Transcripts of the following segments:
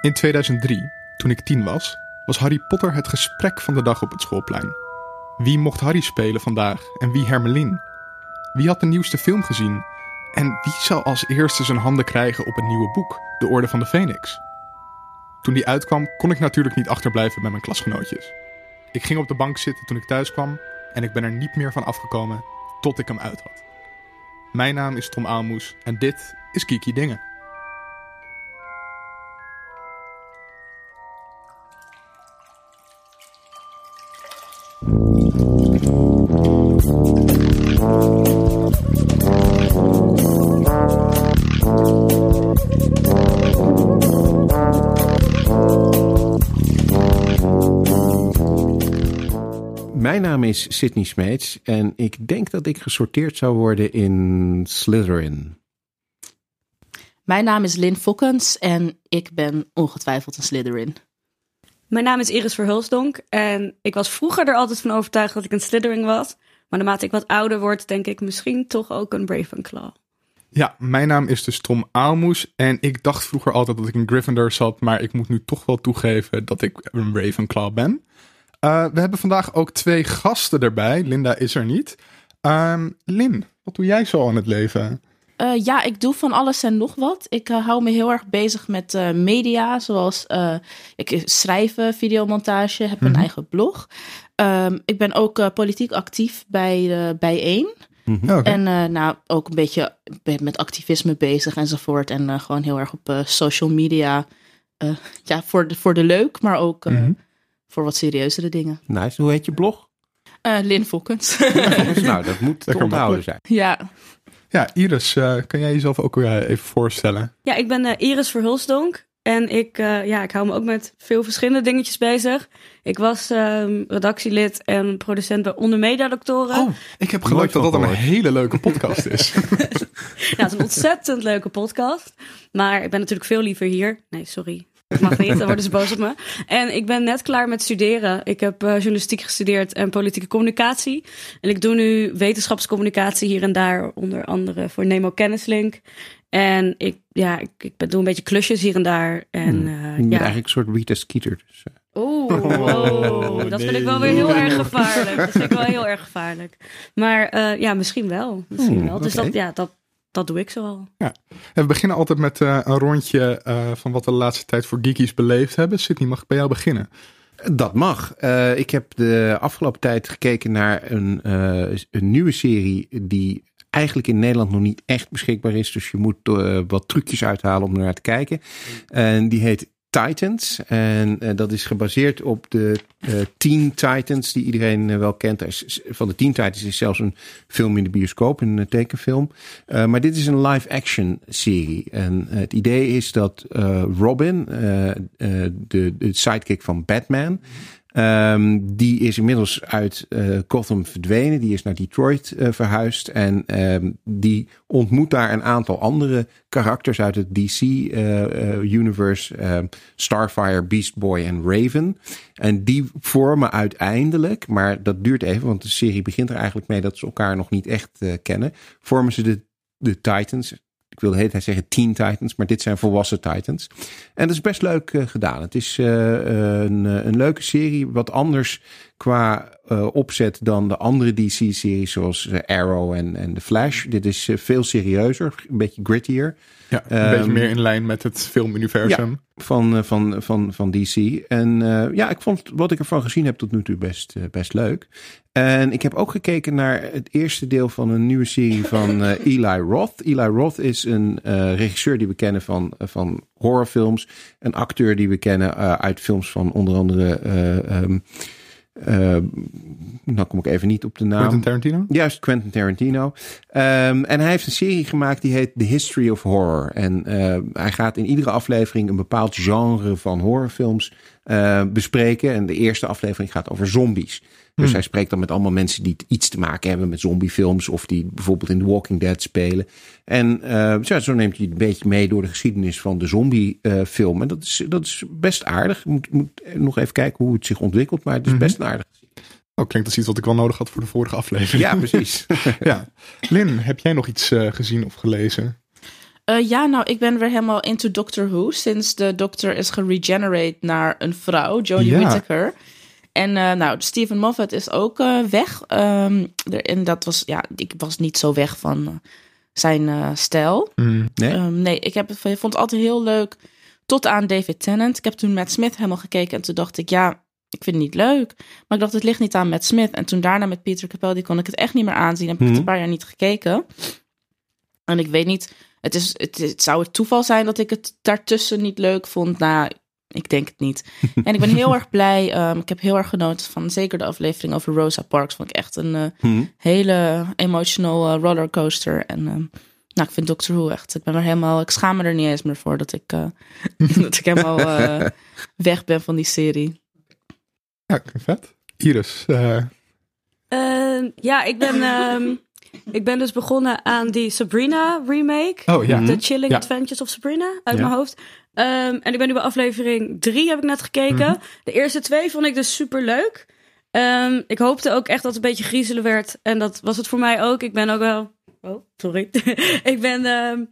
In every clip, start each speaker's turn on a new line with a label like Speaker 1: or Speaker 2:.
Speaker 1: In 2003, toen ik tien was, was Harry Potter het gesprek van de dag op het schoolplein. Wie mocht Harry spelen vandaag en wie Hermelin? Wie had de nieuwste film gezien? En wie zou als eerste zijn handen krijgen op het nieuwe boek, De Orde van de Phoenix? Toen die uitkwam, kon ik natuurlijk niet achterblijven bij mijn klasgenootjes. Ik ging op de bank zitten toen ik thuis kwam en ik ben er niet meer van afgekomen tot ik hem uit had. Mijn naam is Tom Aalmoes en dit is Kiki Dingen.
Speaker 2: Is Sydney Smeets en ik denk dat ik gesorteerd zou worden in Slytherin.
Speaker 3: Mijn naam is Lynn Fokkens en ik ben ongetwijfeld een Slytherin.
Speaker 4: Mijn naam is Iris Verhulsdonk en ik was vroeger er altijd van overtuigd dat ik een Slytherin was. Maar naarmate ik wat ouder word, denk ik misschien toch ook een Ravenclaw.
Speaker 1: Ja, mijn naam is dus Tom Aalmoes en ik dacht vroeger altijd dat ik een Gryffindor zat, maar ik moet nu toch wel toegeven dat ik een Ravenclaw ben. Uh, we hebben vandaag ook twee gasten erbij. Linda is er niet. Um, Lin, wat doe jij zo aan het leven?
Speaker 3: Uh, ja, ik doe van alles en nog wat. Ik uh, hou me heel erg bezig met media, zoals ik schrijven, videomontage, heb een
Speaker 1: Mhm.
Speaker 3: eigen blog. Um, ik ben ook politiek actief bij Bijeen.
Speaker 1: Mhm. Okay.
Speaker 3: En nou, ook een beetje met activisme bezig enzovoort. En gewoon heel erg op social media. ja, voor de, voor de leuk, maar ook
Speaker 1: Mhm.
Speaker 3: mm-hmm voor wat serieuzere dingen.
Speaker 2: Nice. Hoe heet je blog?
Speaker 3: Uh, Lin Fokkens.
Speaker 2: nou, dat moet te onthouden zijn.
Speaker 3: Ja.
Speaker 1: Ja, Iris, uh, kan jij jezelf ook weer even voorstellen?
Speaker 4: Ja, ik ben uh, Iris Verhulsdonk. En ik, uh, ja, ik hou me ook met veel verschillende dingetjes bezig. Ik was um, redactielid en producent bij Onder Media Doctoren.
Speaker 1: Oh, ik heb geluid dat dat een hele leuke podcast is.
Speaker 4: ja, het is een ontzettend leuke podcast. Maar ik ben natuurlijk veel liever hier. Nee, sorry. Dat mag niet, dan worden ze boos op me. En ik ben net klaar met studeren. Ik heb uh, journalistiek gestudeerd en politieke communicatie. En ik doe nu wetenschapscommunicatie hier en daar, onder andere voor Nemo Kennislink. En ik, ja, ik, ik doe een beetje klusjes hier en daar. En,
Speaker 2: hmm.
Speaker 4: uh,
Speaker 2: je bent
Speaker 4: ja.
Speaker 2: eigenlijk een soort Rita Skeeter. Dus, uh.
Speaker 4: Oeh, wow. dat vind ik wel weer heel erg gevaarlijk. Dat vind ik wel heel erg gevaarlijk. Maar uh, ja, misschien wel. Misschien
Speaker 2: Hmm,
Speaker 4: wel. Dus dat, ja, dat, dat doe ik zoal.
Speaker 1: Ja. En we beginnen altijd met uh, een rondje uh, van wat we de laatste tijd voor geekies beleefd hebben. Sydney, mag ik bij jou beginnen?
Speaker 2: Dat mag. Uh, ik heb de afgelopen tijd gekeken naar een, uh, een nieuwe serie die eigenlijk in Nederland nog niet echt beschikbaar is. Dus je moet uh, wat trucjes uithalen om er naar te kijken. En die heet Titans. En uh, dat is gebaseerd op de uh, Teen Titans, die iedereen uh, wel kent. Van de Teen Titans is zelfs een film in de bioscoop, een tekenfilm. Maar dit is een live-action serie. En het idee is dat Robin, de, de sidekick van Batman. Um, die is inmiddels uit uh, Gotham verdwenen. Die is naar Detroit uh, verhuisd. En um, die ontmoet daar een aantal andere karakters uit het DC-universe. Uh, Starfire, Beast Boy en Raven. En die vormen uiteindelijk, maar dat duurt even, want de serie begint er eigenlijk mee dat ze elkaar nog niet echt kennen. Vormen ze de, de Titans. Ik wil de hele tijd zeggen Teen Titans, maar dit zijn volwassen Titans. En dat is best leuk uh, gedaan. Het is uh, een, een, leuke serie, wat anders qua uh, opzet dan de andere DC-series zoals Arrow en, en The Flash. Dit is veel serieuzer, een beetje grittier.
Speaker 1: Ja, een um, beetje meer in lijn met het filmuniversum.
Speaker 2: Ja, van, van, van, van DC. En uh, ja, ik vond wat ik ervan gezien heb tot nu toe best, uh, best leuk. En ik heb ook gekeken naar het eerste deel van een nieuwe serie van uh, Eli Roth. Eli Roth is een regisseur die we kennen van, van horrorfilms. Een acteur die we kennen uit films van onder andere... Um, uh, nou kom ik even niet op de naam.
Speaker 1: Quentin Tarantino?
Speaker 2: Juist, Quentin Tarantino. Um, en hij heeft een serie gemaakt die heet The History of Horror. En uh, hij gaat in iedere aflevering een bepaald genre van horrorfilms uh, bespreken. En de eerste aflevering gaat over zombies. Dus
Speaker 1: Hmm.
Speaker 2: hij spreekt dan met allemaal mensen die iets te maken hebben met zombiefilms. Of die bijvoorbeeld in The Walking Dead spelen. En uh, ja, zo neemt hij een beetje mee door de geschiedenis van de zombiefilm. en dat is, dat is best aardig. Je moet, moet nog even kijken hoe het zich ontwikkelt. Maar het is best
Speaker 1: Mhm.
Speaker 2: aardig.
Speaker 1: Oh, klinkt als iets wat ik wel nodig had voor de vorige aflevering.
Speaker 2: Ja, precies.
Speaker 1: ja. Lin, heb jij nog iets uh, gezien of gelezen?
Speaker 3: Eh, ja, nou, ik ben weer helemaal into Doctor Who. Sinds de dokter is geregenerate naar een vrouw, Jodie
Speaker 1: Ja.
Speaker 3: Whittaker. En eh, nou, Stephen Moffat is ook eh, weg. Ehm, er- en dat was, ja, ik was niet zo weg van eh, zijn stijl.
Speaker 1: Mm.
Speaker 2: Nee?
Speaker 3: Ehm, nee, ik heb, vond het altijd heel leuk. Tot aan David Tennant. Ik heb toen Matt Smith helemaal gekeken. En toen dacht ik, ja, ik vind het niet leuk. Maar ik dacht, het ligt niet aan Matt Smith. En toen daarna met Peter Capaldi kon ik het echt niet meer aanzien. Heb ik het
Speaker 2: Mhm.
Speaker 3: een paar jaar niet gekeken. En ik weet niet, het, is, het, het zou het toeval zijn dat ik het daartussen niet leuk vond. Nou, ik denk het niet. en ik ben heel erg blij. ehm, ik heb heel erg genoten van zeker de aflevering over Rosa Parks. Vond ik echt een eh,
Speaker 2: Hm.
Speaker 3: hele emotional eh, rollercoaster. En ehm, nou, ik vind Doctor Who echt. Ik ben er helemaal. Ik schaam me er niet eens meer voor dat ik, eh, dat ik helemaal eh, weg ben van die serie.
Speaker 1: Ja, vet. Iris. eh,
Speaker 4: Ehm, ja, ik ben, ehm, ik ben dus begonnen aan die Sabrina remake.
Speaker 1: oh ja.
Speaker 4: The Chilling
Speaker 1: Ja.
Speaker 4: Adventures of Sabrina uit
Speaker 2: Ja.
Speaker 4: mijn hoofd. Ehm, en ik ben nu bij aflevering drie, heb ik net gekeken.
Speaker 1: Mhm.
Speaker 4: De eerste twee vond ik dus super leuk. ik hoopte ook echt dat het een beetje griezelen werd. En dat was het voor mij ook. Ik ben ook wel. Oh, sorry. ik ben. ehm,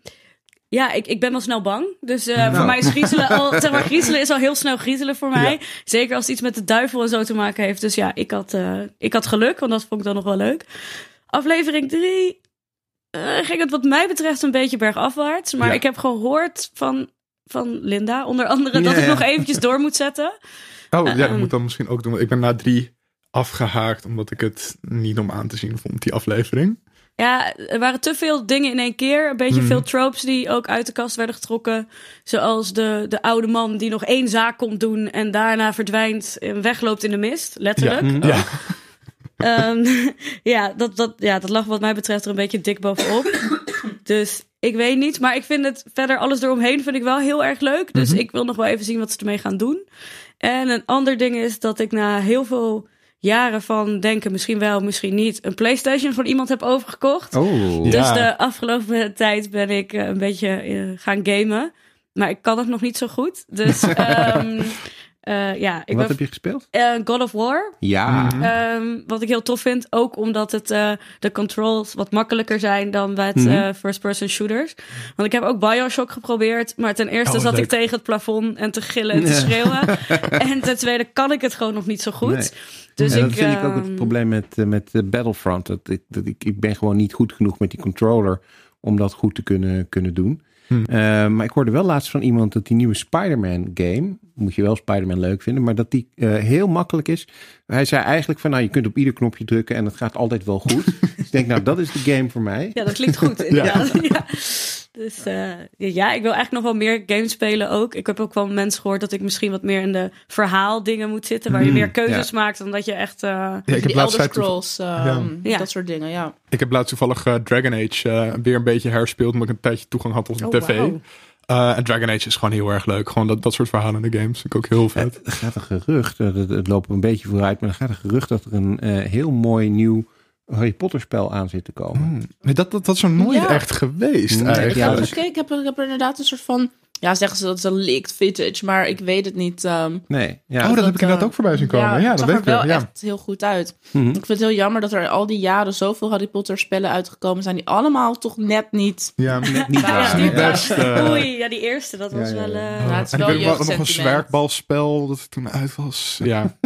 Speaker 4: ja, ik, ik ben wel snel bang. Dus eh, voor
Speaker 2: Nou.
Speaker 4: mij is griezelen al. Zeg maar, griezelen is al heel snel griezelen voor mij.
Speaker 1: Ja.
Speaker 4: Zeker als het iets met de duivel en zo te maken heeft. Dus ja, ik had, eh, ik had geluk, want dat vond ik dan nog wel leuk. Aflevering drie eh, ging het wat mij betreft een beetje bergafwaarts. Maar
Speaker 1: Ja.
Speaker 4: ik heb gehoord van, van Linda, onder andere, dat
Speaker 2: Ja,
Speaker 4: ik
Speaker 2: ja.
Speaker 4: nog eventjes door moet zetten.
Speaker 1: Oh ja, dat
Speaker 4: Ehm.
Speaker 1: moet dan misschien ook doen. want Ik ben na drie afgehaakt omdat ik het niet om aan te zien vond, die aflevering.
Speaker 4: Ja, er waren te veel dingen in één keer. Een beetje
Speaker 1: Mhm.
Speaker 4: veel tropes die ook uit de kast werden getrokken. Zoals de, de oude man die nog één zaak komt doen en daarna verdwijnt en wegloopt in de mist. Letterlijk.
Speaker 1: Ja.
Speaker 4: Ehm, ja, dat, dat, ja, dat lag wat mij betreft er een beetje dik bovenop. dus ik weet niet. Maar ik vind het verder alles eromheen vind ik wel heel erg leuk. Dus
Speaker 1: Mhm.
Speaker 4: ik wil nog wel even zien wat ze ermee gaan doen. En een ander ding is dat ik na heel veel jaren van denken, misschien wel, misschien niet, een PlayStation van iemand heb overgekocht.
Speaker 2: Oh.
Speaker 1: Ja.
Speaker 4: Dus de afgelopen tijd ben ik eh, een beetje eh, gaan gamen. Maar ik kan het nog niet zo goed. Dus ehm, eh, ja, ik
Speaker 2: Wat
Speaker 4: ben
Speaker 2: heb je gespeeld?
Speaker 4: eh, God of War.
Speaker 2: Ja.
Speaker 1: Mhm.
Speaker 4: Ehm, wat ik heel tof vind, ook omdat het eh, de controls wat makkelijker zijn dan bij het
Speaker 2: Mhm.
Speaker 4: first-person shooters. Want ik heb ook Bioshock geprobeerd, maar ten eerste
Speaker 1: Oh,
Speaker 4: zat
Speaker 1: leuk.
Speaker 4: ik tegen het plafond en te gillen en te schreeuwen. en ten tweede kan ik het gewoon nog niet zo goed.
Speaker 2: Nee.
Speaker 4: Dus
Speaker 2: Ja, dat
Speaker 4: ik,
Speaker 2: vind ik ook het
Speaker 4: ehm,
Speaker 2: probleem met, met Battlefront. Dat ik, dat ik, ik ben gewoon niet goed genoeg met die controller om dat goed te kunnen, kunnen doen.
Speaker 1: Hm.
Speaker 2: Eh, maar ik hoorde wel laatst van iemand dat die nieuwe Spider-Man game, moet je wel Spider-Man leuk vinden, maar dat die eh, heel makkelijk is. Hij zei eigenlijk van, nou je kunt op ieder knopje drukken en het gaat altijd wel goed. dus ik denk, nou dat is de game voor mij.
Speaker 4: Ja, dat klinkt goed inderdaad. ja. Dus eh, ja, ik wil eigenlijk nog wel meer games spelen ook. Ik heb ook wel mensen gehoord dat ik misschien wat meer in de verhaaldingen moet zitten, waar je
Speaker 2: Hmm,
Speaker 4: meer keuzes
Speaker 2: ja.
Speaker 4: maakt dan dat je echt... eh,
Speaker 1: Ja, ik heb
Speaker 3: Elder Scrolls, ehm,
Speaker 4: Ja.
Speaker 3: dat soort dingen, ja.
Speaker 1: Ik heb laatst toevallig eh, Dragon Age eh, weer een beetje herspeeld, omdat ik een tijdje toegang had op de
Speaker 4: Oh,
Speaker 1: tv. Eh, en Dragon Age is gewoon heel erg leuk. Gewoon dat, dat soort verhalen in de games vind ik ook heel vet.
Speaker 2: Er gaat een gerucht, eh, het, het loopt een beetje vooruit, maar er gaat een gerucht dat er een eh, heel mooi nieuw Harry Potter spel aan zit te komen.
Speaker 1: Hmm. Nee, dat, dat, dat is er nooit
Speaker 3: Ja.
Speaker 1: echt geweest
Speaker 2: Nee,
Speaker 1: eigenlijk.
Speaker 2: Ja, dus-
Speaker 3: ik heb, ik heb er inderdaad een soort van... Ja, zeggen ze dat is een leaked footage, maar ik weet het niet. ehm,
Speaker 2: Nee, ja.
Speaker 1: oh, dat,
Speaker 3: dat,
Speaker 1: heb ik inderdaad
Speaker 3: eh,
Speaker 1: ook voorbij zien komen. Ja,
Speaker 3: het
Speaker 1: dat
Speaker 3: zag
Speaker 1: weet
Speaker 3: er
Speaker 1: ik wel. Ja.
Speaker 3: echt heel goed uit.
Speaker 2: Mhm.
Speaker 3: Ik vind het heel jammer dat er al die jaren zoveel Harry Potter spellen uitgekomen zijn... die allemaal toch net niet...
Speaker 1: Ja,
Speaker 2: Net niet waar.
Speaker 3: die
Speaker 2: ja.
Speaker 1: best,
Speaker 4: Oei, ja, die eerste, dat was wel... eh,
Speaker 3: Ja, het is
Speaker 1: en
Speaker 3: wel
Speaker 1: ik weet nog nog een zwerkbalspel dat toen uit was. Ja.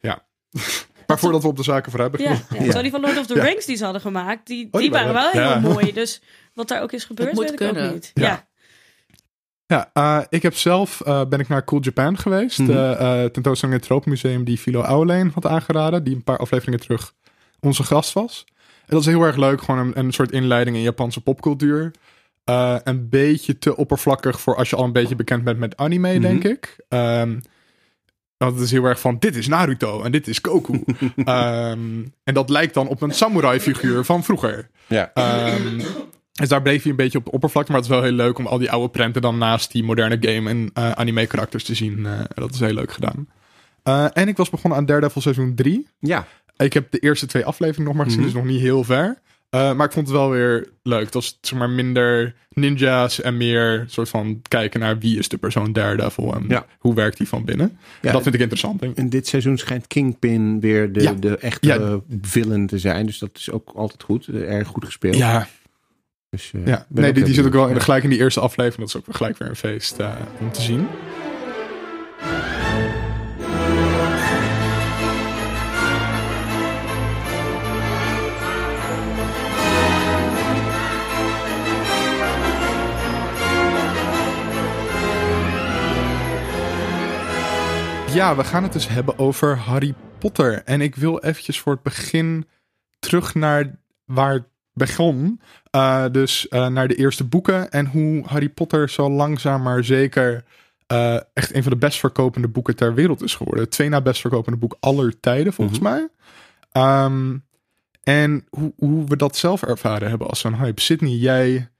Speaker 1: ja. Maar voordat we op de zaken voor hebben.
Speaker 4: Ja, ja. Zo die van Lord of the
Speaker 1: Ja.
Speaker 4: Rings die ze hadden gemaakt, die,
Speaker 1: Oh,
Speaker 4: die
Speaker 1: die
Speaker 4: waren wel heel mooi. Dus wat daar ook is gebeurd,
Speaker 3: moet
Speaker 4: weet ik ook niet.
Speaker 1: Ja.
Speaker 4: Ja.
Speaker 1: Eh, ik heb zelf eh, ben ik naar Cool Japan geweest. De eh, tentoonstelling in het Tropenmuseum die Philo Ouweleen had aangeraden. Die een paar afleveringen terug onze gast was. En dat is heel erg leuk. Gewoon een, een soort inleiding in Japanse popcultuur. Een beetje te oppervlakkig voor als je al een beetje bekend bent met anime,
Speaker 2: Mhm.
Speaker 1: denk ik. Ehm, want het is heel erg van, dit is Naruto en dit is Goku. Ehm, en dat lijkt dan op een samurai figuur van vroeger.
Speaker 2: Ja.
Speaker 1: Ehm, dus daar bleef hij een beetje op de oppervlakte. Maar het is wel heel leuk om al die oude prenten dan naast die moderne game en eh, anime karakters te zien. Eh, dat is heel leuk gedaan. Eh, en ik was begonnen aan Daredevil seizoen 3.
Speaker 2: ja.
Speaker 1: Ik heb de eerste twee afleveringen nog maar gezien,
Speaker 2: Mhm.
Speaker 1: dus nog niet heel ver. Maar ik vond het wel weer leuk. Het was zeg maar minder ninja's en meer soort van kijken naar wie is de persoon Daredevil en
Speaker 2: Ja.
Speaker 1: hoe werkt die van binnen.
Speaker 2: Ja,
Speaker 1: dat vind ik interessant. denk ik.
Speaker 2: En dit seizoen schijnt Kingpin weer de,
Speaker 1: Ja.
Speaker 2: de echte villain te zijn. Dus dat is ook altijd goed. Erg goed gespeeld.
Speaker 1: Ja,
Speaker 2: Dus, uh,
Speaker 1: ja, nee, die, die zit ook wel in, gelijk in die eerste aflevering. Dat is ook gelijk weer een feest uh, om te zien. Ja, we gaan het dus hebben over Harry Potter. En ik wil eventjes voor het begin terug naar waar begon. Uh, dus uh, naar de eerste boeken en hoe Harry Potter zo langzaam maar zeker uh, echt een van de best verkopende boeken ter wereld is geworden. Twee na best verkopende boek aller tijden, volgens mm -hmm. mij. Um, en hoe, hoe we dat zelf ervaren hebben als zo'n hype. Sydney, jij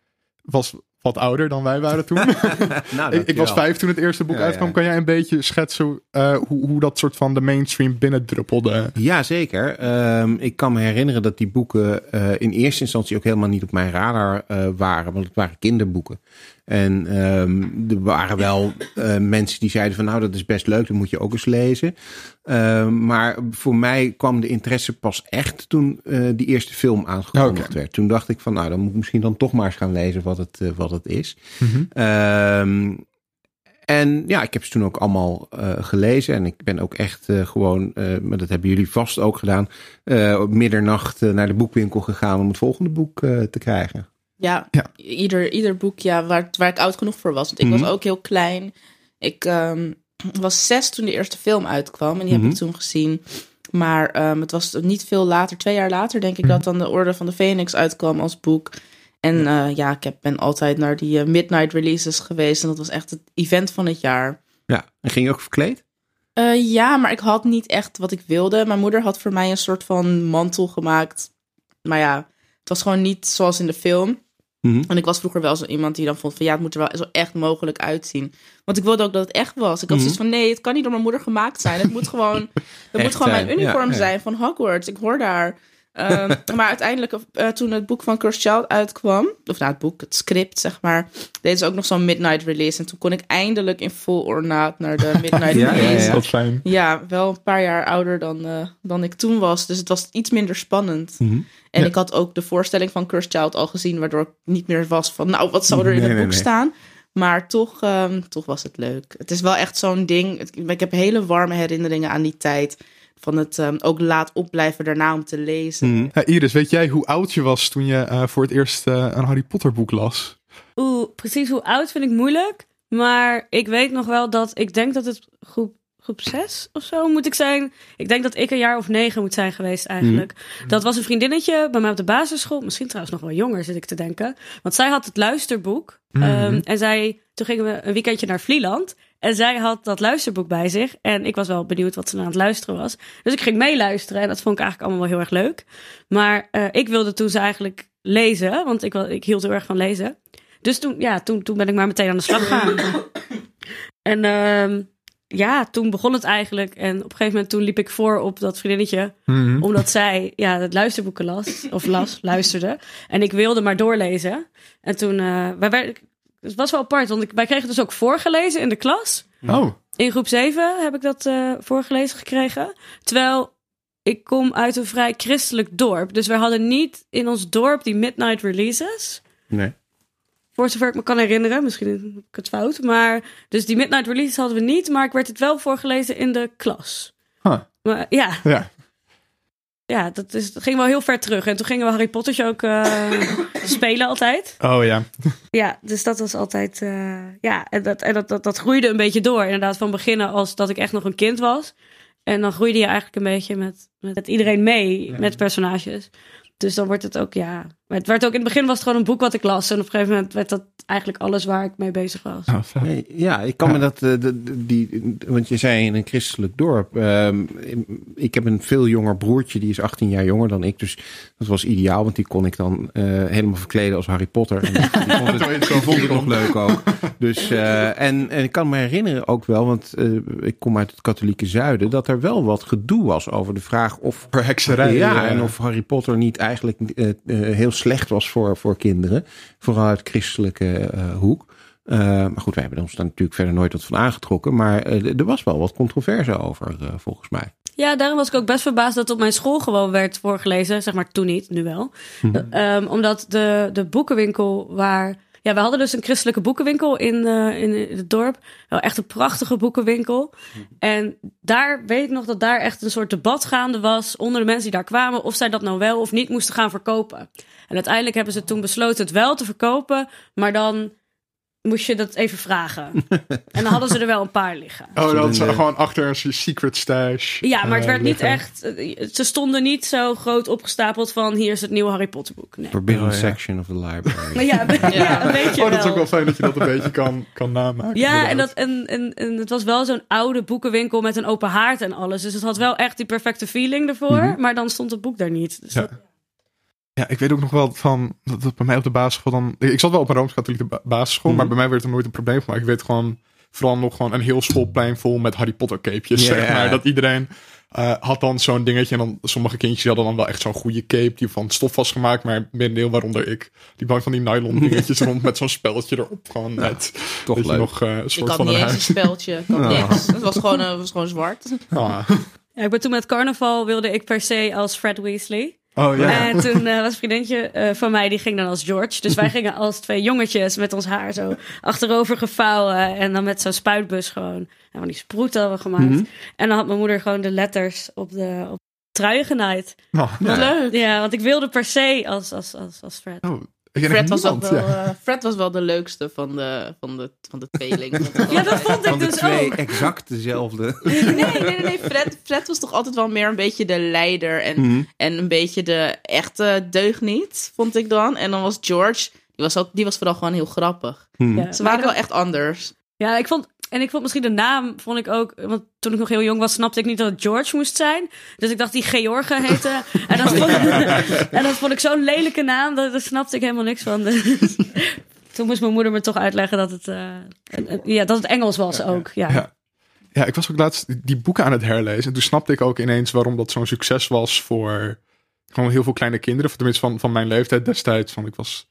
Speaker 1: was wat ouder dan wij waren toen. nou, ik, ik, was vijf toen het eerste boek ja, uitkwam. Ja. Kan jij een beetje schetsen uh, hoe, hoe dat soort van de mainstream binnendruppelde?
Speaker 2: Ja, zeer. Um, ik kan me herinneren dat die boeken uh, in eerste instantie ook helemaal niet op mijn radar uh, waren. Want het waren kinderboeken. En um, er waren wel uh, mensen die zeiden van nou dat is best leuk, dat moet je ook eens lezen. Uh, maar voor mij kwam de interesse pas echt toen uh, die eerste film aangekondigd okay. werd. Toen dacht ik van nou dan moet ik misschien dan toch maar eens gaan lezen wat het, wat het is. Mm -hmm. um, en ja, ik heb ze toen ook allemaal uh, gelezen. En ik ben ook echt uh, gewoon, uh, maar dat hebben jullie vast ook gedaan, op middernacht naar de boekwinkel gegaan om het volgende boek te krijgen.
Speaker 3: Ja, ja, Ieder, ieder boek ja, waar, waar ik oud genoeg voor was. Want ik mm -hmm. was ook heel klein. Ik um, was zes toen de eerste film uitkwam. En die heb mm -hmm. ik toen gezien. Maar um, het was niet veel later, twee jaar later denk ik, mm -hmm. dat dan de Orde van de Phoenix uitkwam als boek. En uh, ja, ik heb, ben altijd naar die uh, midnight releases geweest. En dat was echt het event van het jaar.
Speaker 2: Ja, en ging je ook verkleed?
Speaker 3: Uh, ja, maar ik had niet echt wat ik wilde. Mijn moeder had voor mij een soort van mantel gemaakt. Maar ja, het was gewoon niet zoals in de film. Mm -hmm. En ik was vroeger wel zo iemand die dan vond van ja, het moet er wel zo echt mogelijk uitzien. Want ik wilde ook dat het echt was. Ik had mm -hmm. zoiets van nee, het kan niet door mijn moeder gemaakt zijn. Het moet gewoon, het moet gewoon mijn uniform ja, zijn van Hogwarts. Ik hoor daar. Um, maar uiteindelijk, uh, toen het boek van Cursed Child uitkwam, of nou het boek, het script zeg maar, deden ze ook nog zo'n midnight release. En toen kon ik eindelijk in vol ornaat naar de midnight
Speaker 1: ja,
Speaker 3: release.
Speaker 1: Ja, ja, dat fijn.
Speaker 3: Ja, wel een paar jaar ouder dan, uh, dan ik toen was. Dus het was iets minder spannend. Mm -hmm. En ja. ik had ook de voorstelling van Cursed Child al gezien, waardoor ik niet meer was van, nou, wat zou er in nee, het boek nee, staan? Maar toch, um, toch was het leuk. Het is wel echt zo'n ding. Ik heb hele warme herinneringen aan die tijd van het um, ook laat opblijven daarna om te lezen.
Speaker 1: Mm. Ja, Iris, weet jij hoe oud je was toen je uh, voor het eerst uh, een Harry Potter boek las?
Speaker 4: Oeh, precies hoe oud vind ik moeilijk. Maar ik weet nog wel dat ik denk dat het groep, groep 6 of zo moet ik zijn. Ik denk dat ik een jaar of negen moet zijn geweest eigenlijk. Mm. Dat was een vriendinnetje bij mij op de basisschool. Misschien trouwens nog wel jonger zit ik te denken. Want zij had het luisterboek. Mm. Um, en zij, toen gingen we een weekendje naar Vlieland. En zij had dat luisterboek bij zich. En ik was wel benieuwd wat ze aan het luisteren was. Dus ik ging meeluisteren. En dat vond ik eigenlijk allemaal wel heel erg leuk. Maar uh, ik wilde toen ze eigenlijk lezen. Want ik, ik hield heel erg van lezen. Dus toen, ja, toen, toen ben ik maar meteen aan de slag gegaan. en uh, ja, toen begon het eigenlijk. En op een gegeven moment toen liep ik voor op dat vriendinnetje. Mm -hmm. Omdat zij ja, het luisterboeken las. Of las, luisterde. En ik wilde maar doorlezen. En toen... Uh, wij werden, het was wel apart, want ik, wij kregen dus ook voorgelezen in de klas.
Speaker 1: Oh.
Speaker 4: In groep 7 heb ik dat uh, voorgelezen gekregen. Terwijl ik kom uit een vrij christelijk dorp. Dus we hadden niet in ons dorp die midnight releases.
Speaker 2: Nee.
Speaker 4: Voor zover ik me kan herinneren. Misschien heb ik het fout. Maar dus die midnight releases hadden we niet. Maar ik werd het wel voorgelezen in de klas.
Speaker 1: Huh.
Speaker 4: Maar, ja.
Speaker 1: ja.
Speaker 4: Ja, dat, is, dat ging wel heel ver terug. En toen gingen we Harry Pottertje ook uh, spelen altijd.
Speaker 1: Oh ja.
Speaker 4: Ja, dus dat was altijd... Uh, ja, en, dat, en dat, dat, dat groeide een beetje door. Inderdaad, van beginnen als dat ik echt nog een kind was. En dan groeide je eigenlijk een beetje met, met iedereen mee, ja. met personages. Dus dan wordt het ook, ja... Het werd ook in het begin was het gewoon een boek wat ik las. En op een gegeven moment werd dat eigenlijk alles waar ik mee bezig was.
Speaker 2: Oh, nee, ja, ik kan ja. me dat, uh, de, die, want je zei in een christelijk dorp. Uh, ik heb een veel jonger broertje, die is 18 jaar jonger dan ik. Dus dat was ideaal, want die kon ik dan uh, helemaal verkleden als Harry Potter. En die, die vond, het, die vond ik nog leuk ook. Dus, uh, en, en ik kan me herinneren ook wel, want ik kom uit het katholieke zuiden, dat er wel wat gedoe was over de vraag of...
Speaker 1: Per hekserij.
Speaker 2: Ja, en of Harry Potter niet eigenlijk heel slecht was voor, voor kinderen. Vooral uit christelijke uh, hoek. Uh, maar goed, wij hebben ons daar natuurlijk verder nooit wat van aangetrokken. Maar uh, er was wel wat controverse over, volgens mij.
Speaker 4: Ja, daarom was ik ook best verbaasd dat het op mijn school gewoon werd voorgelezen. Zeg maar toen niet, nu wel. Ehm, omdat de, de boekenwinkel waar... Ja, we hadden dus een christelijke boekenwinkel in, eh, in het dorp. Wel echt een prachtige boekenwinkel. En daar weet ik nog dat daar echt een soort debat gaande was... onder de mensen die daar kwamen... of zij dat nou wel of niet moesten gaan verkopen. En uiteindelijk hebben ze toen besloten het wel te verkopen... maar dan moest je dat even vragen. en dan hadden ze er wel een paar liggen.
Speaker 1: Oh, dat
Speaker 2: eh,
Speaker 1: gewoon achter een secret stash.
Speaker 4: Ja, maar het
Speaker 1: eh,
Speaker 4: werd niet echt. eh, Ze stonden niet zo groot opgestapeld van hier is het nieuwe Harry Potter boek. Nee.
Speaker 2: Forbidden
Speaker 1: Oh, ja.
Speaker 2: section of the library.
Speaker 4: Maar ja, ja. een beetje
Speaker 1: Oh, dat is ook
Speaker 4: wel.
Speaker 1: fijn dat je dat een beetje kan, kan namaken.
Speaker 4: Ja, en, dat, en, en, en het was wel zo'n oude boekenwinkel met een open haard en alles. Dus het had wel echt die perfecte feeling ervoor. Maar dan stond het boek daar niet. Dus
Speaker 1: Ja.
Speaker 4: dat-
Speaker 1: Ja, ik weet ook nog wel van dat, dat bij mij op de basisschool dan. Ik zat wel op een rooms-katholieke ba- basisschool, maar bij mij werd er nooit een probleem van. Ik weet gewoon vooral nog gewoon een heel schoolplein vol met Harry Potter capejes. Zeg maar. Dat iedereen eh, had dan zo'n dingetje. En dan sommige kindjes hadden dan wel echt zo'n goede cape die van stof was gemaakt. Maar merendeel, waaronder ik, die bang van die nylon dingetjes rond met zo'n speltje erop. Gewoon net.
Speaker 2: toch
Speaker 1: dat je
Speaker 2: leuk.
Speaker 1: nog eh, een
Speaker 3: Ik
Speaker 1: soort
Speaker 3: had
Speaker 1: van
Speaker 3: niet
Speaker 1: een
Speaker 3: eens een
Speaker 1: huis.
Speaker 3: speldje. Ik had
Speaker 2: Ja.
Speaker 3: niks. Het was gewoon, eh, was gewoon zwart.
Speaker 4: Ja, ik ben toen met carnaval wilde ik per se als Fred Weasley.
Speaker 1: Oh ja.
Speaker 4: En toen eh, was een vriendinnetje eh, van mij, die ging dan als George. Dus wij gingen als twee jongetjes met ons haar zo achterover gevouwen. En dan met zo'n spuitbus gewoon. En van die hadden we gemaakt.
Speaker 2: Mhm.
Speaker 4: En dan had mijn moeder gewoon de letters op de op de truien genaaid.
Speaker 1: Oh,
Speaker 3: Wat leuk.
Speaker 4: Ja, want ik wilde per se als, als, als, als Fred.
Speaker 1: oh,
Speaker 3: Fred was,
Speaker 1: niemand,
Speaker 3: wel,
Speaker 1: ja.
Speaker 3: eh, Fred was wel de leukste van de, van de, van de tweeling.
Speaker 4: Ja, dat vond ik
Speaker 2: Van de
Speaker 4: dus
Speaker 2: twee
Speaker 4: ook.
Speaker 2: exact dezelfde.
Speaker 3: Nee, nee, nee. nee. Fred, Fred was toch altijd wel meer een beetje de leider en,
Speaker 2: Mhm.
Speaker 3: en een beetje de echte deugniet, vond ik dan. En dan was George, die was, ook, die was vooral gewoon heel grappig.
Speaker 2: Mhm.
Speaker 4: Ja,
Speaker 3: Ze waren wel echt anders.
Speaker 4: Ja, ik vond. En ik vond misschien de naam, vond ik ook. Want toen ik nog heel jong was, snapte ik niet dat het George moest zijn. Dus ik dacht die George heette. En dat vond, en dat vond ik zo'n lelijke naam, dat, daar snapte ik helemaal niks van. Dus toen moest mijn moeder me toch uitleggen dat het, eh, ja, dat het Engels was ook. Ja.
Speaker 1: Ja. Ja, ik was ook laatst die boeken aan het herlezen. En toen snapte ik ook ineens waarom dat zo'n succes was voor gewoon heel veel kleine kinderen. Of tenminste van, van mijn leeftijd destijds. Van ik was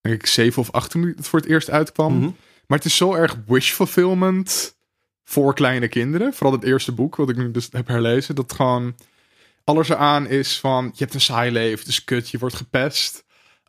Speaker 1: denk ik zeven of acht toen het voor het eerst uitkwam.
Speaker 2: Mhm.
Speaker 1: Maar het is zo erg wish fulfillment voor kleine kinderen. Vooral het eerste boek wat ik nu dus heb herlezen. Dat gewoon alles eraan is van je hebt een saai leven. Het is kut, je wordt gepest.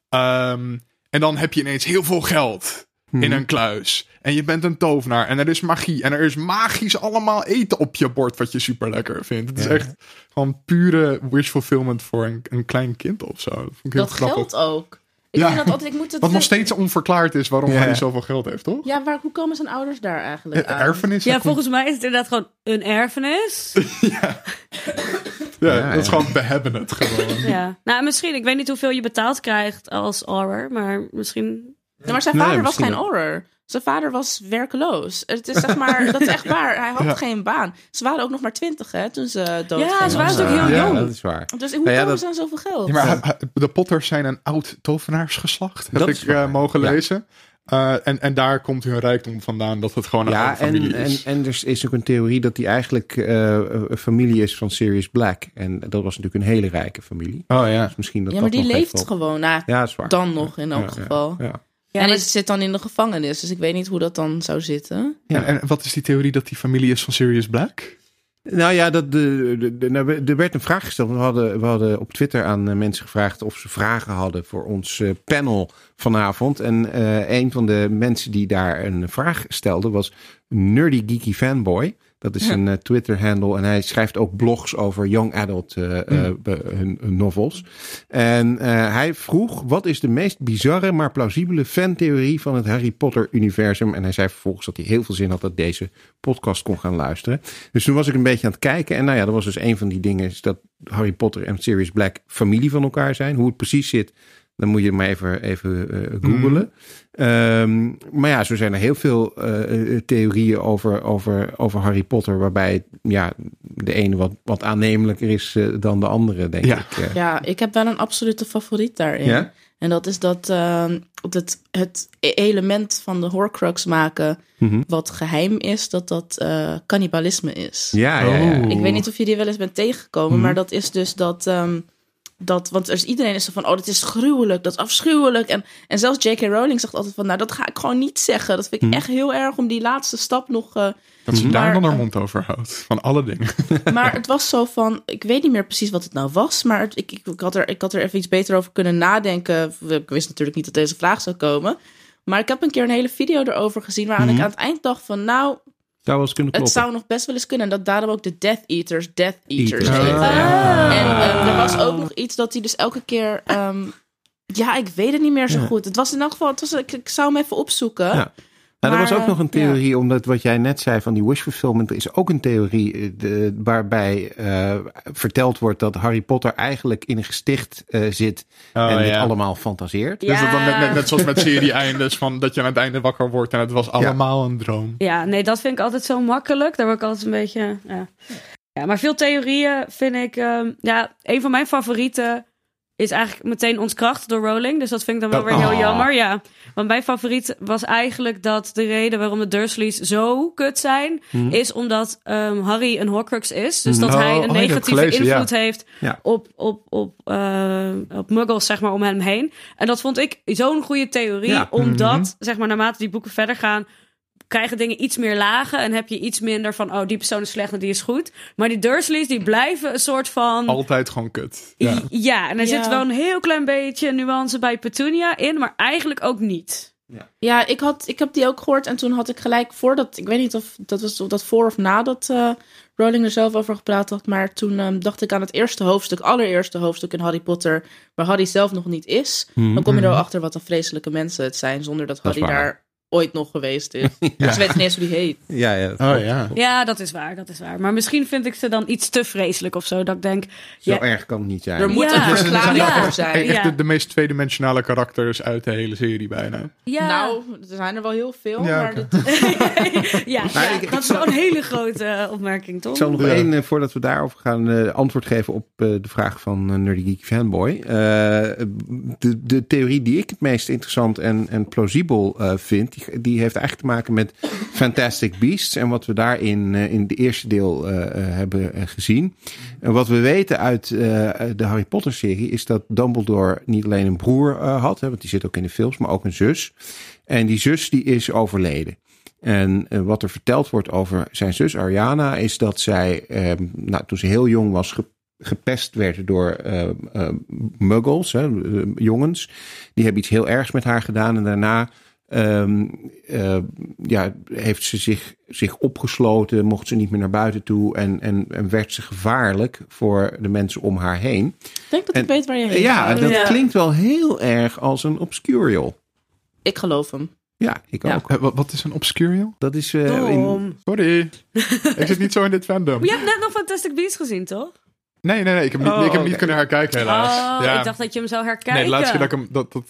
Speaker 1: Ehm, en dan heb je ineens heel veel geld
Speaker 2: Mhm.
Speaker 1: in een kluis. En je bent een tovenaar. En er is magie. En er is magisch allemaal eten op je bord wat je super lekker vindt. Het is echt gewoon pure wish fulfillment voor een, een klein kind of zo. Dat vond ik heel grappig.
Speaker 3: geldt ook. Ik
Speaker 1: Ja.
Speaker 3: vind dat altijd, ik moet het
Speaker 1: Wat nog steeds onverklaard is waarom
Speaker 2: Ja.
Speaker 1: hij zoveel geld heeft, toch?
Speaker 3: Ja, waar, hoe komen zijn ouders daar eigenlijk aan?
Speaker 1: Erfenis.
Speaker 4: Ja, volgens mij is het inderdaad gewoon een erfenis.
Speaker 1: ja,
Speaker 2: Ja,
Speaker 1: dat is gewoon, we hebben het gewoon.
Speaker 4: Ja. Nou, misschien. Ik weet niet hoeveel je betaald krijgt als horror, maar misschien.
Speaker 3: Ja, maar zijn
Speaker 2: Nee,
Speaker 3: vader was geen horror. Zijn vader was werkeloos. Het is zeg maar, dat is echt waar. Hij had
Speaker 1: Ja.
Speaker 3: geen baan. Ze waren ook nog maar twintig hè, toen ze dood
Speaker 4: Ja, ze waren natuurlijk heel
Speaker 1: Ja,
Speaker 4: jong.
Speaker 2: dat is waar.
Speaker 3: Dus hoe
Speaker 2: Nou ja,
Speaker 3: komen
Speaker 2: dat-
Speaker 3: ze aan zoveel geld?
Speaker 1: Ja, maar de Potters zijn een oud tovenaarsgeslacht, heb
Speaker 2: Dat
Speaker 1: ik eh, mogen
Speaker 2: ja.
Speaker 1: lezen. Eh, en, en daar komt hun rijkdom vandaan, dat het gewoon een
Speaker 2: Ja,
Speaker 1: familie
Speaker 2: en, en,
Speaker 1: is.
Speaker 2: en er is ook een theorie dat hij eigenlijk eh, een familie is van Sirius Black. En dat was natuurlijk een hele rijke familie.
Speaker 1: oh ja.
Speaker 2: Dus misschien dat
Speaker 3: ja, maar
Speaker 2: dat
Speaker 3: die leeft gewoon. Nou,
Speaker 2: Ja, dat is waar.
Speaker 3: dan nog in elk
Speaker 2: Ja, ja,
Speaker 3: geval.
Speaker 2: Ja.
Speaker 4: Ja,
Speaker 3: en hij zit dan in de gevangenis. Dus ik weet niet hoe dat dan zou zitten.
Speaker 1: En, en wat is die theorie dat die familie is van Sirius Black?
Speaker 2: Nou ja, dat de, de, de- nou, er werd een vraag gesteld. We hadden, we hadden op Twitter aan eh, mensen gevraagd of ze vragen hadden voor ons eh, panel vanavond. En eh, een van de mensen die daar een vraag stelde was Nerdy Geeky Fanboy. Dat is
Speaker 3: Ja.
Speaker 2: een eh, Twitter-handle en hij schrijft ook blogs over young adult eh, eh, hun- hun novels. En hij vroeg, wat is de meest bizarre maar plausibele fantheorie van het Harry Potter-universum? En hij zei vervolgens dat hij heel veel zin had dat deze podcast kon gaan luisteren. Dus toen was ik een beetje aan het kijken. En nou ja, dat was dus een van die dingen, is dat Harry Potter en Sirius Black familie van elkaar zijn. Hoe het precies zit, dan moet je maar even, even eh, googlen. Ehm, maar ja, zo zijn er heel veel eh, eh, theorieën over, over, over Harry Potter, waarbij ja, de ene wat, wat aannemelijker is dan de andere, denk
Speaker 1: Ja.
Speaker 2: ik.
Speaker 3: Ja, ik heb wel een absolute favoriet daarin.
Speaker 2: Ja?
Speaker 3: En dat is dat ehm, het, het element van de Horcrux maken...
Speaker 2: Mhm.
Speaker 3: wat geheim is, dat dat eh, cannibalisme is.
Speaker 2: Ja, ja, ja.
Speaker 1: Oh.
Speaker 3: Ik weet niet of je die wel eens bent tegengekomen,
Speaker 2: Mhm.
Speaker 3: maar dat is dus dat. ehm, dat, want er is, iedereen is zo van, oh, dat is gruwelijk, dat is afschuwelijk. En, en zelfs J.K. Rowling zegt altijd van, nou, dat ga ik gewoon niet zeggen. Dat vind ik
Speaker 2: Hm.
Speaker 3: echt heel erg om die laatste stap nog... eh,
Speaker 1: Dat ze
Speaker 2: Mhm.
Speaker 1: daar dan haar
Speaker 3: eh,
Speaker 1: mond over houdt. Van alle dingen.
Speaker 3: maar het was zo van, ik weet niet meer precies wat het nou was, maar het- ik, ik, ik, had er, ik had er even iets beter over kunnen nadenken. Ik wist natuurlijk niet dat deze vraag zou komen. Maar ik heb een keer een hele video erover gezien, waaraan
Speaker 2: Mhm.
Speaker 3: ik aan het eind dacht van, nou,
Speaker 2: Zou wel eens kunnen
Speaker 3: het zou nog best wel eens kunnen. En dat daarom ook de Death Eaters Death Eaters heet.
Speaker 1: Ah.
Speaker 3: En eh, er was ook nog iets dat hij dus elke keer... ehm, ja, ik weet het niet meer zo
Speaker 2: Ja.
Speaker 3: goed. Het was in elk geval... Het was, ik, ik zou hem even opzoeken.
Speaker 2: Ja. Nou, er was ook
Speaker 3: eh,
Speaker 2: nog een theorie, omdat wat jij net zei van die wish fulfillment, er is ook een theorie eh, de- waarbij eh, verteld wordt dat Harry Potter eigenlijk in een gesticht eh, zit
Speaker 1: Oh,
Speaker 2: en dit
Speaker 1: ja.
Speaker 2: allemaal fantaseert.
Speaker 1: Dus dat dan net, net, net zoals met serie-eindes, van dat je aan het einde wakker wordt en het was allemaal een droom.
Speaker 4: Ja, nee, dat vind ik altijd zo makkelijk. Daar word ik altijd een beetje. Ja, ja maar veel theorieën vind ik. ehm, ja, een van mijn favorieten is eigenlijk meteen ontkracht door Rowling. Dus dat vind ik dan wel
Speaker 1: Dat-
Speaker 4: weer heel
Speaker 1: oh.
Speaker 4: jammer. Ja, want mijn favoriet was eigenlijk dat de reden waarom de Dursleys zo kut zijn,
Speaker 2: Mhm.
Speaker 4: is omdat ehm, Harry een Horcrux is. Dus dat
Speaker 1: Oh,
Speaker 4: hij
Speaker 1: oh,
Speaker 4: een
Speaker 1: ik
Speaker 4: negatieve
Speaker 1: gelezen, ja.
Speaker 4: invloed heeft
Speaker 2: Ja.
Speaker 4: op, op, op, eh, op muggles, zeg maar, om hem heen. En dat vond ik zo'n goede theorie,
Speaker 2: Ja.
Speaker 4: omdat,
Speaker 1: Mhm.
Speaker 4: zeg maar, naarmate die boeken verder gaan, krijgen dingen iets meer lagen en heb je iets minder van, oh, die persoon is slecht en die is goed. Maar die Dursleys, die blijven een soort van...
Speaker 1: Altijd gewoon kut. Ja.
Speaker 4: Ja, en er
Speaker 3: Ja.
Speaker 4: zit wel een heel klein beetje nuance bij Petunia in, maar eigenlijk ook niet.
Speaker 3: Ja, ik, had, ik heb die ook gehoord. En toen had ik gelijk voordat... Ik weet niet of dat was of dat voor of nadat eh Rowling er zelf over gepraat had. Maar toen ehm, dacht ik aan het eerste hoofdstuk, allereerste hoofdstuk in Harry Potter. Waar Harry zelf nog niet is. Dan kom je er wel achter wat een vreselijke mensen het zijn. Zonder dat
Speaker 2: Dat
Speaker 3: Harry daar ooit nog geweest is. Dus ze weet niet eens hoe die heet.
Speaker 2: Ja, ja.
Speaker 1: Oh ja.
Speaker 4: Ja, dat is waar, dat is waar. Maar misschien vind ik ze dan iets te vreselijk of zo, dat ik denk,
Speaker 2: Zo
Speaker 4: Ja.
Speaker 2: erg kan het niet zijn.
Speaker 3: Er moet
Speaker 4: Ja.
Speaker 3: een verklaring
Speaker 4: Ja.
Speaker 3: voor zijn.
Speaker 1: Echt
Speaker 4: Ja.
Speaker 1: de, de meest tweedimensionale karakters uit de hele serie bijna.
Speaker 4: ja,
Speaker 3: Nou, er zijn er wel heel veel.
Speaker 1: Ja,
Speaker 3: maar dit-
Speaker 4: ja,
Speaker 2: Maar
Speaker 4: ja,
Speaker 2: ik- ik
Speaker 4: dat is
Speaker 2: zal-
Speaker 4: wel een hele grote eh, opmerking, toch?
Speaker 2: Ik zal nog
Speaker 1: Ja.
Speaker 2: één, eh, voordat we daarover gaan, eh, antwoord geven op eh, de vraag van Nerdy Geek Fanboy. Eh, de, de theorie die ik het meest interessant en, en plausibel eh, vind, die, heeft eigenlijk te maken met Fantastic Beasts en wat we daarin in in de eerste deel eh, eh, hebben eh, gezien. En wat we weten uit eh, de Harry Potter serie is dat Dumbledore niet alleen een broer eh, had, hè, want die zit ook in de films, maar ook een zus. En die zus die is overleden. En eh, wat er verteld wordt over zijn zus Ariana is dat zij, eh, nou, toen ze heel jong was, ge- gepest werd door eh, eh, muggles, hè, eh, jongens. Die hebben iets heel ergs met haar gedaan en daarna ehm, eh, ja, heeft ze zich, zich opgesloten, mocht ze niet meer naar buiten toe en, en, en werd ze gevaarlijk voor de mensen om haar heen.
Speaker 3: ik denk dat
Speaker 2: En-
Speaker 3: ik weet waar je heen
Speaker 2: Ja,
Speaker 3: gaat.
Speaker 2: dat
Speaker 4: Ja.
Speaker 2: klinkt wel heel erg als een obscurial.
Speaker 3: Ik geloof hem.
Speaker 2: Ja, ik
Speaker 3: Ja.
Speaker 2: ook.
Speaker 1: Eh, wat, wat is een obscurial?
Speaker 2: Dat is eh, in.
Speaker 1: Sorry. ik zit niet zo in dit fandom.
Speaker 4: Je hebt net nog Fantastic Beasts gezien, toch?
Speaker 1: Nee, nee, nee. Ik heb niet,
Speaker 2: Oh,
Speaker 1: ik heb niet
Speaker 2: oké.
Speaker 1: kunnen herkijken helaas.
Speaker 4: Oh,
Speaker 1: ja.
Speaker 4: ik dacht dat je hem zou herkijken.
Speaker 1: Nee, de laatste keer dat ik hem... Dat, dat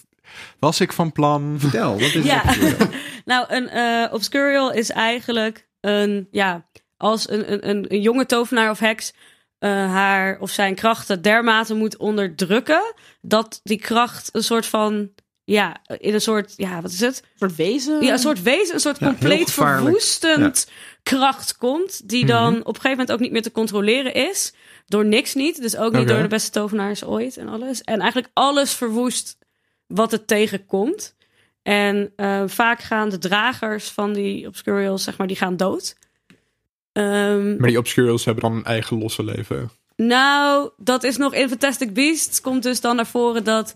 Speaker 1: was ik van plan.
Speaker 2: vertel, wat is
Speaker 4: Ja.
Speaker 2: obscurial?
Speaker 4: Nou, een eh, obscurial is eigenlijk een, ja, als een, een, een, een jonge tovenaar of heks eh, haar of zijn krachten dermate moet onderdrukken, dat die kracht een soort van, ja, in een soort, ja, wat is het?
Speaker 3: Een soort wezen.
Speaker 4: Ja, een soort wezen, een soort
Speaker 2: Ja,
Speaker 4: compleet verwoestend kracht komt, die dan
Speaker 1: Mhm.
Speaker 4: op een gegeven moment ook niet meer te controleren is. Door niks niet, dus ook niet door de beste tovenaars ooit en alles. En eigenlijk alles verwoest wat het tegenkomt. En eh, vaak gaan de dragers van die obscurials, zeg maar, die gaan dood. Ehm,
Speaker 1: Maar die obscurials hebben dan een eigen losse leven.
Speaker 4: nou, dat is nog in Fantastic Beasts. Komt dus dan naar voren dat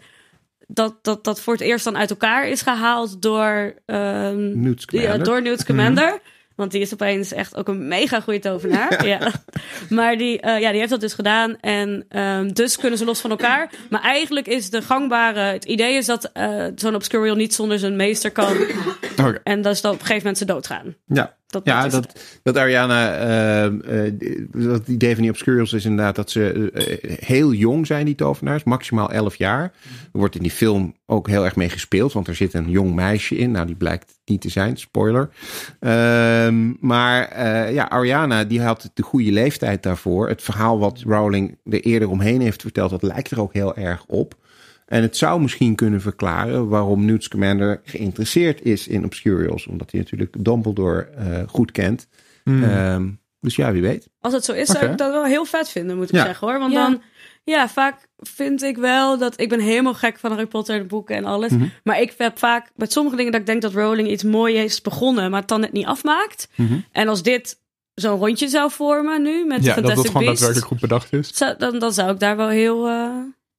Speaker 4: dat, dat, dat voor het eerst dan uit elkaar is gehaald door, ehm,
Speaker 2: Newt
Speaker 4: ja, door Newt Scamander. Want die is opeens echt ook een mega goede tovenaar. ja. Maar die, eh, ja, die heeft dat dus gedaan. En ehm, dus kunnen ze los van elkaar. Maar eigenlijk is de gangbare... Het idee is dat eh, zo'n Obscurial niet zonder zijn meester kan. En dat is dan op een gegeven moment ze doodgaan.
Speaker 2: Ja,
Speaker 4: Dat,
Speaker 2: ja dat,
Speaker 4: het.
Speaker 2: dat Ariana, eh, eh, dat idee van die obscurials is inderdaad dat ze eh, heel jong zijn, die tovenaars, maximaal 11 jaar. Er wordt in die film ook heel erg mee gespeeld, want er zit een jong meisje in. Nou, die blijkt niet te zijn, spoiler. Ehm, maar eh, ja, Ariana, die had de goede leeftijd daarvoor. Het verhaal wat Rowling er eerder omheen heeft verteld, dat lijkt er ook heel erg op. En het zou misschien kunnen verklaren waarom Newt Scamander geïnteresseerd is in Obscurials. Omdat hij natuurlijk Dumbledore eh, goed kent.
Speaker 1: Hmm.
Speaker 2: Ehm, dus ja, wie weet.
Speaker 4: Als het zo is, zou ik dat wel heel vet vinden, moet ik
Speaker 2: Ja.
Speaker 4: zeggen hoor. Want
Speaker 3: Ja.
Speaker 4: dan, Ja, vaak vind ik wel dat... Ik ben helemaal gek van Harry Potter, de boeken en alles.
Speaker 2: Mhm.
Speaker 4: Maar ik heb vaak met sommige dingen dat ik denk dat Rowling iets moois is begonnen... maar het dan net niet afmaakt.
Speaker 2: Mhm.
Speaker 4: En als dit zo'n rondje zou vormen nu met de
Speaker 1: Ja, dat
Speaker 4: Fantastic
Speaker 1: dat gewoon
Speaker 4: Beasts...
Speaker 1: daadwerkelijk goed bedacht is.
Speaker 4: zou- dan, dan zou ik daar wel heel... eh,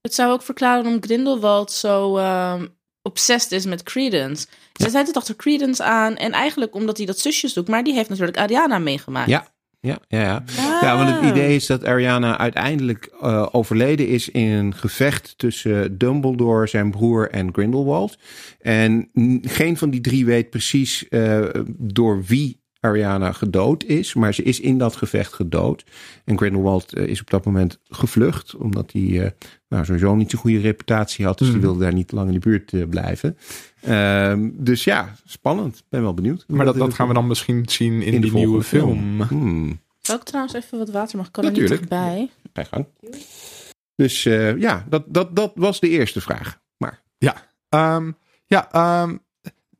Speaker 3: Het zou ook verklaren waarom Grindelwald zo ehm obsessed is met Credence. Ze zijn het achter Credence aan. En eigenlijk omdat hij dat zusjes doet. Maar die heeft natuurlijk Ariana meegemaakt.
Speaker 2: Ja. Ja, ja, ja. ja, want het
Speaker 4: Ah.
Speaker 2: idee is dat Ariana uiteindelijk eh, overleden is in een gevecht tussen Dumbledore, zijn broer en Grindelwald. En geen van die drie weet precies eh, door wie Ariana gedood is, maar ze is in dat gevecht gedood. En Grindelwald eh, is op dat moment gevlucht, omdat hij eh, nou, sowieso niet zo'n goede reputatie had. Dus die
Speaker 1: Mhm.
Speaker 2: wilde daar niet lang in de buurt eh, blijven. Ehm, dus ja, spannend. Ben wel benieuwd.
Speaker 1: Maar dat, dat gaan we dan misschien zien in,
Speaker 2: in de
Speaker 1: nieuwe
Speaker 2: volgende
Speaker 1: film.
Speaker 2: Hmm.
Speaker 3: Zou ik trouwens even wat water mag? Ik kan er niet
Speaker 2: Natuurlijk. Ga je gang. Dus eh, ja, dat, dat, dat was de eerste vraag. Maar
Speaker 1: Ehm, ja, ehm,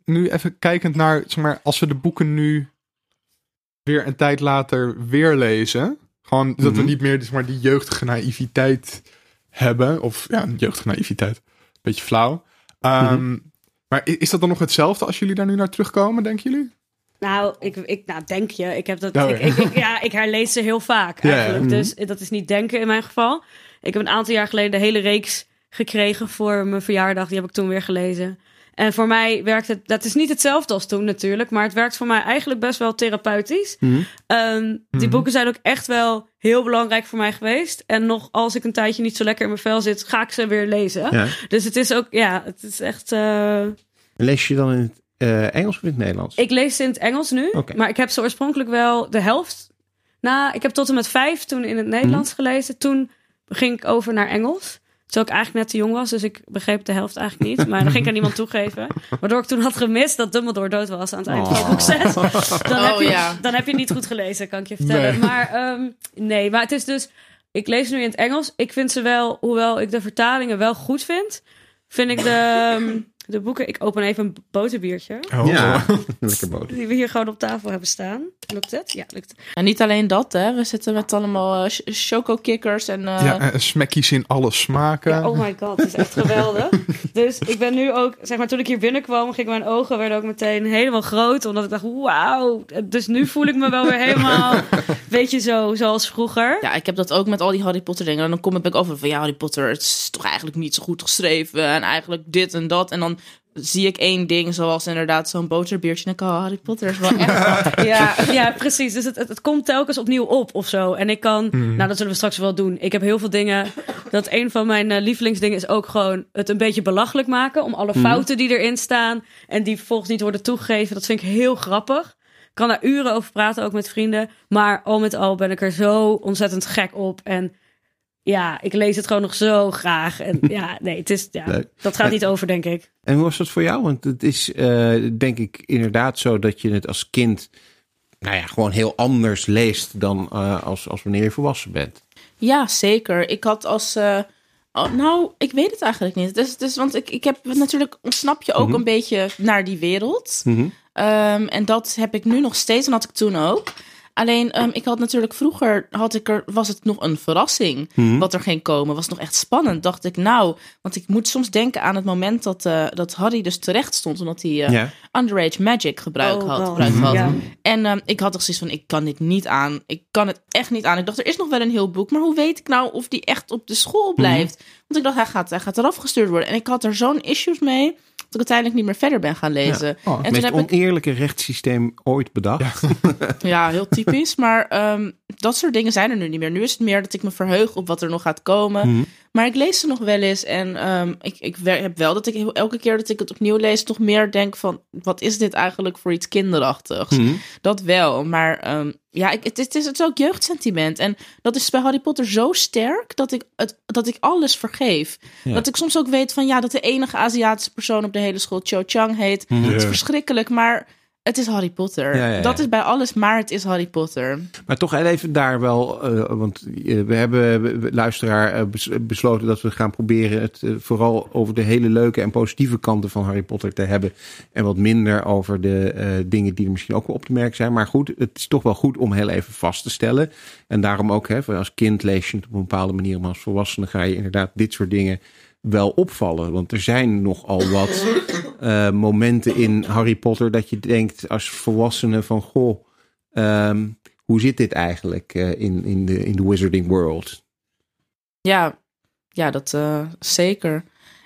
Speaker 1: nu even kijkend naar, zeg maar, als we de boeken nu weer een tijd later weer lezen. Gewoon dat we
Speaker 2: Mhm.
Speaker 1: niet meer zeg maar, die jeugdige naïviteit hebben. Of ja, een jeugdige naïviteit. Beetje flauw. Ehm,
Speaker 2: Mhm.
Speaker 1: Maar is dat dan nog hetzelfde als jullie daar nu naar terugkomen, denken jullie?
Speaker 4: Nou, ik, ik, nou, denk je. Ik heb dat.
Speaker 1: Oh,
Speaker 4: ik,
Speaker 1: ja.
Speaker 4: ik, ik- ja, ik herlees ze heel vaak
Speaker 1: Ja, ja.
Speaker 4: eigenlijk.
Speaker 2: Mhm.
Speaker 4: Dus dat is niet denken in mijn geval. Ik heb een aantal jaar geleden de hele reeks gekregen voor mijn verjaardag. Die heb ik toen weer gelezen. En voor mij werkt het. Dat is niet hetzelfde als toen natuurlijk. Maar het werkt voor mij eigenlijk best wel therapeutisch.
Speaker 2: Mhm.
Speaker 4: Ehm, die
Speaker 1: Mhm.
Speaker 4: boeken zijn ook echt wel heel belangrijk voor mij geweest. En nog als ik een tijdje niet zo lekker in mijn vel zit, ga ik ze weer lezen.
Speaker 2: ja.
Speaker 4: Dus het is ook, ja, het is echt. eh,
Speaker 2: lees je dan in het eh, Engels of in het Nederlands?
Speaker 4: Ik lees ze in het Engels nu, maar ik heb ze oorspronkelijk wel de helft. Nou, ik heb tot en met vijf toen in het Nederlands
Speaker 2: Mhm.
Speaker 4: gelezen. Toen ging ik over naar Engels. Terwijl ik eigenlijk net te jong was, dus ik begreep de helft eigenlijk niet. Maar dan ging ik aan niemand toegeven. Waardoor ik toen had gemist dat Dumbledore dood was aan het eind van boek 6. Dan, heb
Speaker 3: Oh,
Speaker 4: je,
Speaker 3: ja.
Speaker 4: dan heb je niet goed gelezen, kan ik je vertellen.
Speaker 1: Nee.
Speaker 4: Maar ehm, nee, maar het is dus... Ik lees nu in het Engels. Ik vind ze wel, hoewel ik de vertalingen wel goed vind... vind ik de, ehm, de boeken... Ik open even een boterbiertje.
Speaker 1: Oh.
Speaker 2: Ja, lekker boot.
Speaker 4: Die we hier gewoon op tafel hebben staan. Lukt het? Ja, lukt het.
Speaker 3: En niet alleen dat, hè. We zitten met allemaal eh, ch- choco-kikkers en... eh,
Speaker 1: Ja, en smackies in alle smaken.
Speaker 4: Ja, oh my god, het is echt geweldig. dus ik ben nu ook, zeg maar, toen ik hier binnenkwam, gingen mijn ogen werden ook meteen helemaal groot. Omdat ik dacht, wauw. Dus nu voel ik me wel weer helemaal, weet je, zo, zoals vroeger.
Speaker 3: Ja, ik heb dat ook met al die Harry Potter dingen. En dan kom ik over van ja, Harry Potter, het is toch eigenlijk niet zo goed geschreven. En eigenlijk dit en dat. En dan zie ik één ding, zoals inderdaad zo'n boterbiertje. En ik, oh, Harry Potter is wel echt...
Speaker 4: Ja, ja, precies. Dus het, het, het komt telkens opnieuw op of zo. En ik kan,
Speaker 1: Hmm.
Speaker 4: nou dat zullen we straks wel doen. Ik heb heel veel dingen, dat een van mijn eh, lievelingsdingen is ook gewoon het een beetje belachelijk maken. Om alle fouten die erin staan en die vervolgens niet worden toegegeven. Dat vind ik heel grappig. Ik kan daar uren over praten, ook met vrienden. Maar al met al ben ik er zo ontzettend gek op. En ja, ik lees het gewoon nog zo graag. En ja, nee, het is, ja,
Speaker 2: Leuk.
Speaker 4: dat gaat niet over, denk ik.
Speaker 2: En hoe was dat voor jou? Want het is eh, denk ik inderdaad zo dat je het als kind nou ja, gewoon heel anders leest dan eh, als, als wanneer je volwassen bent.
Speaker 3: Ja, zeker. Ik had als... eh, oh, nou, ik weet het eigenlijk niet. Dus, dus, want ik, ik heb natuurlijk... Ontsnap je ook
Speaker 2: Mhm.
Speaker 3: een beetje naar die wereld. Ehm, en dat heb ik nu nog steeds en had ik toen ook. Alleen, ehm, ik had natuurlijk vroeger, had ik er, was het nog een verrassing
Speaker 2: Mhm.
Speaker 3: wat er ging komen. Was nog echt spannend. Dacht ik, nou, want ik moet soms denken aan het moment dat, eh, dat Harry dus terecht stond. Omdat hij eh, underage magic gebruik
Speaker 4: Oh,
Speaker 3: had. Gebruikt had. En ehm, ik had toch zoiets van, ik kan dit niet aan. Ik kan het echt niet aan. Ik dacht, er is nog wel een heel boek. Maar hoe weet ik nou of die echt op de school blijft? Want ik dacht, hij gaat, hij gaat eraf gestuurd worden. En ik had er zo'n issues mee, ik uiteindelijk niet meer verder ben gaan lezen.
Speaker 1: Oh,
Speaker 3: en
Speaker 2: Het
Speaker 3: toen
Speaker 2: meest
Speaker 3: heb ik
Speaker 2: oneerlijke rechtssysteem ooit bedacht.
Speaker 3: Ja, heel typisch. Maar ehm, dat soort dingen zijn er nu niet meer. Nu is het meer dat ik me verheug op wat er nog gaat komen.
Speaker 2: Mhm.
Speaker 3: Maar ik lees ze nog wel eens. En ehm, ik, ik heb wel dat ik heel- elke keer dat ik het opnieuw lees... toch meer denk van... wat is dit eigenlijk voor iets kinderachtigs?
Speaker 2: Mhm.
Speaker 3: Dat wel. Maar ehm, ja, ik, het, het, is, het is ook jeugdsentiment. En dat is bij Harry Potter zo sterk... dat ik, het, dat ik alles vergeef.
Speaker 2: Ja.
Speaker 3: Dat ik soms ook weet van... ja, dat de enige Aziatische persoon op de hele school Cho Chang heet.
Speaker 2: Mhm.
Speaker 3: Het is
Speaker 1: Ja.
Speaker 3: verschrikkelijk, maar het is Harry Potter.
Speaker 2: Ja, ja, ja.
Speaker 3: Dat is bij alles, maar het is Harry Potter.
Speaker 2: Maar toch even daar wel, eh, want eh, we hebben, we- luisteraar, eh, bes- besloten dat we gaan proberen het vooral over de hele leuke en positieve kanten van Harry Potter te hebben. En wat minder over de dingen die er misschien ook wel op te merken zijn. Maar goed, het is toch wel goed om heel even vast te stellen. En daarom ook, hè, als kind lees je het op een bepaalde manier, maar als volwassene ga je inderdaad dit soort dingen wel opvallen. Want er zijn nogal wat eh, momenten in Harry Potter dat je denkt als volwassene van, goh, ehm, hoe zit dit eigenlijk eh, in, in, de, in de wizarding world?
Speaker 3: Ja, ja dat eh, zeker.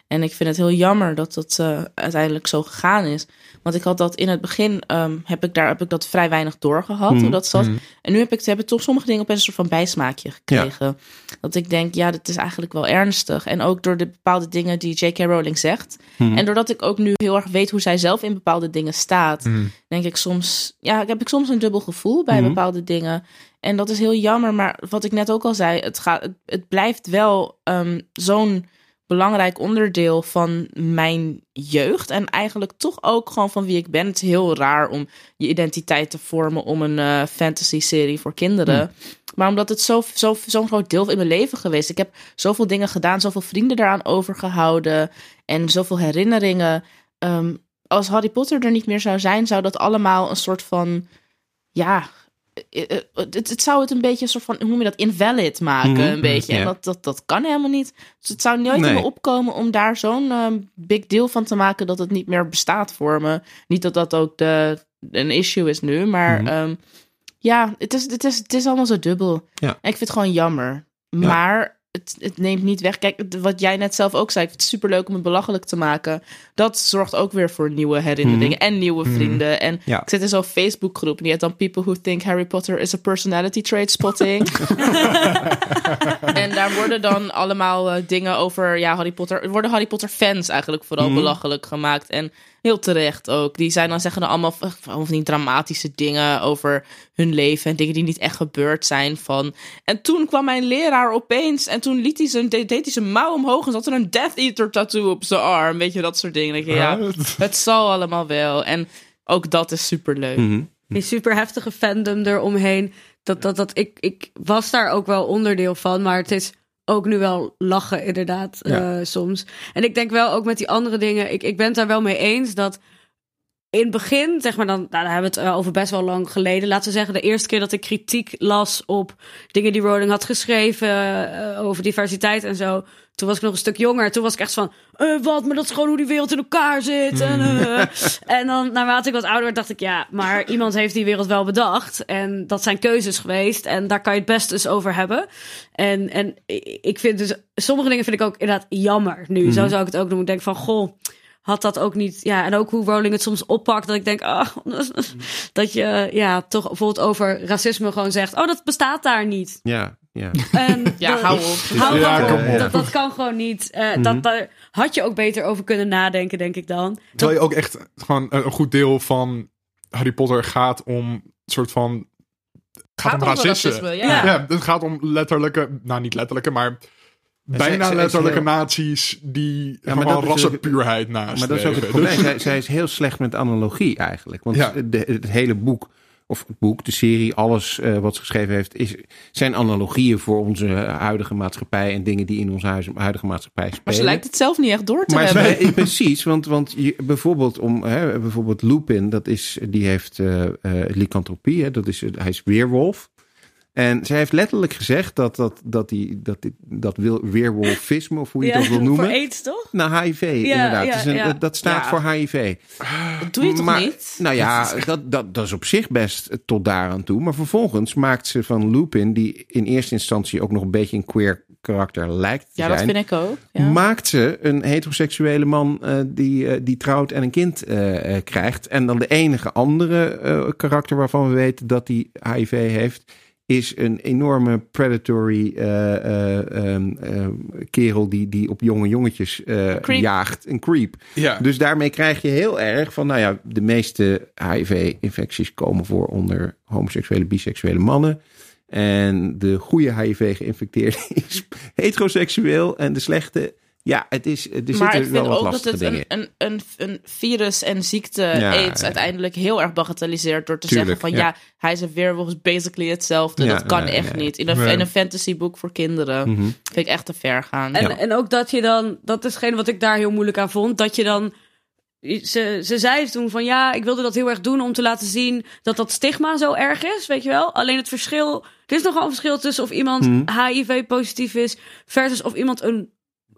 Speaker 3: En ik vind het heel jammer dat dat eh, uiteindelijk zo gegaan is. Want ik had dat in het begin, ehm, heb, ik daar, heb ik dat vrij weinig doorgehad, hoe dat zat.
Speaker 1: mhm.
Speaker 3: En nu heb ik, hebben toch sommige dingen op een soort van bijsmaakje gekregen. Dat ik denk, ja, dit is eigenlijk wel ernstig. En ook door de bepaalde dingen die J.K. Rowling zegt.
Speaker 2: Mhm.
Speaker 3: En doordat ik ook nu heel erg weet hoe zij zelf in bepaalde dingen staat,
Speaker 1: Mhm.
Speaker 3: denk ik soms, ja, heb ik soms een dubbel gevoel bij
Speaker 2: Mhm.
Speaker 3: bepaalde dingen. En dat is heel jammer, maar wat ik net ook al zei, het, gaat, het, het blijft wel ehm, zo'n belangrijk onderdeel van mijn jeugd. En eigenlijk toch ook gewoon van wie ik ben. Het is heel raar om je identiteit te vormen om een eh, fantasy-serie voor kinderen. Maar omdat het zo, zo, zo'n groot deel in mijn leven geweest. Ik heb zoveel dingen gedaan, zoveel vrienden eraan overgehouden. En zoveel herinneringen. Ehm, als Harry Potter er niet meer zou zijn, zou dat allemaal een soort van. Ja. eh, eh, Het, het zou het een beetje een soort van, hoe noem je dat, invalid maken,
Speaker 2: Mhm,
Speaker 3: een beetje. En dat, dat, dat kan helemaal niet. Dus het zou nooit
Speaker 2: Nee.
Speaker 3: in me opkomen om daar zo'n ehm, big deal van te maken dat het niet meer bestaat voor me. Niet dat dat ook de, een issue is nu, maar
Speaker 2: Mhm.
Speaker 3: ehm, ja, het is, het, is, het is allemaal zo dubbel.
Speaker 2: Ja.
Speaker 3: En ik vind het gewoon jammer.
Speaker 2: Ja.
Speaker 3: Maar het, het neemt niet weg. Kijk, wat jij net zelf ook zei, ik vind het superleuk om het belachelijk te maken. Dat zorgt ook weer voor nieuwe herinneringen en nieuwe
Speaker 1: Mhm.
Speaker 3: vrienden. En
Speaker 2: Ja.
Speaker 3: ik zit in zo'n Facebookgroep en die heet dan People Who Think Harry Potter is a Personality Trait Spotting. en daar worden dan allemaal eh, dingen over ja, Harry Potter. Er worden Harry Potter fans eigenlijk vooral
Speaker 2: Mhm.
Speaker 3: belachelijk gemaakt. En heel terecht ook. Die zijn dan zeggen dan allemaal van van die dramatische dingen over hun leven en dingen die niet echt gebeurd zijn. Van. En toen kwam mijn leraar opeens en toen liet hij zijn, deed, deed hij zijn mouw omhoog en zat er een Death Eater tattoo op zijn arm. Weet je, dat soort dingen. Dan denk je, ja, het zal allemaal wel. En ook dat is superleuk.
Speaker 2: Mhm.
Speaker 4: Die super heftige fandom eromheen. Dat, dat, dat, ik, ik was daar ook wel onderdeel van, maar het is ook nu wel lachen, inderdaad,
Speaker 2: Ja.
Speaker 4: eh, soms. En ik denk wel ook met die andere dingen, ik, ik ben het daar wel mee eens dat in het begin, zeg maar dan, nou, daar hebben we het eh, over best wel lang geleden. Laten we zeggen, de eerste keer dat ik kritiek las op dingen die Rowling had geschreven eh, over diversiteit en zo. Toen was ik nog een stuk jonger. Toen was ik echt van, eh, wat, maar dat is gewoon hoe die wereld in elkaar zit. En, eh. en dan, naarmate ik wat ouder werd, dacht ik, ja, maar iemand heeft die wereld wel bedacht. En dat zijn keuzes geweest. En daar kan je het best dus over hebben. En, en ik vind dus, sommige dingen vind ik ook inderdaad jammer nu. Zo zou ik het ook doen. Ik denk van, goh, had dat ook niet. Ja, en ook hoe Rowling het soms oppakt. Dat ik denk, ah, dat je ja, toch bijvoorbeeld over racisme gewoon zegt: Oh, dat bestaat daar niet.
Speaker 2: Ja, ja.
Speaker 4: En
Speaker 3: Ja,
Speaker 4: dat,
Speaker 3: hou op.
Speaker 4: hou
Speaker 1: Ja,
Speaker 4: op. Dat, dat kan gewoon niet. Eh,
Speaker 2: Mhm.
Speaker 4: dat, daar had je ook beter over kunnen nadenken, denk ik dan.
Speaker 1: Terwijl je ook echt gewoon een goed deel van Harry Potter gaat om een soort van. Gaat, om racisme.
Speaker 3: racisme,
Speaker 1: ja.
Speaker 3: ja.
Speaker 1: het gaat om letterlijke, nou niet letterlijke, maar bijna letterlijke
Speaker 2: heel-
Speaker 1: naties die
Speaker 2: Ja, is-
Speaker 1: rassenpuurheid naast.
Speaker 2: Maar dat is ook het probleem. Zij, zij is heel slecht met analogie eigenlijk. Want
Speaker 1: Ja.
Speaker 2: de, het hele boek, of het boek, de serie, alles eh, wat ze geschreven heeft, is, zijn analogieën voor onze huidige maatschappij en dingen die in onze huis- huidige maatschappij spelen.
Speaker 3: Maar ze lijkt het zelf niet echt door te
Speaker 2: Maar
Speaker 3: hebben.
Speaker 2: precies, want, want je, bijvoorbeeld om hè, bijvoorbeeld Lupin, dat is, die heeft eh, lycanthropie, hè, dat is, hij is weerwolf. En zij heeft letterlijk gezegd dat dat, dat, die, dat, die, dat wil, weerwolfisme, of hoe je dat wil
Speaker 4: voor
Speaker 2: noemen.
Speaker 4: aids, toch?
Speaker 2: Nou, HIV, inderdaad.
Speaker 4: ja,
Speaker 2: Dus een-
Speaker 4: ja.
Speaker 2: dat- dat staat
Speaker 3: Ja.
Speaker 2: voor HIV.
Speaker 3: Dat doe je toch
Speaker 2: maar,
Speaker 3: niet?
Speaker 2: Nou ja, dat, dat, dat is op zich best tot daaraan toe. Maar vervolgens maakt ze van Lupin, die in eerste instantie ook nog een beetje een queer karakter lijkt te
Speaker 3: Ja, dat
Speaker 2: zijn.
Speaker 3: vind ik ook. Ja.
Speaker 2: Maakt ze een heteroseksuele man eh, die, eh, die trouwt en een kind eh, eh, krijgt. En dan de enige andere eh, karakter waarvan we weten dat hij HIV heeft, is een enorme predatory eh, eh, ehm, ehm, kerel die, die op jonge jongetjes eh, jaagt. Een creep.
Speaker 1: Ja.
Speaker 2: Dus daarmee krijg je heel erg van, nou ja, de meeste HIV-infecties komen voor onder homoseksuele, biseksuele mannen. En de goede HIV-geïnfecteerde is heteroseksueel en de slechte Ja, het is, er
Speaker 3: maar ik
Speaker 2: wel
Speaker 3: vind ook dat het een, een, een, een virus en ziekte
Speaker 2: Ja,
Speaker 3: aids
Speaker 2: ja.
Speaker 3: uiteindelijk heel erg bagatelliseert door te
Speaker 2: Tuurlijk,
Speaker 3: zeggen van
Speaker 2: ja.
Speaker 3: ja. hij is een weerwolf, is basically hetzelfde.
Speaker 2: Ja,
Speaker 3: dat kan
Speaker 2: ja,
Speaker 3: echt
Speaker 2: ja.
Speaker 3: niet. In een, in een fantasyboek voor kinderen
Speaker 2: Mhm.
Speaker 3: vind ik echt te ver gaan.
Speaker 4: En,
Speaker 2: Ja.
Speaker 4: en ook dat je dan, dat is geen wat ik daar heel moeilijk aan vond, dat je dan. Ze, ze zei toen van ja, ik wilde dat heel erg doen om te laten zien dat dat stigma zo erg is, weet je wel. Alleen het verschil, er is nogal een verschil tussen of iemand
Speaker 2: Mhm.
Speaker 4: HIV-positief is versus of iemand een,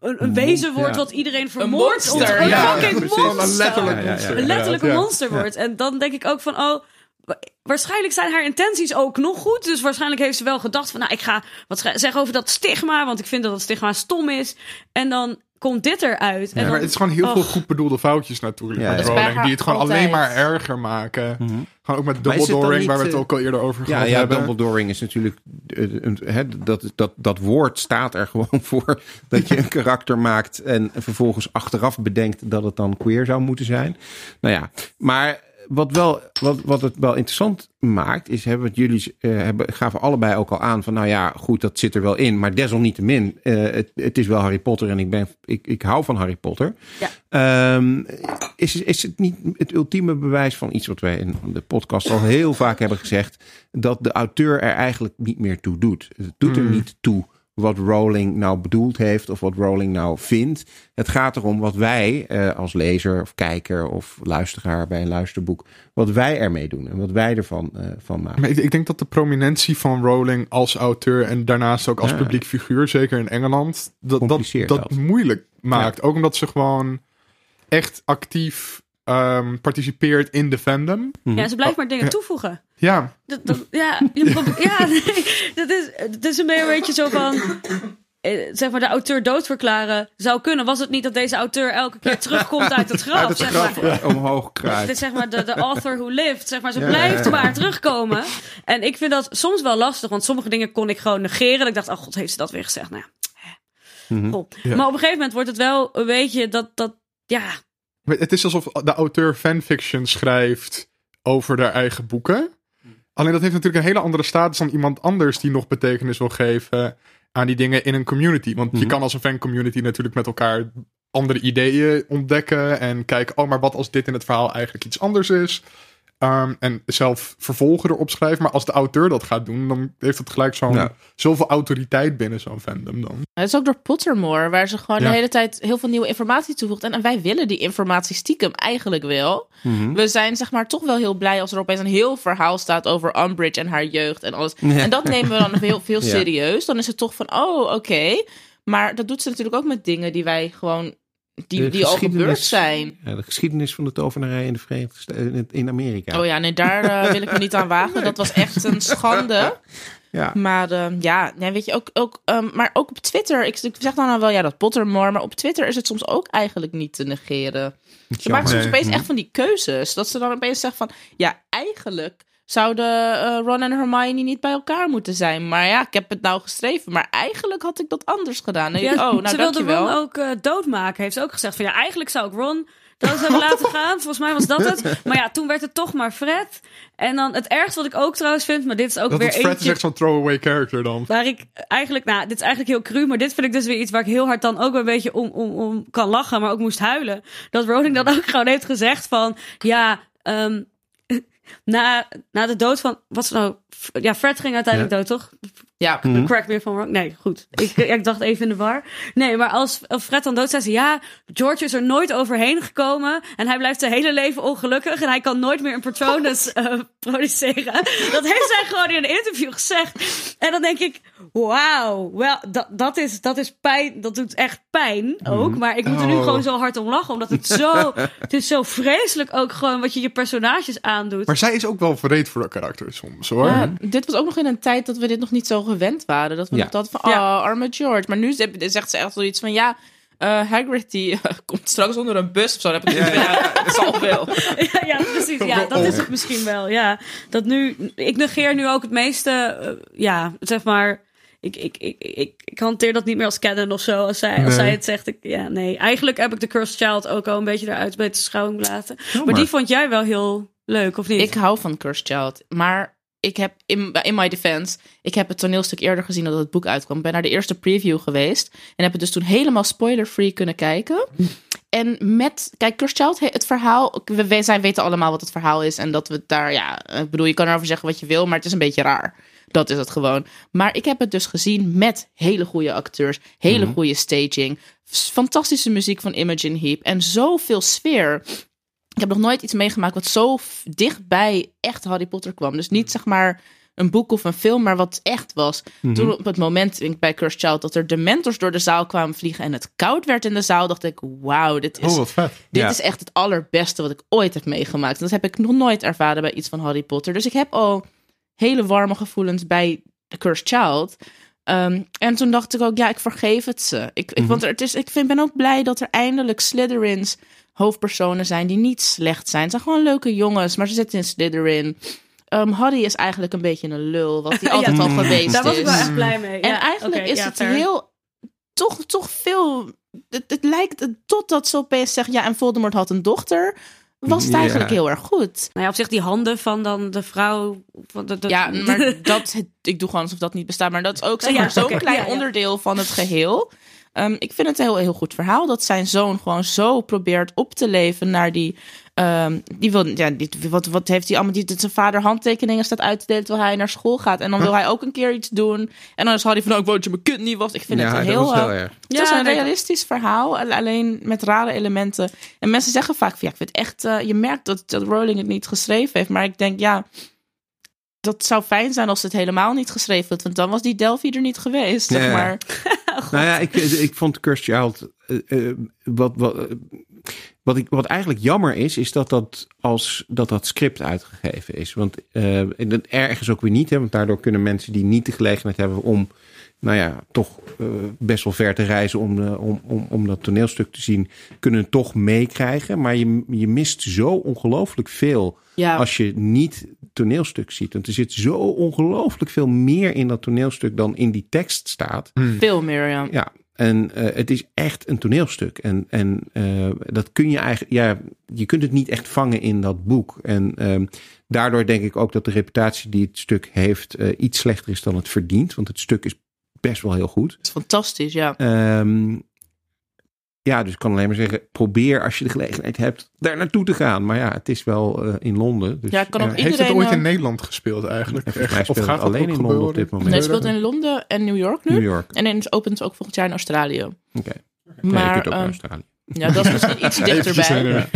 Speaker 4: een, een wezen wordt
Speaker 2: Ja.
Speaker 4: wat iedereen vermoordt. of
Speaker 3: monster,
Speaker 4: een
Speaker 3: ja.
Speaker 4: fucking
Speaker 1: precies.
Speaker 4: monster.
Speaker 1: Een letterlijk
Speaker 2: Ja, ja, ja.
Speaker 1: monster.
Speaker 4: Een letterlijk een monster wordt. En dan denk ik ook van, oh, wa- waarschijnlijk zijn haar intenties ook nog goed. Dus waarschijnlijk heeft ze wel gedacht van, nou, ik ga wat zeggen over dat stigma, want ik vind dat dat stigma stom is. En dan komt dit eruit. En
Speaker 1: Ja,
Speaker 4: dan,
Speaker 1: maar het is gewoon heel veel goed bedoelde foutjes natuurlijk
Speaker 2: Ja,
Speaker 1: met
Speaker 2: ja.
Speaker 1: Rowling, die het gewoon
Speaker 3: altijd.
Speaker 1: alleen maar erger maken.
Speaker 2: Mhm.
Speaker 1: Gewoon ook met
Speaker 2: niet,
Speaker 1: waar we het
Speaker 2: eh,
Speaker 1: ook al eerder over
Speaker 2: Ja,
Speaker 1: gehad
Speaker 2: ja
Speaker 1: hebben.
Speaker 2: Dumbledoring is natuurlijk... eh, een- hè, dat, dat, dat, dat woord staat er gewoon voor. Dat je een karakter maakt en vervolgens achteraf bedenkt dat het dan queer zou moeten zijn. Nou ja, maar wat, wel, wat, wat het wel interessant maakt, is hebben het jullie eh, hebben, gaven allebei ook al aan van nou ja, goed, dat zit er wel in. Maar desalniettemin, eh het, het is wel Harry Potter en ik, ben, ik, ik hou van Harry Potter.
Speaker 4: Ja.
Speaker 2: Ehm, is, is het niet het ultieme bewijs van iets wat wij in de podcast al heel vaak hebben gezegd, dat de auteur er eigenlijk niet meer toe doet. Het doet er niet toe wat Rowling nou bedoeld heeft of wat Rowling nou vindt. Het gaat erom wat wij eh, als lezer of kijker of luisteraar bij een luisterboek, wat wij ermee doen en wat wij ervan eh, van maken.
Speaker 1: Maar ik, ik denk dat de prominentie van Rowling als auteur en daarnaast ook als
Speaker 2: Ja.
Speaker 1: publiek figuur, zeker in Engeland, dat, dat,
Speaker 2: Compliceert
Speaker 1: dat,
Speaker 2: dat.
Speaker 1: moeilijk maakt. Ook omdat ze gewoon echt actief ehm, participeert in de fandom.
Speaker 4: ja, ze blijft maar dingen toevoegen.
Speaker 1: Ja,
Speaker 4: Dat, dat- ja, je probeert- ja nee, dat, is, dat is een beetje zo van... eh, Zeg maar, de auteur doodverklaren zou kunnen. Was het niet dat deze auteur elke keer terugkomt uit het graf?
Speaker 2: Uit het
Speaker 4: zeg
Speaker 2: graf
Speaker 4: maar.
Speaker 2: omhoog
Speaker 4: Het
Speaker 2: kruipt.
Speaker 4: is zeg maar de, de author who lived. Zeg maar, ze
Speaker 2: Ja,
Speaker 4: blijft
Speaker 2: ja, ja.
Speaker 4: maar terugkomen. En ik vind dat soms wel lastig, want sommige dingen kon ik gewoon negeren. Ik dacht, oh god, heeft ze dat weer gezegd? Nou
Speaker 2: Mhm.
Speaker 1: Ja.
Speaker 4: Maar op een gegeven moment wordt het wel een beetje dat, dat ja,
Speaker 1: Het is alsof de auteur fanfiction schrijft over haar eigen boeken. Alleen dat heeft natuurlijk een hele andere status dan iemand anders die nog betekenis wil geven aan die dingen in een community. Want je
Speaker 2: Mhm.
Speaker 1: kan als een fancommunity natuurlijk met elkaar andere ideeën ontdekken en kijken, oh, maar wat als dit in het verhaal eigenlijk iets anders is? Ehm, en zelf vervolgen erop schrijven. Maar als de auteur dat gaat doen, dan heeft het gelijk zo'n
Speaker 2: Ja.
Speaker 1: zoveel autoriteit binnen zo'n fandom dan.
Speaker 3: Het is ook door Pottermore, waar ze gewoon
Speaker 1: Ja.
Speaker 3: de hele tijd heel veel nieuwe informatie toevoegt. En, en wij willen die informatie stiekem eigenlijk wel.
Speaker 2: Mhm.
Speaker 3: We zijn zeg maar toch wel heel blij als er opeens een heel verhaal staat over Umbridge en haar jeugd en alles.
Speaker 2: Ja.
Speaker 3: En dat nemen we dan heel veel
Speaker 2: Ja.
Speaker 3: serieus. Dan is het toch van, oh, oké. Maar dat doet ze natuurlijk ook met dingen die wij gewoon, die, die al gebeurd zijn.
Speaker 2: Ja, de geschiedenis van de tovenarij in de Verenigde Staten, in- Amerika.
Speaker 3: Oh ja, nee, daar eh, wil ik me niet aan wagen. Dat was echt een schande.
Speaker 2: Ja.
Speaker 3: Maar ehm, ja, nee, weet je, ook, ook, ehm, maar ook op Twitter. Ik, ik zeg dan al wel, ja, dat Pottermore. Maar op Twitter is het soms ook eigenlijk niet te negeren. Ze maken soms opeens echt van die keuzes. Dat ze dan opeens zeggen van, ja, eigenlijk zouden eh, Ron en Hermione niet bij elkaar moeten zijn. Maar ja, ik heb het nou geschreven. Maar eigenlijk had ik dat anders gedaan. En ik,
Speaker 4: Ja,
Speaker 3: oh, nou
Speaker 4: ze wilde. Ron ook eh, doodmaken. Heeft ze ook gezegd van ja, eigenlijk zou ik Ron dood hebben laten gaan. Volgens mij was dat het. Maar ja, toen werd het toch maar Fred. En dan het ergste wat ik ook trouwens vind, maar dit is ook
Speaker 1: Dat
Speaker 4: weer
Speaker 1: het Fred is
Speaker 4: eentje
Speaker 1: echt zo'n throwaway character dan.
Speaker 4: waar ik eigenlijk, nou, dit is eigenlijk heel cru, maar dit vind ik dus weer iets waar ik heel hard dan ook een beetje om, om, om kan lachen, maar ook moest huilen. Dat Rowling dan ook gewoon heeft gezegd van, ja, ehm, na, na de dood van, wat is het nou? Ja, Fred ging uiteindelijk dood, toch?
Speaker 3: Ja,
Speaker 2: Mhm.
Speaker 4: Correct me if I'm wrong. Nee, goed. Ik, ik dacht even in de war. Nee, maar als als Fred dan dood zei ze... Ja, George is er nooit overheen gekomen. En hij blijft zijn hele leven ongelukkig. En hij kan nooit meer een Patronus eh, produceren. Dat heeft zij gewoon in een interview gezegd. En dan denk ik... Wauw, wel, dat, dat, is, dat is pijn. Dat doet echt pijn ook. Maar ik moet er nu
Speaker 1: Oh.
Speaker 4: gewoon zo hard om lachen. Omdat het zo... Het is zo vreselijk ook gewoon wat je je personages aandoet.
Speaker 1: Maar zij is ook wel vreed voor de karakter soms hoor.
Speaker 3: Ja, dit was ook nog in een tijd dat we dit nog niet zo gewend waren. Dat we
Speaker 2: Ja.
Speaker 3: nog dachten van, oh,
Speaker 4: Ja.
Speaker 3: arme George. Maar nu zegt zegt ze echt zoiets van, ja, eh, Hagrid die eh, komt straks onder een bus of zo. Dan heb ik van, ja, het zal wel.
Speaker 4: Ja, ja, precies. Ja, dat is het misschien wel. Ja, dat nu, ik negeer nu ook het meeste, eh, ja, zeg maar. Ik, ik, ik, ik, ik hanteer dat niet meer als canon of zo. Als zij, als
Speaker 1: Nee.
Speaker 4: zij het zegt, ik, ja, nee. Eigenlijk heb ik de Cursed Child ook al een beetje eruit bij de schouwing laten. maar
Speaker 2: maar.
Speaker 4: die vond jij wel heel leuk, of niet?
Speaker 3: Ik hou van Cursed Child. Maar ik heb in, in my defense, ik heb het toneelstuk eerder gezien dat het boek uitkwam. Ik ben naar de eerste preview geweest en heb het dus toen helemaal spoiler-free kunnen kijken. En met, kijk, Cursed Child, het verhaal, we, zijn, weten allemaal wat het verhaal is en dat we daar, ja, ik bedoel, je kan erover zeggen wat je wil, maar het is een beetje raar. Dat is het gewoon. Maar ik heb het dus gezien met hele goede acteurs, hele goede staging, fantastische muziek van Imogen Heap en zoveel sfeer. Ik heb nog nooit iets meegemaakt wat zo dichtbij echt Harry Potter kwam. Dus niet zeg maar een boek of een film, maar wat echt was. Toen op het moment in- bij Cursed Child dat er dementors door de zaal kwamen vliegen en het koud werd in de zaal, dacht ik, wauw, dit is
Speaker 1: Oh,
Speaker 3: dit
Speaker 2: Ja.
Speaker 3: is echt het allerbeste wat ik ooit heb meegemaakt. En dat heb ik nog nooit ervaren bij iets van Harry Potter. Dus ik heb al hele warme gevoelens bij The Cursed Child. Ehm, en toen dacht ik ook, ja, ik vergeef het ze. Ik, ik, want er, het is, ik vind, ben ook blij dat er eindelijk Slytherins hoofdpersonen zijn die niet slecht zijn. Het zijn gewoon leuke jongens, maar ze zitten in Slytherin. Ehm, Harry is eigenlijk een beetje een lul, wat hij
Speaker 4: Ja,
Speaker 3: altijd al
Speaker 2: mm.
Speaker 3: geweest
Speaker 4: Daar was ik wel
Speaker 3: is.
Speaker 4: echt blij mee.
Speaker 3: En
Speaker 4: Ja,
Speaker 3: eigenlijk is
Speaker 4: ja,
Speaker 3: het
Speaker 4: fair.
Speaker 3: heel. Toch, toch veel. Het, het lijkt. Totdat ze opeens zeggen. Ja, en Voldemort had een dochter. Was het eigenlijk heel erg goed.
Speaker 4: Nou ja, op zich die handen van dan de vrouw. Van de, de-
Speaker 3: Ja, maar dat. Ik doe gewoon alsof dat niet bestaat. Maar dat is ook zeg
Speaker 4: Ja,
Speaker 3: maar, zo'n klein
Speaker 4: ja, ja.
Speaker 3: onderdeel van het geheel. Ehm, ik vind het een heel, heel goed verhaal. Dat zijn zoon gewoon zo probeert op te leven naar die. ehm, die wil, ja, die, wat, wat heeft hij allemaal? Die, dat zijn vader handtekeningen staat uit te delen terwijl hij naar school gaat. En dan wil hij ook een keer iets doen. En dan is Harry van, oh, ik wou dat je mijn kind niet was. Ik vind
Speaker 2: ja,
Speaker 3: het een heel,
Speaker 2: was heel
Speaker 3: eh,
Speaker 2: erg.
Speaker 3: het is een realistisch verhaal, al- alleen met rare elementen. En mensen zeggen vaak van ja, ik vind echt, eh, je merkt dat, dat Rowling het niet geschreven heeft. Maar ik denk ja, dat zou fijn zijn als het helemaal niet geschreven had. Want dan was die Delphi er niet geweest, zeg
Speaker 2: Ja.
Speaker 3: maar.
Speaker 2: Nou ja, ik, ik vond Cursed Child. eh, eh, wat, wat, eh, wat, ik, wat eigenlijk jammer is, is dat dat, als, dat, dat script uitgegeven is. Want eh, dat ergens ook weer niet, hè, want daardoor kunnen mensen die niet de gelegenheid hebben om. Nou ja, toch eh, best wel ver te reizen om, eh, om, om, om dat toneelstuk te zien, kunnen toch meekrijgen. Maar je, je mist zo ongelooflijk veel
Speaker 3: Ja,
Speaker 2: als je niet toneelstuk ziet. Want er zit zo ongelooflijk veel meer in dat toneelstuk dan in die tekst staat.
Speaker 3: veel meer, ja.
Speaker 2: Ja, en eh, het is echt een toneelstuk. En, en eh, dat kun je eigenlijk, ja, je kunt het niet echt vangen in dat boek. En ehm, daardoor denk ik ook dat de reputatie die het stuk heeft eh, iets slechter is dan het verdient. Want het stuk is best wel heel goed.
Speaker 3: Het is fantastisch, ja.
Speaker 2: Ehm, ja, dus ik kan alleen maar zeggen, probeer als je de gelegenheid hebt daar naartoe te gaan. Maar ja, het is wel eh, in Londen. Dus,
Speaker 3: Ja, kan ook
Speaker 1: Heeft het
Speaker 3: iedereen,
Speaker 1: ooit
Speaker 3: eh,
Speaker 1: in Nederland gespeeld eigenlijk? Echt? Of
Speaker 2: speelt
Speaker 1: gaat
Speaker 2: het alleen in Londen op dit moment.
Speaker 3: Nee, het speelt in Londen en New York nu.
Speaker 2: New York.
Speaker 3: En het opent ook volgend jaar in Australië.
Speaker 2: Oké. Nee, je
Speaker 3: Maar
Speaker 2: kunt ook naar
Speaker 3: ehm,
Speaker 2: Australië.
Speaker 3: ja, dat is misschien iets dichterbij.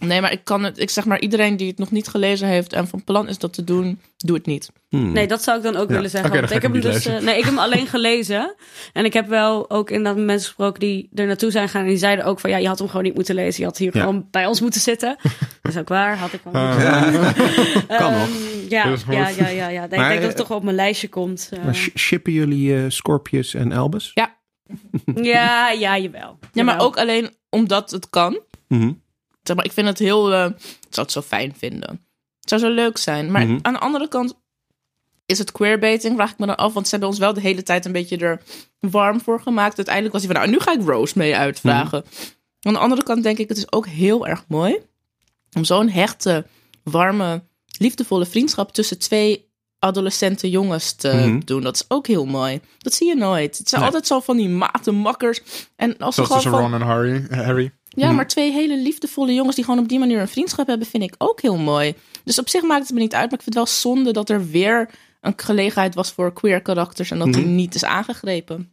Speaker 3: Nee, maar ik kan het. Ik zeg maar, iedereen die het nog niet gelezen heeft en van plan is dat te doen, doe het niet.
Speaker 2: Hmm.
Speaker 4: Nee, dat zou ik dan ook
Speaker 2: Ja.
Speaker 4: willen zeggen. Want ik heb hem dus. eh, nee, ik heb hem alleen gelezen. En ik heb wel ook inderdaad met mensen gesproken die er naartoe zijn gegaan. En die zeiden ook van ja, je had hem gewoon niet moeten lezen. Je had hier
Speaker 2: Ja.
Speaker 4: gewoon bij ons moeten zitten. Dat is ook waar. Had ik wel
Speaker 1: Ah.
Speaker 4: moeten
Speaker 2: Kan nog.
Speaker 4: Ehm, Ja, ja, ja, ja, ja. Ik
Speaker 2: Maar,
Speaker 4: denk dat
Speaker 2: eh,
Speaker 4: het toch wel op mijn lijstje komt. eh.
Speaker 2: Maar sh- shippen jullie eh, Scorpius en Albus?
Speaker 4: ja, ja, jawel.
Speaker 3: Ja, maar
Speaker 4: Jawel.
Speaker 3: ook alleen omdat het kan.
Speaker 2: Mhm.
Speaker 3: Zeg maar, ik vind het heel. eh, ik zou het zo fijn vinden. Het zou zo leuk zijn. Maar
Speaker 2: Mhm.
Speaker 3: aan de andere kant is het queerbaiting, vraag ik me dan af. Want ze hebben ons wel de hele tijd een beetje er warm voor gemaakt. Uiteindelijk was hij van, nou, nu ga ik Rose mee uitvragen. Aan de andere kant denk ik, het is ook heel erg mooi. Om zo'n hechte, warme, liefdevolle vriendschap tussen twee adolescente jongens te
Speaker 2: Mhm.
Speaker 3: doen. Dat is ook heel mooi. Dat zie je nooit. Het zijn
Speaker 2: Nee.
Speaker 3: altijd zo van die matenmakkers. En als ze gewoon
Speaker 1: tussen
Speaker 3: van,
Speaker 1: Ron en Harry. Harry.
Speaker 3: Ja,
Speaker 2: Mhm.
Speaker 3: maar twee hele liefdevolle jongens die gewoon op die manier een vriendschap hebben, vind ik ook heel mooi. Dus op zich maakt het me niet uit, maar ik vind het wel zonde dat er weer een gelegenheid was voor queer karakters en dat die
Speaker 2: Mhm.
Speaker 3: niet is aangegrepen.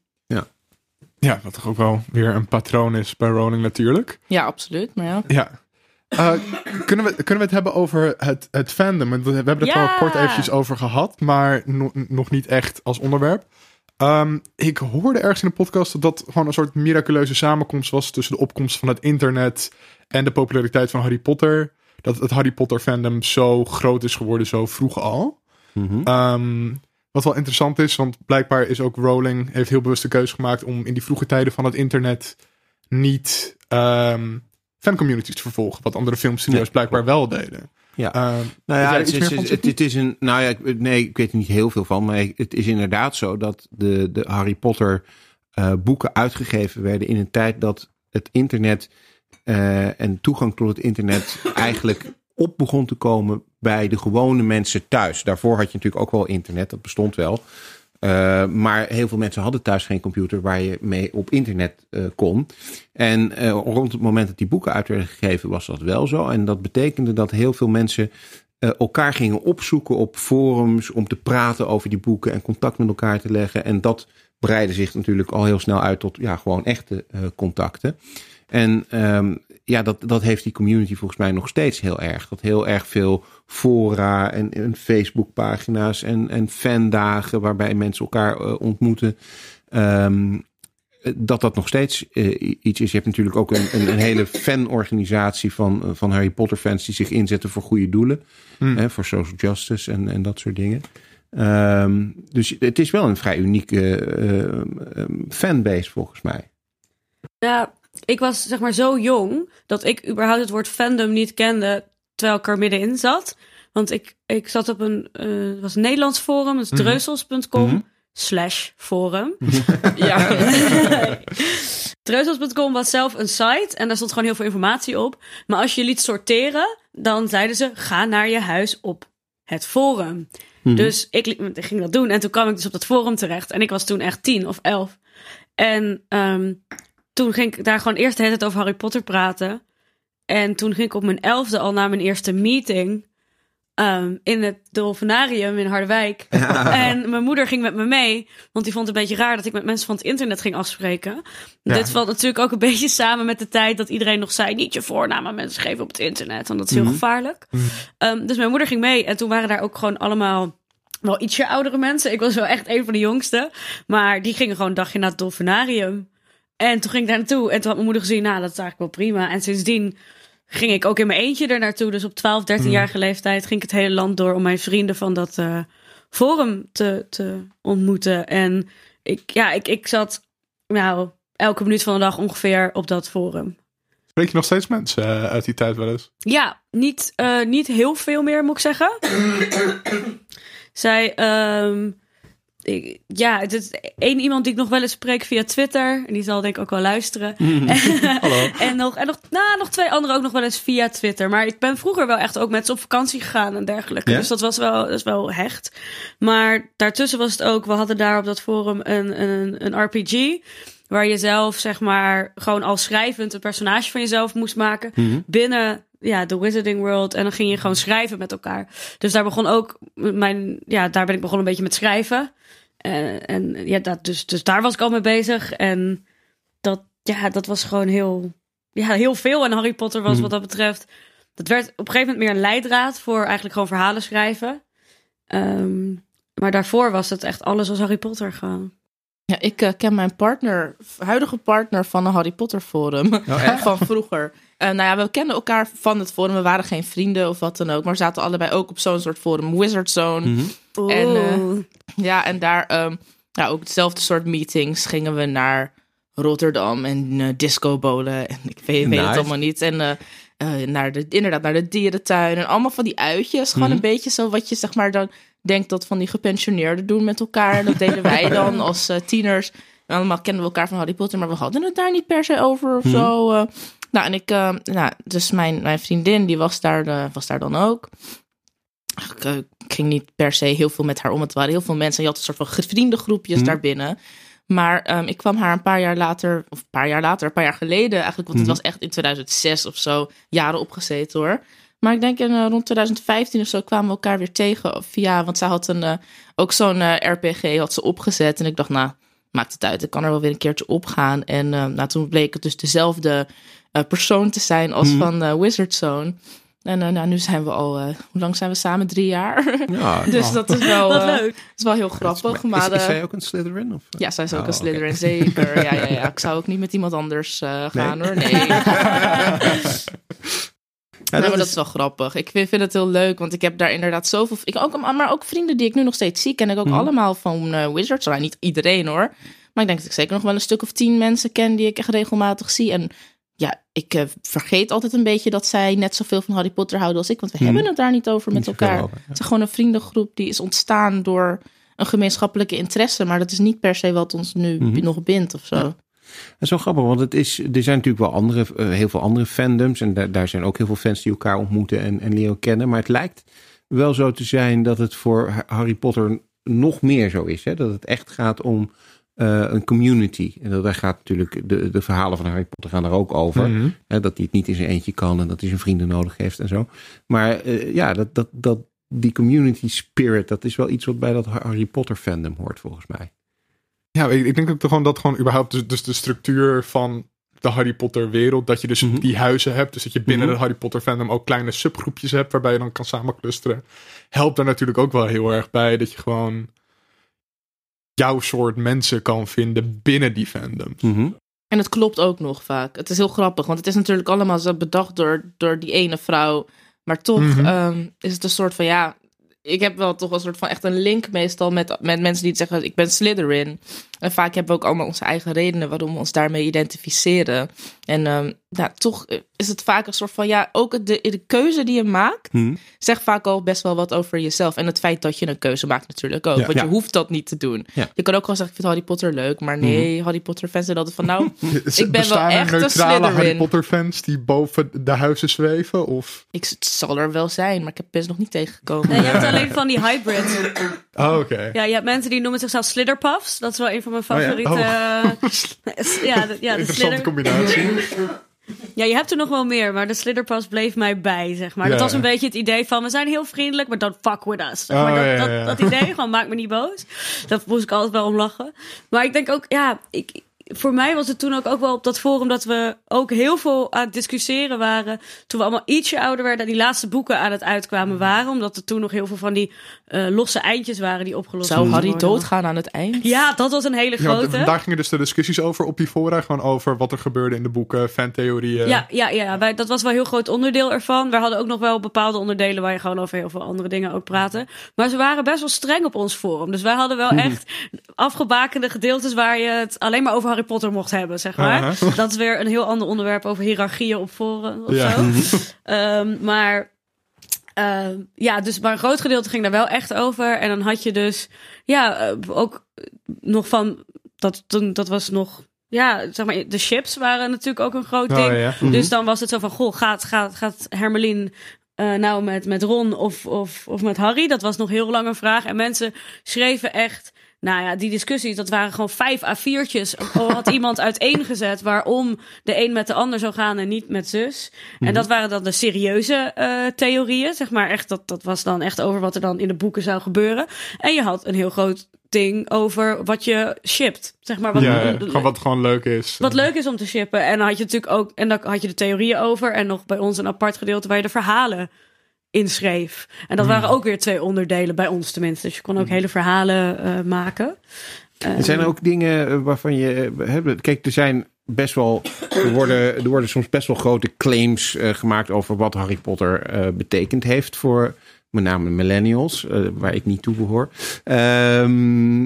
Speaker 1: Ja, wat toch ook wel weer een patroon is bij Rowling natuurlijk.
Speaker 3: Ja, absoluut. Maar ja.
Speaker 1: Ja. Eh, kunnen, we, kunnen we het hebben over het, het fandom? We we hebben het
Speaker 4: Ja.
Speaker 1: al kort eventjes over gehad, maar no- nog niet echt als onderwerp. Ehm, ik hoorde ergens in een podcast dat dat gewoon een soort miraculeuze samenkomst was tussen de opkomst van het internet en de populariteit van Harry Potter. Dat het Harry Potter fandom zo groot is geworden zo vroeg al.
Speaker 2: Mhm.
Speaker 1: Ehm, wat wel interessant is, want blijkbaar is ook Rowling heeft heel bewust de keuze gemaakt om in die vroege tijden van het internet niet ehm fancommunities te vervolgen, wat andere filmstudio's
Speaker 2: Nee,
Speaker 1: blijkbaar wel deden.
Speaker 2: Ja.
Speaker 1: Ehm,
Speaker 2: Nou ja, het is, het, het is een. Nou ja, ik, nee, ik weet er niet heel veel van. Maar het is inderdaad zo dat de, de Harry Potter eh, boeken uitgegeven werden in een tijd dat het internet eh, en toegang tot het internet eigenlijk op begon te komen bij de gewone mensen thuis. Daarvoor had je natuurlijk ook wel internet, dat bestond wel. Uh, maar heel veel mensen hadden thuis geen computer waar je mee op internet uh, kon. En uh, rond het moment dat die boeken uit werden gegeven was dat wel zo. En dat betekende dat heel veel mensen elkaar gingen opzoeken op forums om te praten over die boeken en contact met elkaar te leggen. En dat breidde zich natuurlijk al heel snel uit tot ja, gewoon echte contacten. En um, ja, dat, dat heeft die community volgens mij nog steeds heel erg. Dat heel erg veel fora en, en Facebookpagina's en, en fandagen waarbij mensen elkaar uh, ontmoeten. Um, dat dat nog steeds uh, iets is. Je hebt natuurlijk ook een, een, een hele fanorganisatie van, van Harry Potter fans die zich inzetten voor goede doelen. Hmm. Hè, voor social justice en, en dat soort dingen. Um, dus het is wel een vrij unieke uh, fanbase volgens mij.
Speaker 4: Ja, ik was zeg maar zo jong dat ik überhaupt het woord fandom niet kende terwijl ik er middenin zat. Want ik, ik zat op een, uh, was een Nederlands forum, dat is dreuzels.com mm -hmm. slash forum. ja. dreuzels.com was zelf een site en daar stond gewoon heel veel informatie op. Maar als je liet sorteren, dan zeiden ze ga naar je huis op het forum. Mm -hmm. Dus ik, ik, ging dat doen en toen kwam ik dus op dat forum terecht. En ik was toen echt tien of elf. En um, toen ging ik daar gewoon eerst de hele tijd over Harry Potter praten. En toen ging ik op mijn elfde al naar mijn eerste meeting. Um, in het Dolfinarium in Harderwijk. Ja. En mijn moeder ging met me mee. Want die vond het een beetje raar dat ik met mensen van het internet ging afspreken. Ja. Dit valt natuurlijk ook een beetje samen met de tijd dat iedereen nog zei: niet je voornaam aan mensen geven op het internet. Want dat is heel mm -hmm. gevaarlijk. Mm -hmm. um, dus mijn moeder ging mee. En toen waren daar ook gewoon allemaal wel ietsje oudere mensen. Ik was wel echt een van de jongste. Maar die gingen gewoon een dagje naar het Dolfinarium. En toen ging ik daar naartoe. En toen had mijn moeder gezien, nou, dat is eigenlijk wel prima. En sindsdien ging ik ook in mijn eentje er naartoe. Dus op 12, 13-jarige leeftijd ging ik het hele land door om mijn vrienden van dat uh, forum te, te ontmoeten. En ik, ja, ik, ik zat nou, elke minuut van de dag ongeveer op dat forum.
Speaker 1: Spreek je nog steeds mensen uh, uit die tijd wel eens?
Speaker 4: Ja, niet, uh, niet heel veel meer, moet ik zeggen. Zij... Um, ja, het is één iemand die ik nog wel eens spreek via Twitter. En die zal denk ik ook wel luisteren.
Speaker 2: Hallo.
Speaker 4: en nog, en nog, nou, nog twee anderen ook nog wel eens via Twitter. Maar ik ben vroeger wel echt ook met ze op vakantie gegaan en dergelijke. Dus dat was wel, dat is wel hecht. Maar daartussen was het ook, we hadden daar op dat forum een, een, een RPG. Waar je zelf, zeg maar, gewoon al schrijvend een personage van jezelf moest maken. Mm -hmm. Binnen ja, de Wizarding World. En dan ging je gewoon schrijven met elkaar. Dus daar begon ook mijn, ja, daar ben ik begonnen een beetje met schrijven. Uh, en ja, dat, dus, dus daar was ik al mee bezig. En dat, ja, dat was gewoon heel, ja, heel veel. En Harry Potter was mm. wat dat betreft. Dat werd op een gegeven moment meer een leidraad voor eigenlijk gewoon verhalen schrijven. Um, maar daarvoor was het echt alles als Harry Potter gewoon.
Speaker 3: Ja, ik uh, ken mijn partner, huidige partner van een Harry Potter forum oh, van vroeger. Uh, nou ja, we kenden elkaar van het forum. We waren geen vrienden of wat dan ook. Maar we zaten allebei ook op zo'n soort forum, Wizard Zone.
Speaker 4: Mm -hmm.
Speaker 3: En uh, ja, en daar um, ja, ook hetzelfde soort meetings gingen we naar Rotterdam en uh, disco bolen. En ik weet, nice. weet het allemaal niet. En naar de, inderdaad naar de dierentuin. En allemaal van die uitjes. Gewoon mm -hmm. een beetje zo wat je zeg maar dan denkt dat van die gepensioneerden doen met elkaar. Dat deden wij dan als tieners. En allemaal kenden we elkaar van Harry Potter, maar we hadden het daar niet per se over of -hmm. zo. Nou, en ik, uh, nou, dus mijn, mijn vriendin, die was daar, was daar dan ook. Ik, ik, ging niet per se heel veel met haar om. Het waren heel veel mensen. Je had een soort van vriendengroepjes mm. daarbinnen. Maar um, ik kwam haar een paar jaar later, of een paar jaar later, een paar jaar geleden eigenlijk, want het was echt in 2006 of zo, jaren opgezeten hoor. Maar ik denk in uh, rond 2015 of zo kwamen we elkaar weer tegen via, want zij had een, uh, ook zo'n uh, RPG had ze opgezet. En ik dacht, nou, maakt het uit, ik kan er wel weer een keertje opgaan. En nou, toen bleek het dus dezelfde uh, persoon te zijn als mm. van uh, Wizard Zone. En uh, nou, nu zijn we al, hoe lang zijn we samen? Drie jaar.
Speaker 2: Ja,
Speaker 3: dus
Speaker 2: oh.
Speaker 3: dat is wel,
Speaker 4: leuk.
Speaker 3: Dat is wel heel grappig.
Speaker 2: Is,
Speaker 3: maar,
Speaker 2: is, is zij ook een Slytherin? Of?
Speaker 3: Ja, zij is ook
Speaker 2: oh,
Speaker 3: een Slytherin,
Speaker 2: okay.
Speaker 3: zeker. Ja, ja, ja. Ik zou ook niet met iemand anders gaan
Speaker 2: nee.
Speaker 3: hoor. Nee. Ja, dat, maar dat is wel grappig. Ik vind, vind, het heel leuk, want ik heb daar inderdaad zoveel... Ik ook, maar ook vrienden die ik nu nog steeds zie, ken ik ook mm. allemaal van uh, Wizards. Nou, niet iedereen hoor. Maar ik denk dat ik zeker nog wel een stuk of tien mensen ken die ik echt regelmatig zie. En ja, ik uh, vergeet altijd een beetje dat zij net zoveel van Harry Potter houden als ik. Want we mm. hebben het daar niet over met
Speaker 2: niet
Speaker 3: elkaar.
Speaker 2: Over, ja.
Speaker 3: Het is gewoon een vriendengroep die is ontstaan door een gemeenschappelijke interesse. Maar dat is niet per se wat ons nu
Speaker 2: Mhm.
Speaker 3: mm -hmm. nog bindt of zo. Ja.
Speaker 2: Dat is wel grappig, want het is, er zijn natuurlijk wel andere, uh, heel veel andere fandoms. En daar, daar zijn ook heel veel fans die elkaar ontmoeten en, en leren kennen. Maar het lijkt wel zo te zijn dat het voor Ha- Harry Potter nog meer zo is. Hè? Dat het echt gaat om eh, een community. En dat, daar gaat natuurlijk de, de verhalen van Harry Potter gaan er ook over.
Speaker 1: Mhm.
Speaker 2: Hè, dat hij het niet in zijn eentje kan en dat hij zijn vrienden nodig heeft en zo. Maar eh, ja, dat, dat, dat, die community spirit, dat is wel iets wat bij dat Harry Potter fandom hoort volgens mij.
Speaker 1: Ja, ik, ik denk ook gewoon dat gewoon überhaupt dus, dus de structuur van de Harry Potter wereld, dat je dus
Speaker 2: Mhm.
Speaker 1: die huizen hebt, dus dat je binnen
Speaker 2: Mhm.
Speaker 1: de Harry Potter fandom ook kleine subgroepjes hebt waarbij je dan kan samenclusteren, helpt daar natuurlijk ook wel heel erg bij dat je gewoon jouw soort mensen kan vinden binnen die fandoms.
Speaker 3: En het klopt ook nog vaak. Het is heel grappig, want het is natuurlijk allemaal zo bedacht door, door die ene vrouw. Maar toch
Speaker 1: Mhm.
Speaker 3: ehm, is het een soort van, ja... Ik heb wel toch een soort van echt een link meestal met, met mensen die zeggen... ik ben Slytherin. En vaak hebben we ook allemaal onze eigen redenen waarom we ons daarmee identificeren. En ehm, ja, toch is het vaak een soort van, ja, ook de, de keuze die je maakt...
Speaker 2: Mhm.
Speaker 3: zegt vaak al best wel wat over jezelf. En het feit dat je een keuze maakt natuurlijk ook.
Speaker 1: Ja.
Speaker 3: want
Speaker 2: Ja.
Speaker 3: je hoeft dat niet te doen.
Speaker 2: Ja.
Speaker 3: Je kan ook gewoon zeggen, ik vind Harry Potter leuk. Maar nee, Harry Potter fans zijn altijd van, nou... Ik ben wel
Speaker 1: er
Speaker 3: echt een
Speaker 1: neutrale Harry
Speaker 3: Slytherin.
Speaker 1: Potter fans die boven de huizen zweven? Of?
Speaker 3: Ik, het zal er wel zijn, maar ik heb best nog niet tegengekomen.
Speaker 4: Nee, je hebt alleen van die hybrid.
Speaker 1: Oh, oké.
Speaker 4: Ja, je hebt mensen die noemen zichzelf Slitherpuffs. Dat is wel een van mijn
Speaker 1: Oh ja.
Speaker 4: favoriete... ja, de, ja, de
Speaker 1: Interessante
Speaker 4: Slither...
Speaker 1: combinatie.
Speaker 4: Ja, je hebt er nog wel meer, maar de Slitherpuffs bleef mij bij, zeg maar.
Speaker 1: Ja,
Speaker 4: dat was een beetje het idee van, we zijn heel vriendelijk, maar don't fuck with us. Zeg
Speaker 1: Oh,
Speaker 4: maar dat,
Speaker 1: ja, ja,
Speaker 4: dat, dat idee, gewoon maak me niet boos. Dat moest ik altijd wel om lachen. Maar ik denk ook, ja, ik, voor mij was het toen ook, ook wel op dat forum dat we ook heel veel aan het discussiëren waren. Toen we allemaal ietsje ouder werden en die laatste boeken aan het uitkwamen waren. Omdat er toen nog heel veel van die eh, losse eindjes waren die opgelost
Speaker 3: Zou Harry
Speaker 4: worden.
Speaker 3: doodgaan aan het eind?
Speaker 4: Ja, dat was een hele
Speaker 1: Ja,
Speaker 4: grote.
Speaker 1: d- daar gingen dus de discussies over op die fora. Gewoon over wat er gebeurde in de boeken, fantheorieën.
Speaker 4: Ja, ja, ja wij, dat was wel een heel groot onderdeel ervan. We hadden ook nog wel bepaalde onderdelen waar je gewoon over heel veel andere dingen ook praatte. Maar ze waren best wel streng op ons forum. Dus wij hadden wel echt afgebakende gedeeltes waar je het alleen maar over Harry Potter mocht hebben, zeg maar. Dat is weer een heel ander onderwerp over hiërarchieën op forum of
Speaker 1: Ja.
Speaker 4: zo. Ehm, maar ehm, ja, dus maar een groot gedeelte ging daar wel echt over. En dan had je dus ja, eh, ook nog van dat toen dat was nog ja, zeg maar de chips waren natuurlijk ook een groot
Speaker 1: Oh,
Speaker 4: ding.
Speaker 1: ja.
Speaker 4: Dus dan was het zo van, goh, gaat, gaat, gaat Hermelien eh, nou met, met Ron of, of, of met Harry? Dat was nog heel lang een vraag. En mensen schreven echt, nou ja, die discussies, dat waren gewoon vijf A4'tjes. Had iemand uiteengezet waarom de een met de ander zou gaan en niet met zus. En dat waren dan de serieuze eh, theorieën, zeg maar. Echt, dat, dat was dan echt over wat er dan in de boeken zou gebeuren. En je had een heel groot ding over wat je shipt. Zeg maar, wat,
Speaker 1: Ja, ja, gewoon wat gewoon leuk is.
Speaker 4: wat leuk is om te shippen. En dan had je natuurlijk ook, en dan had je de theorieën over. En nog bij ons een apart gedeelte waar je de verhalen inschreef. En dat waren ook weer twee onderdelen bij ons tenminste. Dus je kon ook hele verhalen eh, maken.
Speaker 2: Er zijn ook dingen eh, waarvan je. eh, hè, Kijk, er zijn best wel. Er worden, er worden soms best wel grote claims eh, gemaakt over wat Harry Potter eh, betekend heeft voor met name millennials, eh, waar ik niet toe behoor. Ehm,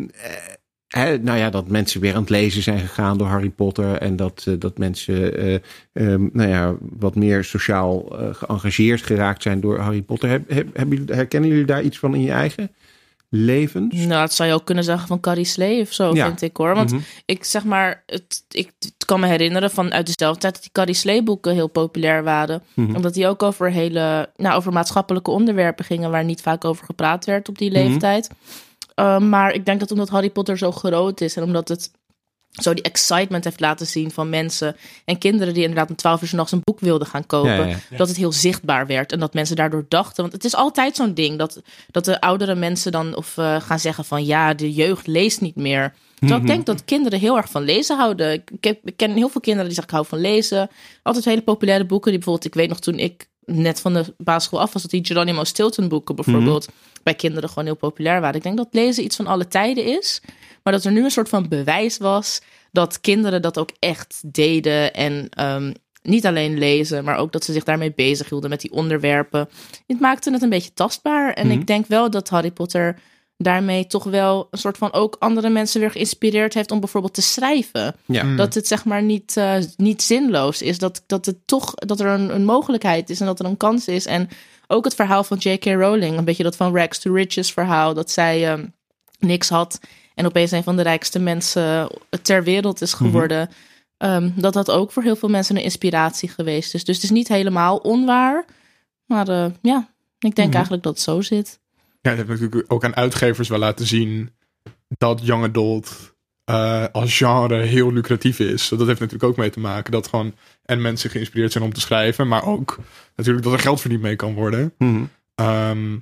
Speaker 2: eh, nou ja, dat mensen weer aan het lezen zijn gegaan door Harry Potter. En dat, eh, dat mensen eh, ehm, nou ja, wat meer sociaal eh, geëngageerd geraakt zijn door Harry Potter. Heb, heb, hebben herkennen jullie daar iets van in je eigen levens?
Speaker 3: Nou, dat zou je ook kunnen zeggen van Carrie Slee of zo,
Speaker 2: Ja.
Speaker 3: vind ik hoor. Want
Speaker 2: Mhm.
Speaker 3: ik zeg maar, het, ik het kan me herinneren van uit dezelfde tijd dat die Carrie Slee boeken heel populair waren.
Speaker 2: Mhm.
Speaker 3: Omdat die ook over hele, nou, over maatschappelijke onderwerpen gingen waar niet vaak over gepraat werd op die
Speaker 2: Mhm.
Speaker 3: leeftijd. Uh, maar ik denk dat omdat Harry Potter zo groot is en omdat het zo die excitement heeft laten zien van mensen en kinderen die inderdaad om 12 uur 's nachts een boek wilden gaan kopen,
Speaker 2: Ja, ja, ja.
Speaker 3: dat het heel zichtbaar werd en dat mensen daardoor dachten, want het is altijd zo'n ding dat, dat de oudere mensen dan of eh, gaan zeggen van ja, de jeugd leest niet meer. Terwijl ik denk dat kinderen heel erg van lezen houden. Ik, ik, heb- ik ken heel veel kinderen die zeggen ik hou van lezen. Altijd hele populaire boeken die bijvoorbeeld, ik weet nog toen ik net van de basisschool af was, dat die Geronimo Stilton boeken bijvoorbeeld bij kinderen gewoon heel populair waren. Ik denk dat lezen iets van alle tijden is. Maar dat er nu een soort van bewijs was dat kinderen dat ook echt deden. En ehm, niet alleen lezen, maar ook dat ze zich daarmee bezighielden met die onderwerpen. Het maakte het een beetje tastbaar. En ik denk wel dat Harry Potter daarmee toch wel een soort van ook andere mensen weer geïnspireerd heeft om bijvoorbeeld te schrijven.
Speaker 2: Ja.
Speaker 3: Dat het zeg maar niet, eh, niet zinloos is. Dat, dat het toch dat er een, een mogelijkheid is en dat er een kans is. En ook het verhaal van J.K. Rowling, een beetje dat van Rags to Riches verhaal, dat zij ehm, niks had en opeens een van de rijkste mensen ter wereld is geworden. Ehm, dat dat ook voor heel veel mensen een inspiratie geweest is. Dus het is niet helemaal onwaar. Maar eh, ja, Ik denk
Speaker 2: Mhm.
Speaker 3: eigenlijk dat het zo zit.
Speaker 1: Ja, het heeft natuurlijk ook aan uitgevers wel laten zien dat young adult eh, als genre heel lucratief is. Dat heeft natuurlijk ook mee te maken dat gewoon en mensen geïnspireerd zijn om te schrijven, maar ook natuurlijk dat er geld verdiend mee kan worden.
Speaker 2: Mhm.
Speaker 1: Ehm,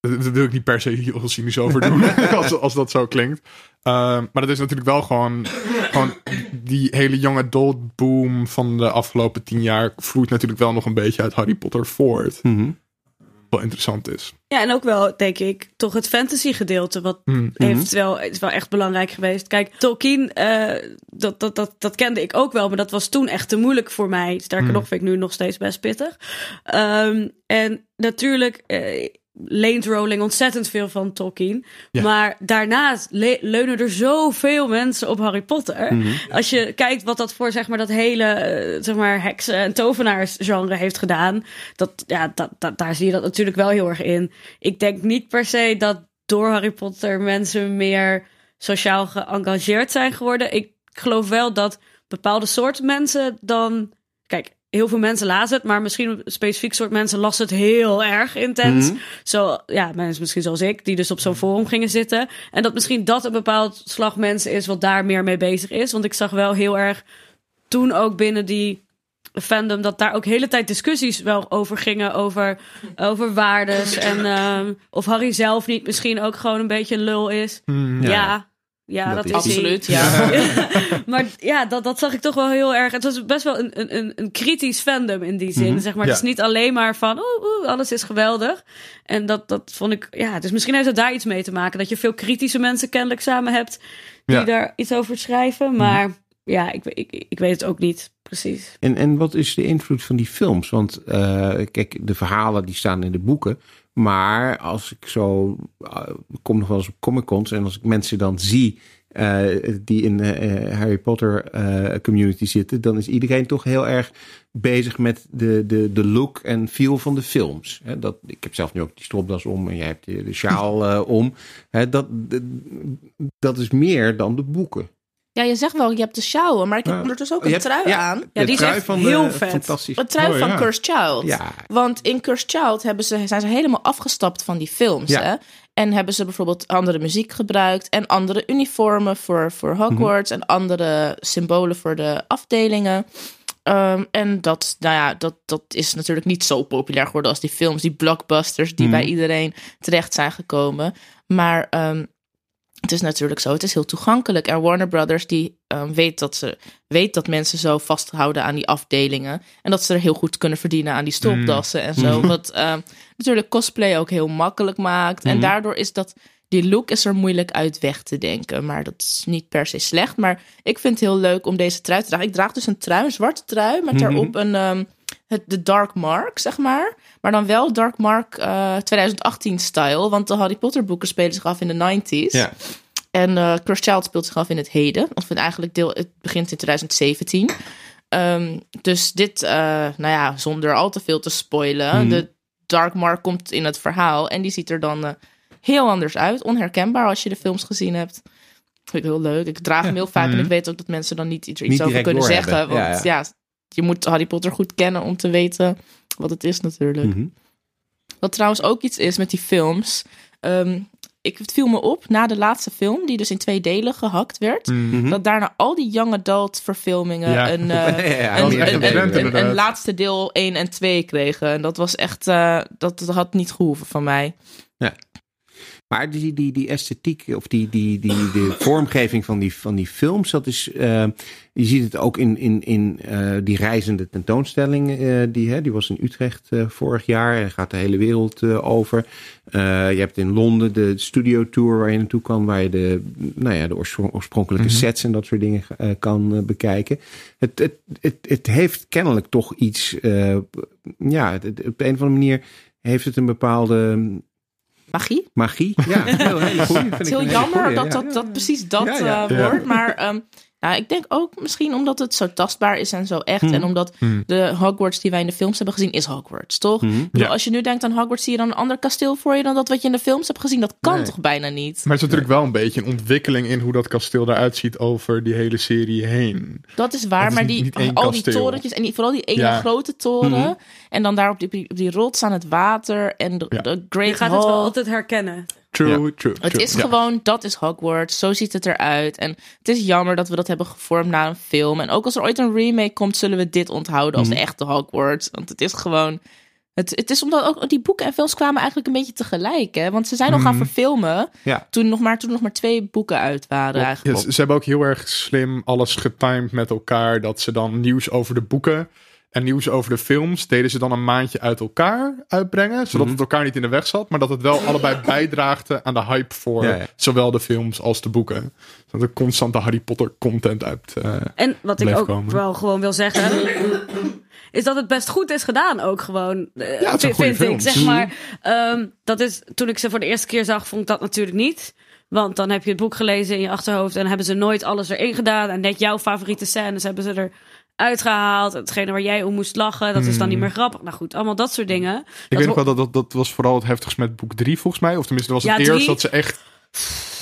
Speaker 1: dat dat wil ik niet per se heel cynisch over doen, als, als dat zo klinkt. Ehm, maar dat is natuurlijk wel gewoon, gewoon die hele young adult boom van de afgelopen tien jaar vloeit natuurlijk wel nog een beetje uit Harry Potter voort.
Speaker 2: Mhm.
Speaker 1: Interessant is.
Speaker 4: Ja, en ook wel, denk ik, toch het fantasy gedeelte. Wat
Speaker 1: Mm.
Speaker 4: heeft wel, is wel echt belangrijk geweest. Kijk, Tolkien, eh, dat, dat, dat, dat kende ik ook wel, maar dat was toen echt te moeilijk voor mij. Sterker
Speaker 1: Hmm.
Speaker 4: nog, vind ik nu nog steeds best pittig. Ehm, en natuurlijk eh, leent Rowling ontzettend veel van Tolkien.
Speaker 1: Ja.
Speaker 4: Maar daarnaast le- leunen er zoveel mensen op Harry Potter.
Speaker 2: Mhm.
Speaker 4: Als je kijkt wat dat voor zeg maar, dat hele eh, zeg maar, heksen- en tovenaarsgenre heeft gedaan. Dat, ja, dat, dat, daar zie je dat natuurlijk wel heel erg in. Ik denk niet per se dat door Harry Potter mensen meer sociaal geëngageerd zijn geworden. Ik geloof wel dat bepaalde soorten mensen dan. Kijk, heel veel mensen lazen het, maar misschien een specifiek soort mensen las het heel erg intens.
Speaker 2: Mhm.
Speaker 4: Zo, ja, mensen misschien zoals ik, die dus op zo'n forum gingen zitten. En dat misschien dat een bepaald slag mensen is wat daar meer mee bezig is. Want ik zag wel heel erg toen ook binnen die fandom dat daar ook hele tijd discussies wel over gingen. Over, over waardes en ehm, of Harry zelf niet misschien ook gewoon een beetje een lul is.
Speaker 1: Mm.
Speaker 4: Ja,
Speaker 2: Ja.
Speaker 4: Ja,
Speaker 2: Dat
Speaker 4: dat,
Speaker 2: is.
Speaker 3: Absoluut, ja.
Speaker 4: maar ja, dat, dat zag ik toch wel heel erg. Het was best wel een, een, een kritisch fandom in die zin.
Speaker 2: Mhm.
Speaker 4: Zeg maar.
Speaker 1: Ja.
Speaker 4: Het is niet alleen maar van, oeh, oeh, alles is geweldig. En dat, dat vond ik, ja, dus misschien heeft het daar iets mee te maken. Dat je veel kritische mensen kennelijk samen hebt die
Speaker 1: Ja.
Speaker 4: daar iets over schrijven. Maar ja, ik, ik, ik weet het ook niet precies.
Speaker 2: En, en wat is de invloed van die films? Want eh, kijk, de verhalen die staan in de boeken. Maar als ik zo eh, kom nog wel eens op Comic Cons en als ik mensen dan zie eh, die in de eh, Harry Potter community zitten, dan is iedereen toch heel erg bezig met de, de, de look en feel van de films. Dat, ik heb zelf nu ook die stropdas om en jij hebt de, de sjaal om. Dat, dat is meer dan de boeken.
Speaker 3: Ja, je zegt wel, je hebt de sjouwen, maar ik heb ondertussen ook een
Speaker 2: hebt-
Speaker 3: trui
Speaker 2: ja,
Speaker 3: aan.
Speaker 4: Ja,
Speaker 2: de
Speaker 4: die is
Speaker 2: trui van
Speaker 4: heel
Speaker 2: de,
Speaker 4: vet.
Speaker 2: Fantastisch.
Speaker 3: Een trui
Speaker 1: Oh,
Speaker 3: van
Speaker 1: ja.
Speaker 3: Cursed Child.
Speaker 2: Ja.
Speaker 3: Want in Cursed Child hebben ze, zijn ze helemaal afgestapt van die films. Hè? En hebben ze bijvoorbeeld andere muziek gebruikt. En andere uniformen voor, voor Hogwarts. En andere symbolen voor de afdelingen. Ehm, en dat, nou ja, dat, dat is natuurlijk niet zo populair geworden als die films. Die blockbusters die
Speaker 2: Mhm.
Speaker 3: bij iedereen terecht zijn gekomen. Maar ehm, het is natuurlijk zo, het is heel toegankelijk. En Warner Brothers die ehm, weet, dat ze, weet dat mensen zo vasthouden aan die afdelingen. En dat ze er heel goed kunnen verdienen aan die stropdassen en zo.
Speaker 2: Mhm.
Speaker 3: Wat ehm, natuurlijk cosplay ook heel makkelijk maakt. En
Speaker 2: Mhm.
Speaker 3: daardoor is dat, die look is er moeilijk uit weg te denken. Maar dat is niet per se slecht. Maar ik vind het heel leuk om deze trui te dragen. Ik draag dus een trui, een zwarte trui, met daarop een... ehm, het, de Dark Mark, zeg maar. Maar dan wel Dark Mark eh 2018-style. Want de Harry Potter boeken spelen zich af in de 90s.
Speaker 2: Ja.
Speaker 3: En eh Cursed Child speelt zich af in het heden. Of in eigenlijk deel, het begint in 2017. Ehm, dus dit, eh, nou ja, zonder al te veel te spoilen.
Speaker 2: Mhm.
Speaker 3: De Dark Mark komt in het verhaal. En die ziet er dan eh, heel anders uit. Onherkenbaar als je de films gezien hebt. Vind ik heel leuk. Ik draag hem heel vaak. En
Speaker 1: Mhm.
Speaker 3: ik weet ook dat mensen dan niet iets,
Speaker 2: Niet
Speaker 3: iets over kunnen zeggen. Want
Speaker 2: Ja,
Speaker 3: ja, je moet Harry Potter goed kennen om te weten wat het is natuurlijk.
Speaker 2: Mhm.
Speaker 3: Wat trouwens ook iets is met die films. Ehm, ik, het viel me op na de laatste film, die dus in twee delen gehakt werd.
Speaker 2: Mhm.
Speaker 3: Dat daarna al die young adult verfilmingen
Speaker 1: Ja.
Speaker 3: een, eh,
Speaker 2: Ja, ja, ja.
Speaker 3: een,
Speaker 1: was
Speaker 3: een,
Speaker 1: een
Speaker 3: een-
Speaker 1: trend,
Speaker 3: een- een
Speaker 1: inderdaad.
Speaker 3: laatste deel 1 en 2 kregen. En dat was echt, eh, dat, dat had niet gehoeven van mij.
Speaker 2: Maar die, die, die esthetiek of die, die, die, de vormgeving van die, van die films, dat is. eh, je ziet het ook in, in, in eh, die reizende tentoonstelling. eh, die, hè, die was in Utrecht vorig jaar. En gaat de hele wereld over. Je hebt in Londen de studio tour waar je naartoe kan. Waar je de, nou ja, de oorspro- oorspronkelijke
Speaker 1: Mhm.
Speaker 2: sets en dat soort dingen kan bekijken. Het, het, het, het heeft kennelijk toch iets. ja, het- op een of andere manier heeft het een bepaalde Magie? Ja, heel, goeie. Vind
Speaker 3: Het is
Speaker 2: ik
Speaker 3: heel jammer
Speaker 2: goeie,
Speaker 3: dat,
Speaker 2: ja.
Speaker 3: dat, dat precies dat
Speaker 2: Ja, ja.
Speaker 3: eh,
Speaker 1: Ja.
Speaker 3: wordt. Maar ehm, Ja, ik denk ook misschien omdat het zo tastbaar is en zo echt.
Speaker 2: Mhm.
Speaker 3: En omdat
Speaker 1: Hmm.
Speaker 3: de Hogwarts die wij in de films hebben gezien, is Hogwarts, toch?
Speaker 1: Ja.
Speaker 3: Als je nu denkt aan Hogwarts, zie je dan een ander kasteel voor je dan dat wat je in de films hebt gezien. Dat kan
Speaker 2: Nee.
Speaker 3: toch bijna niet?
Speaker 1: Maar het is natuurlijk wel een beetje een ontwikkeling in hoe dat kasteel eruit ziet over die hele serie heen.
Speaker 3: Dat is waar,
Speaker 1: is
Speaker 3: maar
Speaker 1: niet-
Speaker 3: die,
Speaker 1: niet
Speaker 3: al die torentjes en die, vooral die ene
Speaker 1: Ja.
Speaker 3: grote toren. En dan daar op die, op die rots aan het water en de,
Speaker 1: Ja.
Speaker 3: de Great
Speaker 4: Je gaat
Speaker 3: Hall.
Speaker 4: het wel altijd herkennen.
Speaker 1: True,
Speaker 2: Ja.
Speaker 1: true,
Speaker 3: Het
Speaker 1: true.
Speaker 3: is
Speaker 1: Ja.
Speaker 3: gewoon, dat is Hogwarts. Zo ziet het eruit. En het is jammer dat we dat hebben gevormd naar een film. En ook als er ooit een remake komt, zullen we dit onthouden als de echte Hogwarts. Want het is gewoon... Het, het is omdat ook die boeken en films kwamen eigenlijk een beetje tegelijk. Hè? Want ze zijn nog gaan
Speaker 1: Mhm.
Speaker 3: verfilmen
Speaker 2: Ja.
Speaker 3: toen, nog maar, toen nog maar twee boeken uit waren
Speaker 1: Ja,
Speaker 3: eigenlijk.
Speaker 1: ze, ze hebben ook heel erg slim alles getimed met elkaar. Dat ze dan nieuws over de boeken en nieuws over de films deden ze dan een maandje uit elkaar uitbrengen. Zodat het elkaar niet in de weg zat. Maar dat het wel allebei bijdraagde aan de hype voor
Speaker 2: Ja, ja.
Speaker 1: zowel de films als de boeken. Dat er constante Harry Potter content uit. eh,
Speaker 4: En wat ik ook
Speaker 1: komen.
Speaker 4: wel gewoon wil zeggen, is dat het best goed is gedaan ook gewoon. eh,
Speaker 1: Ja, het zijn
Speaker 4: vind ik, zeg maar. Ehm, dat is, toen ik ze voor de eerste keer zag, vond ik dat natuurlijk niet. Want dan heb je het boek gelezen in je achterhoofd en hebben ze nooit alles erin gedaan. En net jouw favoriete scènes hebben ze er uitgehaald. Hetgene waar jij om moest lachen, dat is dan niet meer grappig. Nou goed, allemaal dat soort dingen.
Speaker 1: ik
Speaker 4: Dat
Speaker 1: weet nog wel dat, dat dat was vooral het heftigst met boek 3 volgens mij. Of tenminste, dat was
Speaker 4: Ja,
Speaker 1: het eerst dat ze echt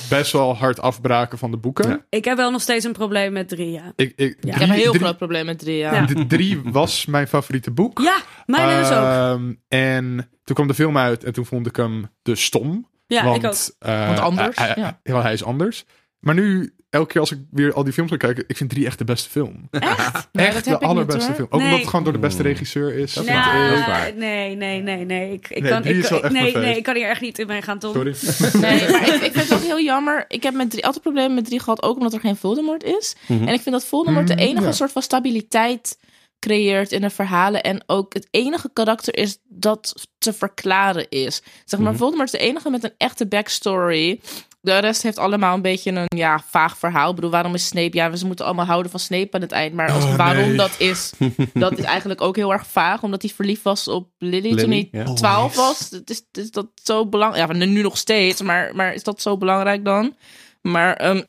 Speaker 1: best wel hard afbraken van de boeken.
Speaker 2: Ja.
Speaker 4: Ik heb wel nog steeds een probleem met drie, ja.
Speaker 1: Ik, ik,
Speaker 3: ik heb een heel
Speaker 1: drie,
Speaker 3: groot probleem met drie, ja.
Speaker 4: Ja.
Speaker 1: de drie was mijn favoriete boek.
Speaker 4: Ja, mijn is ook.
Speaker 1: Ehm, En toen kwam de film uit en toen vond ik hem te stom.
Speaker 4: Ja,
Speaker 1: want,
Speaker 4: ik ook.
Speaker 1: eh,
Speaker 3: Want anders, ja,
Speaker 1: hij is anders. Maar nu, elke keer als ik weer al die films ga kijken, ik vind drie echt de beste film.
Speaker 3: Nee,
Speaker 1: echt
Speaker 3: dat
Speaker 1: de
Speaker 3: heb ik niet,
Speaker 1: allerbeste film. Ook
Speaker 4: Nee.
Speaker 1: omdat het gewoon door de beste regisseur is.
Speaker 2: Dat
Speaker 4: Nou,
Speaker 2: waar.
Speaker 4: nee, nee, nee, nee. Ik, ik
Speaker 1: Nee,
Speaker 4: kan,
Speaker 1: drie
Speaker 4: ik,
Speaker 1: is wel
Speaker 4: ik-
Speaker 1: echt
Speaker 4: nee, nee, ik kan hier echt niet in meegaan, Tom.
Speaker 1: Sorry.
Speaker 3: Nee, maar ik, ik vind het ook heel jammer. Ik heb met drie, altijd problemen met drie gehad, ook omdat er geen Voldemort is.
Speaker 2: Mhm.
Speaker 3: En ik vind dat Voldemort de
Speaker 1: Mm,
Speaker 3: enige
Speaker 1: ja.
Speaker 3: soort van stabiliteit creëert in de verhalen. En ook het enige karakter is dat te verklaren is. Zeg maar,
Speaker 2: Mhm.
Speaker 3: Voldemort is de enige met een echte backstory. De rest heeft allemaal een beetje een ja, vaag verhaal. Ik bedoel, waarom is Snape? Ja, we moeten allemaal houden van Snape aan het eind. Maar als,
Speaker 1: Oh,
Speaker 3: waarom
Speaker 1: nee.
Speaker 3: dat is, dat is eigenlijk ook heel erg vaag. Omdat hij verliefd was op Lily, toen hij
Speaker 2: ja.
Speaker 3: 12 was. Het is, het is dat zo belangrijk? Ja, nu nog steeds. Maar, maar is dat zo belangrijk dan? Maar, ehm,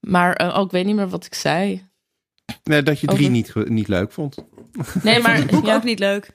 Speaker 3: maar eh, oh, ik weet niet meer wat ik zei.
Speaker 2: Nee, dat je drie
Speaker 3: Over-
Speaker 2: niet, niet leuk vond.
Speaker 3: Nee, maar
Speaker 4: Boek
Speaker 3: ja.
Speaker 4: ook niet leuk.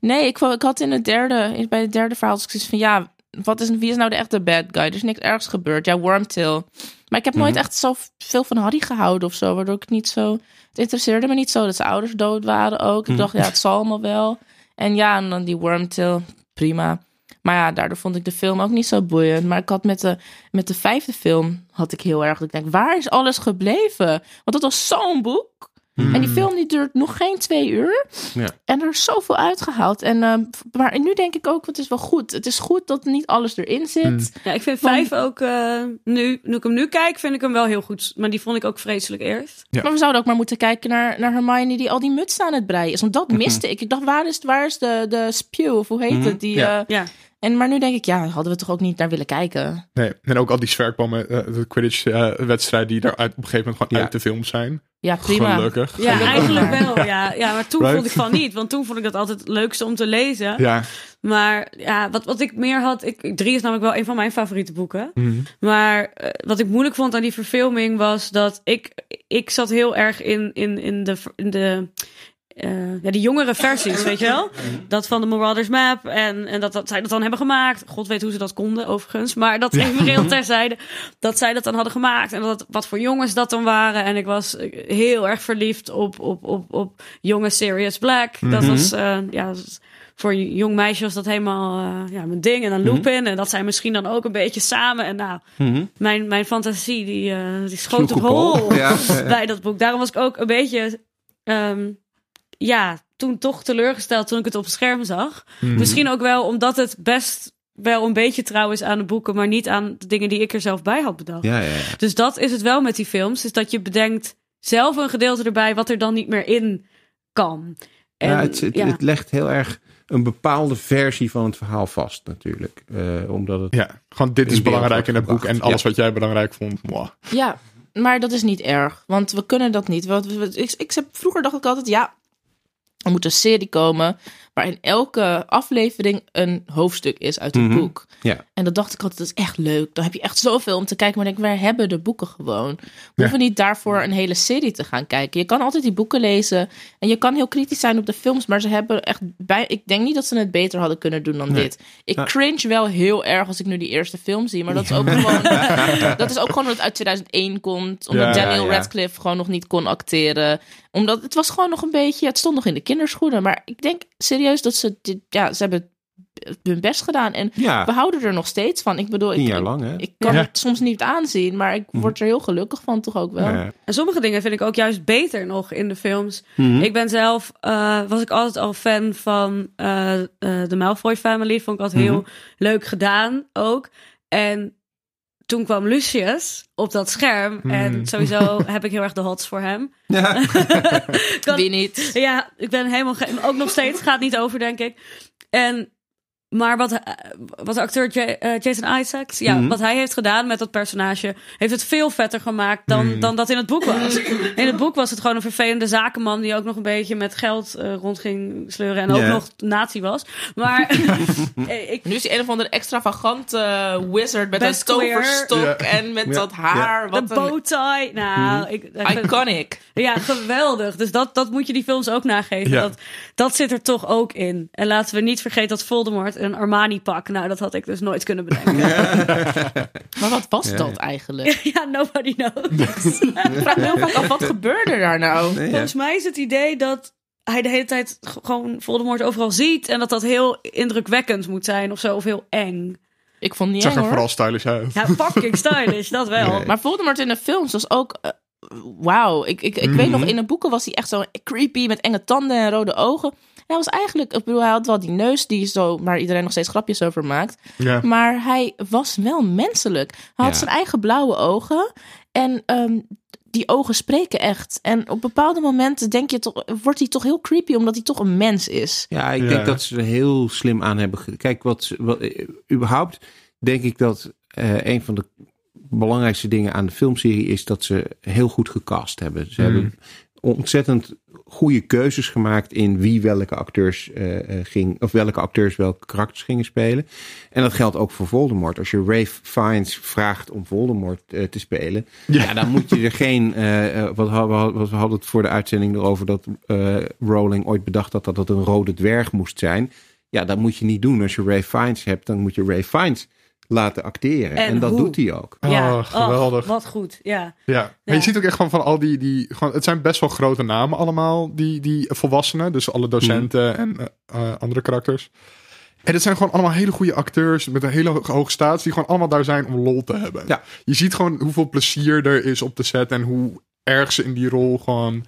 Speaker 3: Nee, ik, ik had in het derde, bij het derde verhaal, dus ik zoiets van ja, wat is, wie is nou de echte bad guy? Er is niks ergs gebeurd. Ja, Wormtail. Maar ik heb nooit echt zo veel van Harry gehouden of zo, waardoor ik niet zo. Het interesseerde me niet zo dat zijn ouders dood waren ook. Ik dacht, ja, het zal allemaal wel. En ja, en dan die Wormtail, prima. Maar ja, daardoor vond ik de film ook niet zo boeiend. Maar ik had met de, met de vijfde film, had ik heel erg, dat ik denk, waar is alles gebleven? Want dat was zo'n boek. En die film die duurt nog geen twee uur.
Speaker 2: Ja.
Speaker 3: En er is zoveel uitgehaald. En, ehm, maar nu denk ik ook, het is wel goed. Het is goed dat niet alles erin zit.
Speaker 1: Hmm.
Speaker 4: Ja, ik vind
Speaker 3: Want-
Speaker 4: vijf ook, eh, nu, nu ik hem nu kijk, vind ik hem wel heel goed. Maar die vond ik ook vreselijk eerst.
Speaker 1: Ja.
Speaker 3: Maar we zouden ook maar moeten kijken naar, naar Hermione die al die mutsen aan het breien is. Want dat miste ik. Ik dacht, waar is, waar is de, de spew? Of hoe heet
Speaker 2: Mhm,
Speaker 3: het? Die,
Speaker 2: ja.
Speaker 3: eh,
Speaker 4: Ja.
Speaker 3: en, maar nu denk ik, ja, hadden we toch ook niet naar willen kijken.
Speaker 1: Nee, en ook al die zwerkbommen, eh, de Quidditch-wedstrijd die er uit, op een gegeven moment gewoon
Speaker 2: Ja.
Speaker 1: uit de film zijn.
Speaker 3: Ja, prima.
Speaker 1: Gelukkig.
Speaker 4: Ja,
Speaker 3: Gelukkig
Speaker 4: eigenlijk wel. Ja, ja maar toen
Speaker 1: Right.
Speaker 4: vond ik van niet. Want toen vond ik dat altijd het leukste om te lezen.
Speaker 1: Ja.
Speaker 4: Maar ja, wat, wat ik meer had... Ik, drie is namelijk wel een van mijn favoriete boeken.
Speaker 1: Mhm.
Speaker 4: Maar eh, wat ik moeilijk vond aan die verfilming was dat ik... Ik zat heel erg in, in, in de... In de eh, ja, die jongere versies, weet je wel? Dat van de Marauders Map. En, en dat, dat zij dat dan hebben gemaakt. God weet hoe ze dat konden, overigens. Maar dat even heel terzijde. Dat zij dat dan hadden gemaakt. En dat, wat voor jongens dat dan waren. En ik was heel erg verliefd op, op, op, op jonge Sirius Black. Dat was, eh, ja... dat voor een jong meisje was dat helemaal eh, ja, mijn ding. En dan Lupin. En dat zijn misschien dan ook een beetje samen. En nou,
Speaker 2: Mhm.
Speaker 4: mijn, mijn fantasie die, die schoot op
Speaker 2: hol. Ja,
Speaker 4: bij dat boek. Daarom was ik ook een beetje, ehm, ja, toen toch teleurgesteld toen ik het op het scherm zag.
Speaker 1: Mhm.
Speaker 4: Misschien ook wel omdat het best wel een beetje trouw is aan de boeken, maar niet aan de dingen die ik er zelf bij had bedacht.
Speaker 2: Ja, ja, ja.
Speaker 4: Dus dat is het wel met die films, is dat je bedenkt zelf een gedeelte erbij wat er dan niet meer in kan. En,
Speaker 2: ja, het, het,
Speaker 4: ja.
Speaker 2: het legt heel erg een bepaalde versie van het verhaal vast natuurlijk. Eh, omdat het...
Speaker 1: ja, gewoon dit is belangrijk in het boek en alles wat jij belangrijk vond. mwah.
Speaker 3: Ja, maar dat is niet erg. Want we kunnen dat niet. Want ik, ik heb, vroeger dacht ik altijd, ja, er moet een serie komen. Waarin elke aflevering een hoofdstuk is uit het
Speaker 2: Mhm.
Speaker 3: boek.
Speaker 2: Ja.
Speaker 3: En dat dacht ik altijd, dat is echt leuk. Dan heb je echt zoveel om te kijken. Maar ik denk, wij hebben de boeken gewoon. We hoeven niet daarvoor een hele serie te gaan kijken. Je kan altijd die boeken lezen. En je kan heel kritisch zijn op de films. Maar ze hebben echt bij. Ik denk niet dat ze het beter hadden kunnen doen dan
Speaker 2: Nee.
Speaker 3: dit. Ik cringe wel heel erg als ik nu die eerste film zie. Maar dat is ook gewoon. dat is ook gewoon omdat het uit 2001 komt. Omdat
Speaker 1: Ja,
Speaker 3: Daniel. Radcliffe gewoon nog niet kon acteren. Omdat het was gewoon nog een beetje. Het stond nog in de kinderschoenen. Maar ik denk serieus dat ze dit. Ja, ze hebben hun best gedaan. En
Speaker 2: Ja,
Speaker 3: we houden er nog steeds van. Ik bedoel, ik,
Speaker 2: jaar lang, hè?
Speaker 3: ik kan
Speaker 1: Ja.
Speaker 3: het soms niet aanzien, maar ik word er heel gelukkig van toch ook wel.
Speaker 2: Ja.
Speaker 4: En sommige dingen vind ik ook juist beter nog in de films.
Speaker 2: Mhm.
Speaker 4: Ik ben zelf, eh, was ik altijd al fan van eh, eh, de Malfoy family. Vond ik altijd heel leuk gedaan ook. En toen kwam Lucius op dat scherm. En sowieso heb ik heel erg de hots voor hem.
Speaker 2: Ja.
Speaker 4: Kan-
Speaker 3: Wie niet?
Speaker 4: Ja, ik ben helemaal ook nog steeds gaat niet over, denk ik. En maar wat, eh, wat de acteur eh, Jason Isaacs, ja,
Speaker 2: Mhm.
Speaker 4: wat hij heeft gedaan met dat personage, heeft het veel vetter gemaakt dan, dan dat in het boek was. In het boek was het gewoon een vervelende zakenman die ook nog een beetje met geld eh, rond ging sleuren en ook nog nazi was. Maar ik,
Speaker 3: Nu is hij een of andere extravagante wizard met een toverstok en met dat haar.
Speaker 4: de
Speaker 3: Wat een
Speaker 4: bowtie, nou, ik, ik vind-
Speaker 3: iconic.
Speaker 4: Ja, geweldig. Dus dat, dat moet je die films ook nageven. Dat, dat zit er toch ook in. En laten we niet vergeten dat Voldemort een Armani-pak... Nou, dat had ik dus nooit kunnen bedenken.
Speaker 3: Maar wat was
Speaker 2: Ja,
Speaker 3: dat
Speaker 2: ja.
Speaker 3: eigenlijk?
Speaker 4: ja, nobody knows.
Speaker 3: Ik vraag me heel vaak af, wat gebeurde daar nou?
Speaker 2: Nee, ja.
Speaker 4: Volgens mij is het idee dat hij de hele tijd gewoon Voldemort overal ziet... en dat dat heel indrukwekkend moet zijn of zo, of heel eng.
Speaker 3: Ik vond niet
Speaker 1: Het zag
Speaker 3: eng,
Speaker 1: er vooral stylish uit.
Speaker 4: Ja, fucking stylish, dat wel.
Speaker 2: Nee.
Speaker 3: Maar Voldemort in de films was ook... eh, Wauw, ik, ik, ik weet nog, in de boeken was hij echt zo creepy met enge tanden en rode ogen. Hij was eigenlijk, ik bedoel, hij had wel die neus die zo, maar iedereen nog steeds grapjes over maakt.
Speaker 1: Ja.
Speaker 3: Maar hij was wel menselijk. Hij had
Speaker 2: Ja.
Speaker 3: zijn eigen blauwe ogen. En ehm, die ogen spreken echt. En op bepaalde momenten denk je toch, wordt hij toch heel creepy, omdat hij toch een mens is.
Speaker 2: Ja, ik
Speaker 1: Ja.
Speaker 2: denk dat ze er heel slim aan hebben. ge- Kijk, wat, eh, überhaupt denk ik dat eh, een van de belangrijkste dingen aan de filmserie is dat ze heel goed gecast hebben. Ze hebben ontzettend goede keuzes gemaakt in wie welke acteurs eh, eh, ging, of welke acteurs welke karakters gingen spelen. En dat geldt ook voor Voldemort. Als je Ray Fiennes vraagt om Voldemort eh, te spelen, ja. dan moet je er geen. eh, wat, we, we hadden het voor de uitzending erover dat Rowling ooit bedacht had dat dat een rode dwerg moest zijn. Ja, dat moet je niet doen. Als je Ray Fiennes hebt, dan moet je Ray Fiennes laten acteren. En,
Speaker 4: En
Speaker 2: dat
Speaker 4: hoe?
Speaker 2: doet hij ook.
Speaker 4: Ja,
Speaker 1: Oh, geweldig.
Speaker 4: Oh, wat goed, ja.
Speaker 1: Ja, maar je ziet ook echt gewoon van al die, die gewoon, het zijn best wel grote namen allemaal, die, die volwassenen, dus alle docenten en eh, eh, andere karakters. En het zijn gewoon allemaal hele goede acteurs met een hele ho- hoge status, die gewoon allemaal daar zijn om lol te hebben.
Speaker 2: Ja.
Speaker 1: Je ziet gewoon hoeveel plezier er is op de set en hoe erg ze in die rol gewoon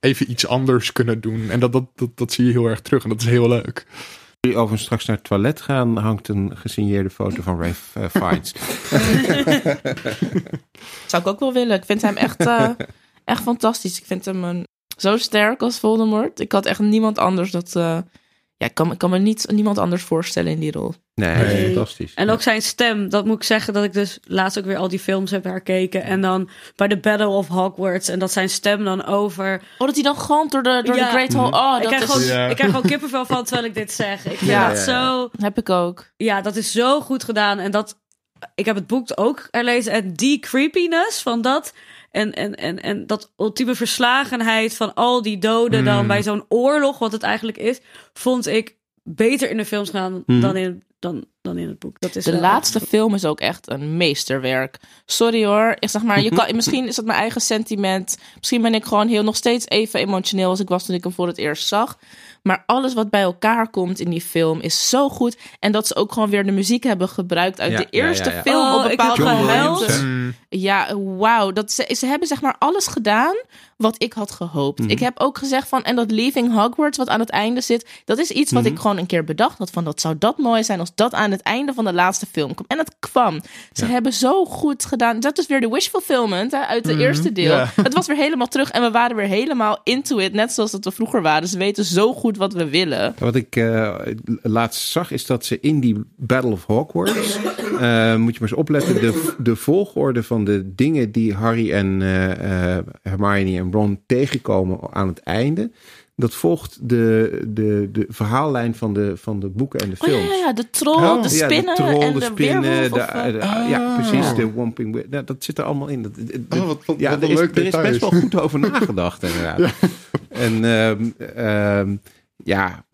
Speaker 1: even iets anders kunnen doen. En dat, dat, dat, dat zie je heel erg terug en dat is heel leuk.
Speaker 2: Jullie overigens straks naar het toilet gaan, hangt een gesigneerde foto van Ray eh, Fiennes.
Speaker 3: Zou ik ook wel willen. Ik vind hem echt, eh, echt fantastisch. Ik vind hem een, zo sterk als Voldemort. Ik had echt niemand anders dat... eh, ja, ik kan, ik kan me niet, niemand anders voorstellen in die rol.
Speaker 2: Nee, fantastisch.
Speaker 4: En ook zijn stem, dat moet ik zeggen dat ik dus laatst ook weer al die films heb herkeken. En dan bij de Battle of Hogwarts en dat zijn stem dan over.
Speaker 3: Oh, dat hij dan galmt door de, door
Speaker 4: Ja.
Speaker 3: de Great Hall. Oh,
Speaker 4: ik,
Speaker 3: dat
Speaker 4: krijg
Speaker 3: is...
Speaker 4: gewoon,
Speaker 1: Ja.
Speaker 4: ik krijg gewoon kippenvel van terwijl ik dit zeg. Ik vind
Speaker 3: Ja.
Speaker 4: dat zo,
Speaker 3: Heb ik ook.
Speaker 4: ja, dat is zo goed gedaan. En dat, ik heb het boek ook herlezen. En die creepiness van dat. En, en, en, en dat ultieme verslagenheid van al die doden dan bij zo'n oorlog, wat het eigenlijk is, vond ik beter in de films gaan
Speaker 2: Mhm.
Speaker 4: dan, in, dan, dan in het boek. Dat is
Speaker 3: De
Speaker 4: wel-
Speaker 3: laatste film is ook echt een meesterwerk. Sorry hoor. Ik zeg maar, je kan, misschien is dat mijn eigen sentiment. Misschien ben ik gewoon heel nog steeds even emotioneel als ik was toen ik hem voor het eerst zag. Maar alles wat bij elkaar komt in die film is zo goed. En dat ze ook gewoon weer de muziek hebben gebruikt uit
Speaker 2: Ja,
Speaker 3: de eerste
Speaker 2: ja, ja.
Speaker 3: film
Speaker 4: Oh,
Speaker 3: op
Speaker 4: heb
Speaker 3: bepaalde
Speaker 2: hè?
Speaker 1: Mm,
Speaker 3: Ja, wauw. Dat Ze, ze hebben zeg maar alles gedaan wat ik had gehoopt.
Speaker 2: Mhm.
Speaker 3: Ik heb ook gezegd van, en dat Leaving Hogwarts wat aan het einde zit, dat is iets wat
Speaker 2: Mhm.
Speaker 3: ik gewoon een keer bedacht had van, dat zou dat mooi zijn als dat aan het einde van de laatste film komt. En dat kwam. Ze
Speaker 2: Ja.
Speaker 3: hebben zo goed gedaan. Dat is weer de wish fulfillment hè, uit de
Speaker 2: Mhm.
Speaker 3: eerste deel. Het was weer helemaal terug en we waren weer helemaal into it, net zoals dat we vroeger waren. Ze weten zo goed wat we willen.
Speaker 2: Wat ik eh, laatst zag is dat ze in die Battle of Hogwarts, eh, moet je maar eens opletten, de, de volgorde van de dingen die Harry en eh, eh, Hermione en Ron tegenkomen aan het einde, dat volgt de, de, de verhaallijn van de, van de boeken en de
Speaker 3: Oh ja,
Speaker 2: films.
Speaker 3: ja, ja, de troll,
Speaker 1: Oh.
Speaker 3: de
Speaker 2: Ja,
Speaker 3: spinnen
Speaker 2: troll,
Speaker 3: en
Speaker 2: de
Speaker 3: de,
Speaker 2: spinnen, de,
Speaker 3: of,
Speaker 2: de-
Speaker 1: Ah.
Speaker 2: ja, precies, de Womping nou, dat zit er allemaal in. Dat, de-
Speaker 1: Oh, wat- wat-
Speaker 2: ja,
Speaker 1: wat
Speaker 2: er is, er is best wel goed over nagedacht, inderdaad. En ehm, ehm, ja,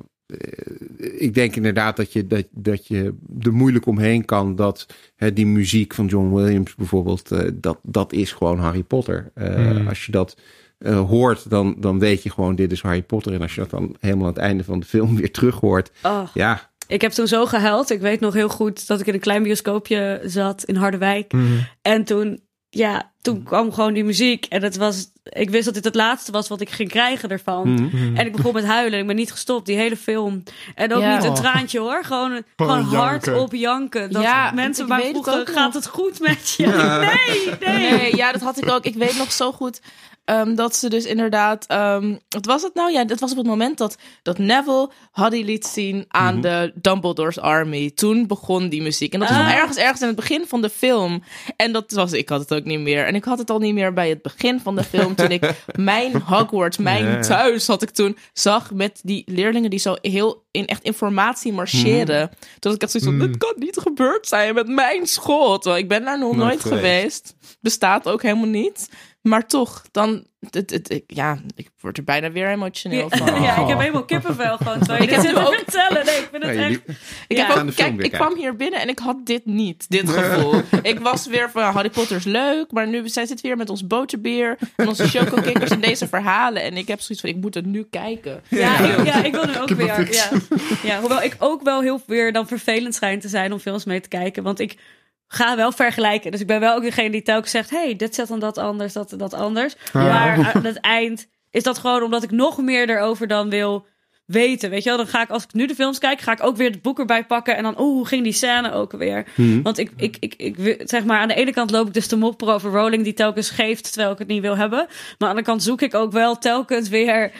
Speaker 2: ik denk inderdaad dat je, dat, dat je er moeilijk omheen kan dat hè, die muziek van John Williams bijvoorbeeld, eh, dat, dat is gewoon Harry Potter. Eh,
Speaker 1: Hmm.
Speaker 2: Als je dat eh, hoort, dan, dan weet je gewoon dit is Harry Potter. En als je dat dan helemaal aan het einde van de film weer terug hoort,
Speaker 4: Oh,
Speaker 2: ja,
Speaker 4: ik heb toen zo gehuild. Ik weet nog heel goed dat ik in een klein bioscoopje zat in Harderwijk.
Speaker 1: Mhm.
Speaker 4: En toen, ja, toen kwam gewoon die muziek. En het was, ik wist dat dit het laatste was wat ik ging krijgen ervan.
Speaker 2: mhm.
Speaker 4: En ik begon met huilen. Ik ben niet gestopt, die hele film. En ook
Speaker 3: Ja.
Speaker 4: niet een traantje hoor. Gewoon, gewoon, hard
Speaker 1: janken.
Speaker 4: op janken. Dat
Speaker 3: Ja,
Speaker 4: mensen maar
Speaker 3: het
Speaker 4: vroegen,
Speaker 3: nog.
Speaker 4: gaat het goed met je?
Speaker 2: Ja.
Speaker 4: Nee, nee.
Speaker 3: Nee, ja, dat had ik ook. Ik weet nog zo goed ehm, dat ze dus inderdaad... ehm, wat was het nou? Ja, dat was op het moment dat, dat Neville Haddy liet zien aan
Speaker 2: Mhm.
Speaker 3: de Dumbledore's Army. Toen begon die muziek. En dat was
Speaker 4: Ah.
Speaker 3: ergens, ergens in het begin van de film. En dat was... Ik had het ook niet meer. En ik had het al niet meer bij het begin van de film. toen ik mijn Hogwarts, mijn thuis had ik toen... zag met die leerlingen die zo heel in echt informatie marcheren. Toen ik echt zoiets van...
Speaker 1: Mm.
Speaker 3: Dit kan niet gebeurd zijn met mijn school. Terwijl ik ben daar nog
Speaker 2: Nooit
Speaker 3: nooit
Speaker 2: geweest.
Speaker 3: geweest bestaat ook helemaal niet. Maar toch, dan, het, het, ik- ja, ik word er bijna weer emotioneel
Speaker 4: Ja,
Speaker 3: van.
Speaker 4: ja, ik heb helemaal kippenvel gewoon. Terwijl je
Speaker 3: Ik
Speaker 4: dit
Speaker 3: heb
Speaker 4: te
Speaker 3: ook-
Speaker 4: vertellen. Nee, ik vind het
Speaker 2: Nee,
Speaker 4: echt...
Speaker 2: jullie-
Speaker 3: Ik,
Speaker 4: Ja.
Speaker 3: heb ook, kijk, ik kwam hier binnen en ik had dit niet, dit gevoel. ik was weer van, Harry Potter is leuk, maar nu zij zit weer met ons boterbier en onze chocokikkers en deze verhalen. En ik heb zoiets van, ik moet het nu kijken.
Speaker 4: Ja, ik, ja, ik wil nu ook weer. Ja. ja, hoewel ik ook wel heel weer dan vervelend schijn te zijn om films mee te kijken. Want ik ga wel vergelijken. Dus ik ben wel ook degene die telkens zegt: hey, dit zet dan dat anders, dat dat anders. Maar aan het eind is dat gewoon omdat ik nog meer erover dan wil weten. Weet je wel, dan ga ik als ik nu de films kijk, ga ik ook weer het boek erbij pakken. En dan, oeh, hoe ging die scène ook weer?
Speaker 2: Mhm.
Speaker 4: Want ik, ik, ik, ik, zeg maar, aan de ene kant loop ik dus te mopperen over Rowling die telkens geeft terwijl ik het niet wil hebben. Maar aan de andere kant zoek ik ook wel telkens weer.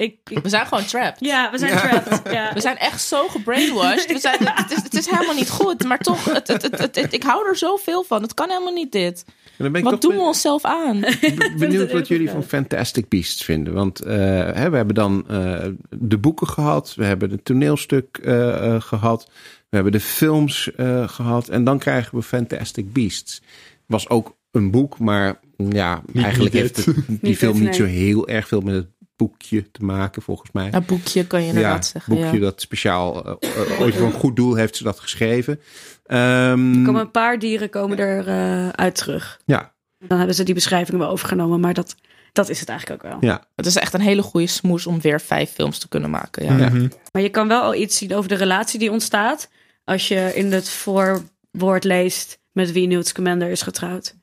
Speaker 4: Ik, ik-
Speaker 3: We zijn gewoon trapped.
Speaker 4: ja, we zijn trapped. Ja.
Speaker 3: We zijn echt zo gebrainwashed. We zijn, het, is, het is helemaal niet goed, maar toch, het, het, het, het- het- ik hou er zoveel van. Het kan helemaal niet dit.
Speaker 2: En dan ben ik
Speaker 3: Wat doen we onszelf aan?
Speaker 2: ben- benieuwd wat jullie van Fantastic Beasts vinden. Want eh, hè, we hebben dan eh, de boeken gehad. We hebben het toneelstuk eh, eh, gehad. We hebben de films eh, gehad. En dan krijgen we Fantastic Beasts. Was ook een boek, maar ja, eigenlijk
Speaker 1: niet
Speaker 2: heeft het, die film
Speaker 4: dit,
Speaker 2: niet zo heel erg veel met het boekje te maken, volgens mij.
Speaker 3: Een boekje kan je inderdaad
Speaker 2: ja,
Speaker 3: zeggen.
Speaker 2: boekje
Speaker 3: ja.
Speaker 2: dat speciaal eh, eh, ooit voor een goed doel heeft ze dat geschreven. Ehm,
Speaker 4: Er komen een paar dieren komen er eh, uit terug.
Speaker 2: ja,
Speaker 4: Dan hebben ze die beschrijving wel overgenomen, maar dat, dat is het eigenlijk ook wel.
Speaker 2: ja.
Speaker 3: Het is echt een hele goede smoes om weer vijf films te kunnen maken. Ja.
Speaker 2: Ja.
Speaker 1: Mhm.
Speaker 4: Maar je kan wel al iets zien over de relatie die ontstaat als je in het voorwoord leest met wie Newt Scamander is getrouwd.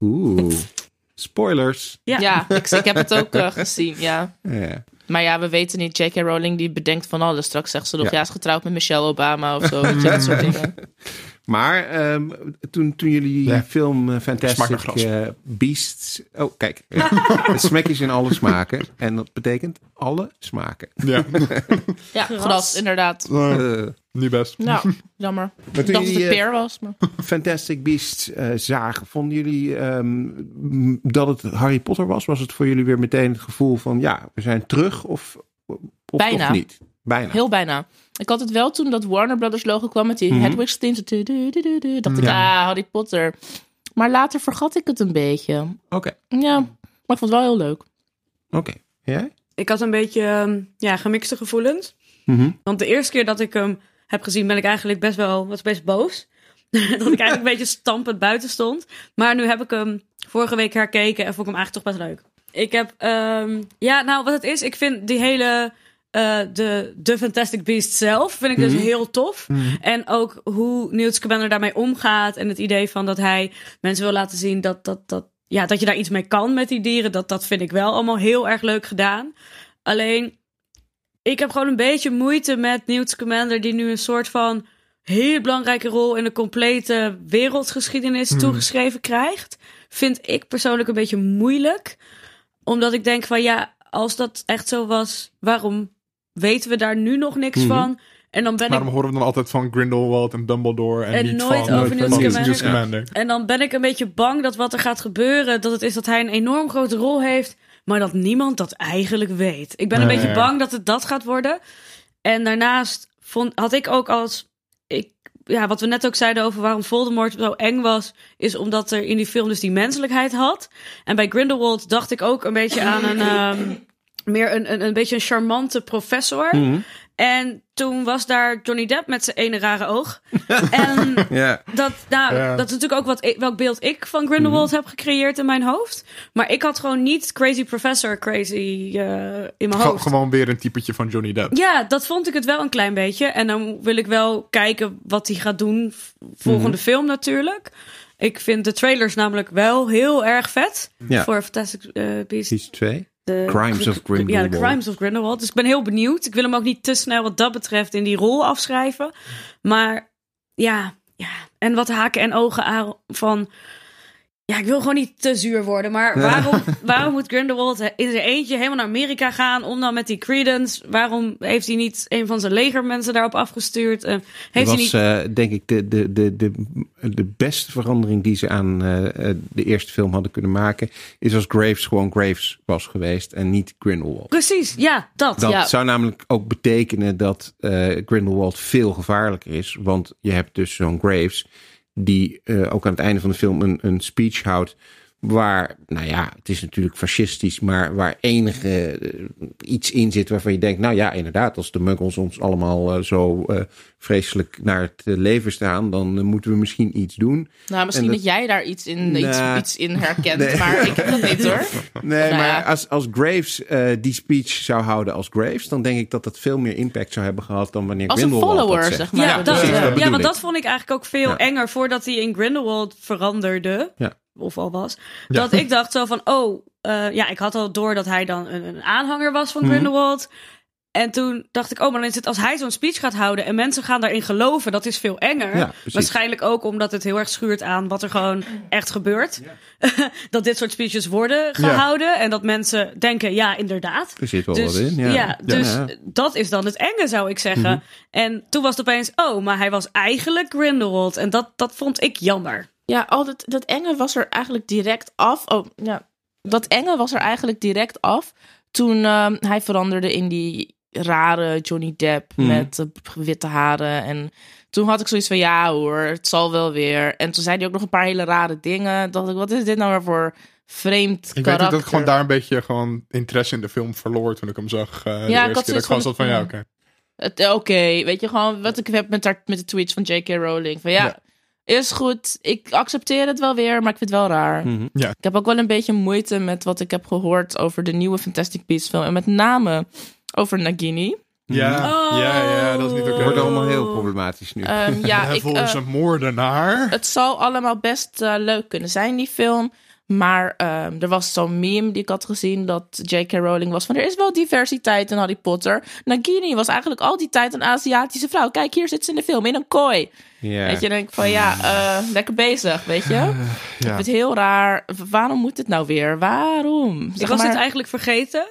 Speaker 2: Oeh. Spoilers.
Speaker 4: Ja,
Speaker 3: Ja, ik, ik heb het ook eh, gezien, ja.
Speaker 2: Ja.
Speaker 3: Maar ja, we weten niet. J.K. Rowling die bedenkt van alles. Straks zegt ze nog,
Speaker 2: Ja.
Speaker 3: ja, is getrouwd met Michelle Obama of zo. Weet je, dat soort dingen.
Speaker 2: Maar ehm, toen, toen jullie die
Speaker 1: Ja.
Speaker 2: film eh, Fantastic eh, Beasts... Oh, kijk. Is in alle smaken. En dat betekent alle smaken.
Speaker 1: Ja,
Speaker 3: Ja,
Speaker 4: Gras.
Speaker 3: inderdaad.
Speaker 1: Eh, niet best.
Speaker 3: Nou, jammer.
Speaker 2: maar
Speaker 3: Ik dacht dat het peer was. Maar...
Speaker 2: Fantastic Beasts zagen, vonden jullie ehm, dat het Harry Potter was? Was het voor jullie weer meteen het gevoel van... Ja, we zijn terug of, of
Speaker 3: Bijna.
Speaker 2: toch niet? Bijna.
Speaker 3: Heel bijna. Ik had het wel toen dat Warner Brothers logo kwam met die. Hedwig's du- du- du, Dacht ik,
Speaker 1: Ja.
Speaker 3: ah, Harry Potter. Maar later vergat ik het een beetje.
Speaker 2: Oké,
Speaker 3: Ja, maar ik vond het wel heel leuk.
Speaker 2: oké. Jij?
Speaker 4: ik had een beetje ehm, ja, gemixte gevoelens.
Speaker 2: Mhm.
Speaker 4: Want de eerste keer dat ik hem heb gezien, ben ik eigenlijk best wel was best boos. dat ik eigenlijk een beetje stampend buiten stond. Maar nu heb ik hem vorige week herkeken en vond ik hem eigenlijk toch best leuk. Ik heb, ehm, ja, nou wat het is, ik vind die hele, eh, de, de Fantastic Beast zelf, vind ik dus
Speaker 2: Mhm.
Speaker 4: heel tof. En ook hoe Newt Scamander daarmee omgaat en het idee van dat hij mensen wil laten zien dat, dat, dat, ja, dat je daar iets mee kan met die dieren, dat, dat vind ik wel allemaal heel erg leuk gedaan. Alleen, ik heb gewoon een beetje moeite met Newt Scamander, die nu een soort van hele belangrijke rol in de complete wereldgeschiedenis toegeschreven krijgt. Vind ik persoonlijk een beetje moeilijk. Omdat ik denk van ja, als dat echt zo was, waarom weten we daar nu nog niks
Speaker 2: Mhm.
Speaker 4: van? En dan ben
Speaker 1: Waarom
Speaker 4: ik
Speaker 1: horen we dan altijd van Grindelwald en Dumbledore en,
Speaker 4: En
Speaker 1: niet
Speaker 4: nooit
Speaker 1: van,
Speaker 4: over Newt
Speaker 1: Newt
Speaker 4: Scamander.
Speaker 1: Scamander?
Speaker 4: En dan ben ik een beetje bang dat wat er gaat gebeuren, dat het is dat hij een enorm grote rol heeft, maar dat niemand dat eigenlijk weet. Ik ben een
Speaker 1: Nee.
Speaker 4: beetje bang dat het dat gaat worden. En daarnaast vond, had ik ook als. Ik, ja, wat we net ook zeiden over waarom Voldemort zo eng was, is omdat er in die film dus die menselijkheid had. En bij Grindelwald dacht ik ook een beetje aan een. ehm, meer een, een, een beetje een charmante professor.
Speaker 2: Mhm.
Speaker 4: En toen was daar Johnny Depp met zijn ene rare oog. en dat, nou, dat is natuurlijk ook wat welk beeld ik van Grindelwald
Speaker 2: Mhm.
Speaker 4: heb gecreëerd in mijn hoofd. Maar ik had gewoon niet Crazy Professor crazy eh, in mijn
Speaker 1: Ge-
Speaker 4: hoofd.
Speaker 1: gewoon weer een typetje van Johnny Depp.
Speaker 4: Ja, dat vond ik het wel een klein beetje. En dan wil ik wel kijken wat hij gaat doen. Volgende
Speaker 2: Mhm.
Speaker 4: film natuurlijk. Ik vind de trailers namelijk wel heel erg vet.
Speaker 2: Ja.
Speaker 4: Voor Fantastic eh, Beasts.
Speaker 2: Season 2.
Speaker 4: De
Speaker 2: Crimes of
Speaker 4: Ja, de
Speaker 2: Grindelwald.
Speaker 4: Crimes of Grindelwald. Dus ik ben heel benieuwd. Ik wil hem ook niet te snel wat dat betreft in die rol afschrijven. Maar ja, ja. En wat haken en ogen aan van... Ja, ik wil gewoon niet te zuur worden. Maar waarom, waarom moet Grindelwald in zijn eentje helemaal naar Amerika gaan... om dan met die Credence... Waarom heeft hij niet een van zijn legermensen daarop afgestuurd? Eh,
Speaker 2: Dat
Speaker 4: heeft hij
Speaker 2: was
Speaker 4: niet...
Speaker 2: eh, denk ik de, de, de, de, de beste verandering die ze aan eh, de eerste film hadden kunnen maken. Is als Graves gewoon Graves was geweest en niet Grindelwald.
Speaker 4: Precies, ja, dat.
Speaker 2: Dat
Speaker 3: Ja.
Speaker 2: zou namelijk ook betekenen dat Grindelwald veel gevaarlijker is. Want je hebt dus zo'n Graves die eh, ook aan het einde van de film een, een speech houdt. Waar, nou ja, het is natuurlijk fascistisch, maar waar enige eh, iets in zit waarvan je denkt, nou ja, inderdaad, als de muggles ons allemaal eh, zo eh, vreselijk naar het leven staan, dan moeten we misschien iets doen.
Speaker 3: Nou, misschien
Speaker 2: En
Speaker 3: dat,
Speaker 2: dat-
Speaker 3: jij daar iets in, iets,
Speaker 2: Nou.
Speaker 3: iets in herkent,
Speaker 2: Nee.
Speaker 3: maar ik heb dat niet hoor.
Speaker 2: Nee,
Speaker 3: Nou
Speaker 2: maar
Speaker 3: ja.
Speaker 2: als, als Graves eh, die speech zou houden als Graves, dan denk ik dat dat veel meer impact zou hebben gehad dan wanneer
Speaker 3: Als een
Speaker 2: Grindelwald dat
Speaker 3: follower,
Speaker 2: zegt.
Speaker 3: zeg maar.
Speaker 4: Ja,
Speaker 3: Ja,
Speaker 4: dat, ja,
Speaker 2: dat
Speaker 4: want
Speaker 2: ik.
Speaker 4: dat vond ik eigenlijk ook veel
Speaker 2: Ja.
Speaker 4: enger voordat hij in Grindelwald veranderde.
Speaker 2: Ja.
Speaker 4: Of al was. Dat ik dacht zo van, oh, eh, ja, ik had al door dat hij dan een, een aanhanger was van
Speaker 2: Mhm.
Speaker 4: Grindelwald. En toen dacht ik, oh, maar dan is het als hij zo'n speech gaat houden en mensen gaan daarin geloven, dat is veel enger.
Speaker 2: Ja.
Speaker 4: Waarschijnlijk ook omdat het heel erg schuurt aan wat er gewoon echt gebeurt. dat dit soort speeches worden gehouden en dat mensen denken, ja, inderdaad.
Speaker 2: Er zit wel
Speaker 4: Dus,
Speaker 2: wat in. Ja,
Speaker 4: dus dat is dan het enge, zou ik zeggen. En toen was het opeens, oh, maar hij was eigenlijk Grindelwald. En dat, dat vond ik jammer.
Speaker 3: Ja, al dat, dat enge was er eigenlijk direct af. Oh, ja. Dat enge was er eigenlijk direct af toen ehm, hij veranderde in die rare Johnny Depp
Speaker 2: Mhm.
Speaker 3: met eh, witte haren. En toen had ik zoiets van, ja hoor, het zal wel weer. En toen zei hij ook nog een paar hele rare dingen. Dacht ik, wat is dit nou weer voor vreemd
Speaker 1: Ik weet
Speaker 3: karakter?
Speaker 1: ook dat ik gewoon daar een beetje gewoon interesse in de film verloor toen ik hem zag. de
Speaker 3: Ja, ik had
Speaker 1: ik
Speaker 3: zoiets
Speaker 1: gewoon
Speaker 3: van-
Speaker 1: van, ja, oké.
Speaker 3: Het- eh, Oké, weet je gewoon wat ik heb met, haar, met de tweets van J.K. Rowling. Van ja,
Speaker 1: Ja.
Speaker 3: Is goed. Ik accepteer het wel weer, maar ik vind het wel raar.
Speaker 2: Mhm.
Speaker 3: Ik heb ook wel een beetje moeite met wat ik heb gehoord over de nieuwe Fantastic Beasts film. En met name over Nagini.
Speaker 1: Ja,
Speaker 4: Oh.
Speaker 1: ja, ja, dat is niet oké.
Speaker 2: Het wordt allemaal heel problematisch nu.
Speaker 3: Ehm, ja, ik, eh,
Speaker 1: een moordenaar.
Speaker 3: het zal allemaal best eh, leuk kunnen zijn, die film. Maar ehm, er was zo'n meme die ik had gezien dat J.K. Rowling was van... er is wel diversiteit in Harry Potter. Nagini was eigenlijk al die tijd een Aziatische vrouw. Kijk, hier zit ze in de film, in een kooi.
Speaker 2: ja.
Speaker 3: Weet je, dan denk ik van ja, eh, lekker bezig, weet je. Ik
Speaker 1: ja.
Speaker 3: vind het heel raar. Waarom moet het nou weer? Waarom?
Speaker 4: Ik was
Speaker 3: maar,
Speaker 4: het eigenlijk vergeten.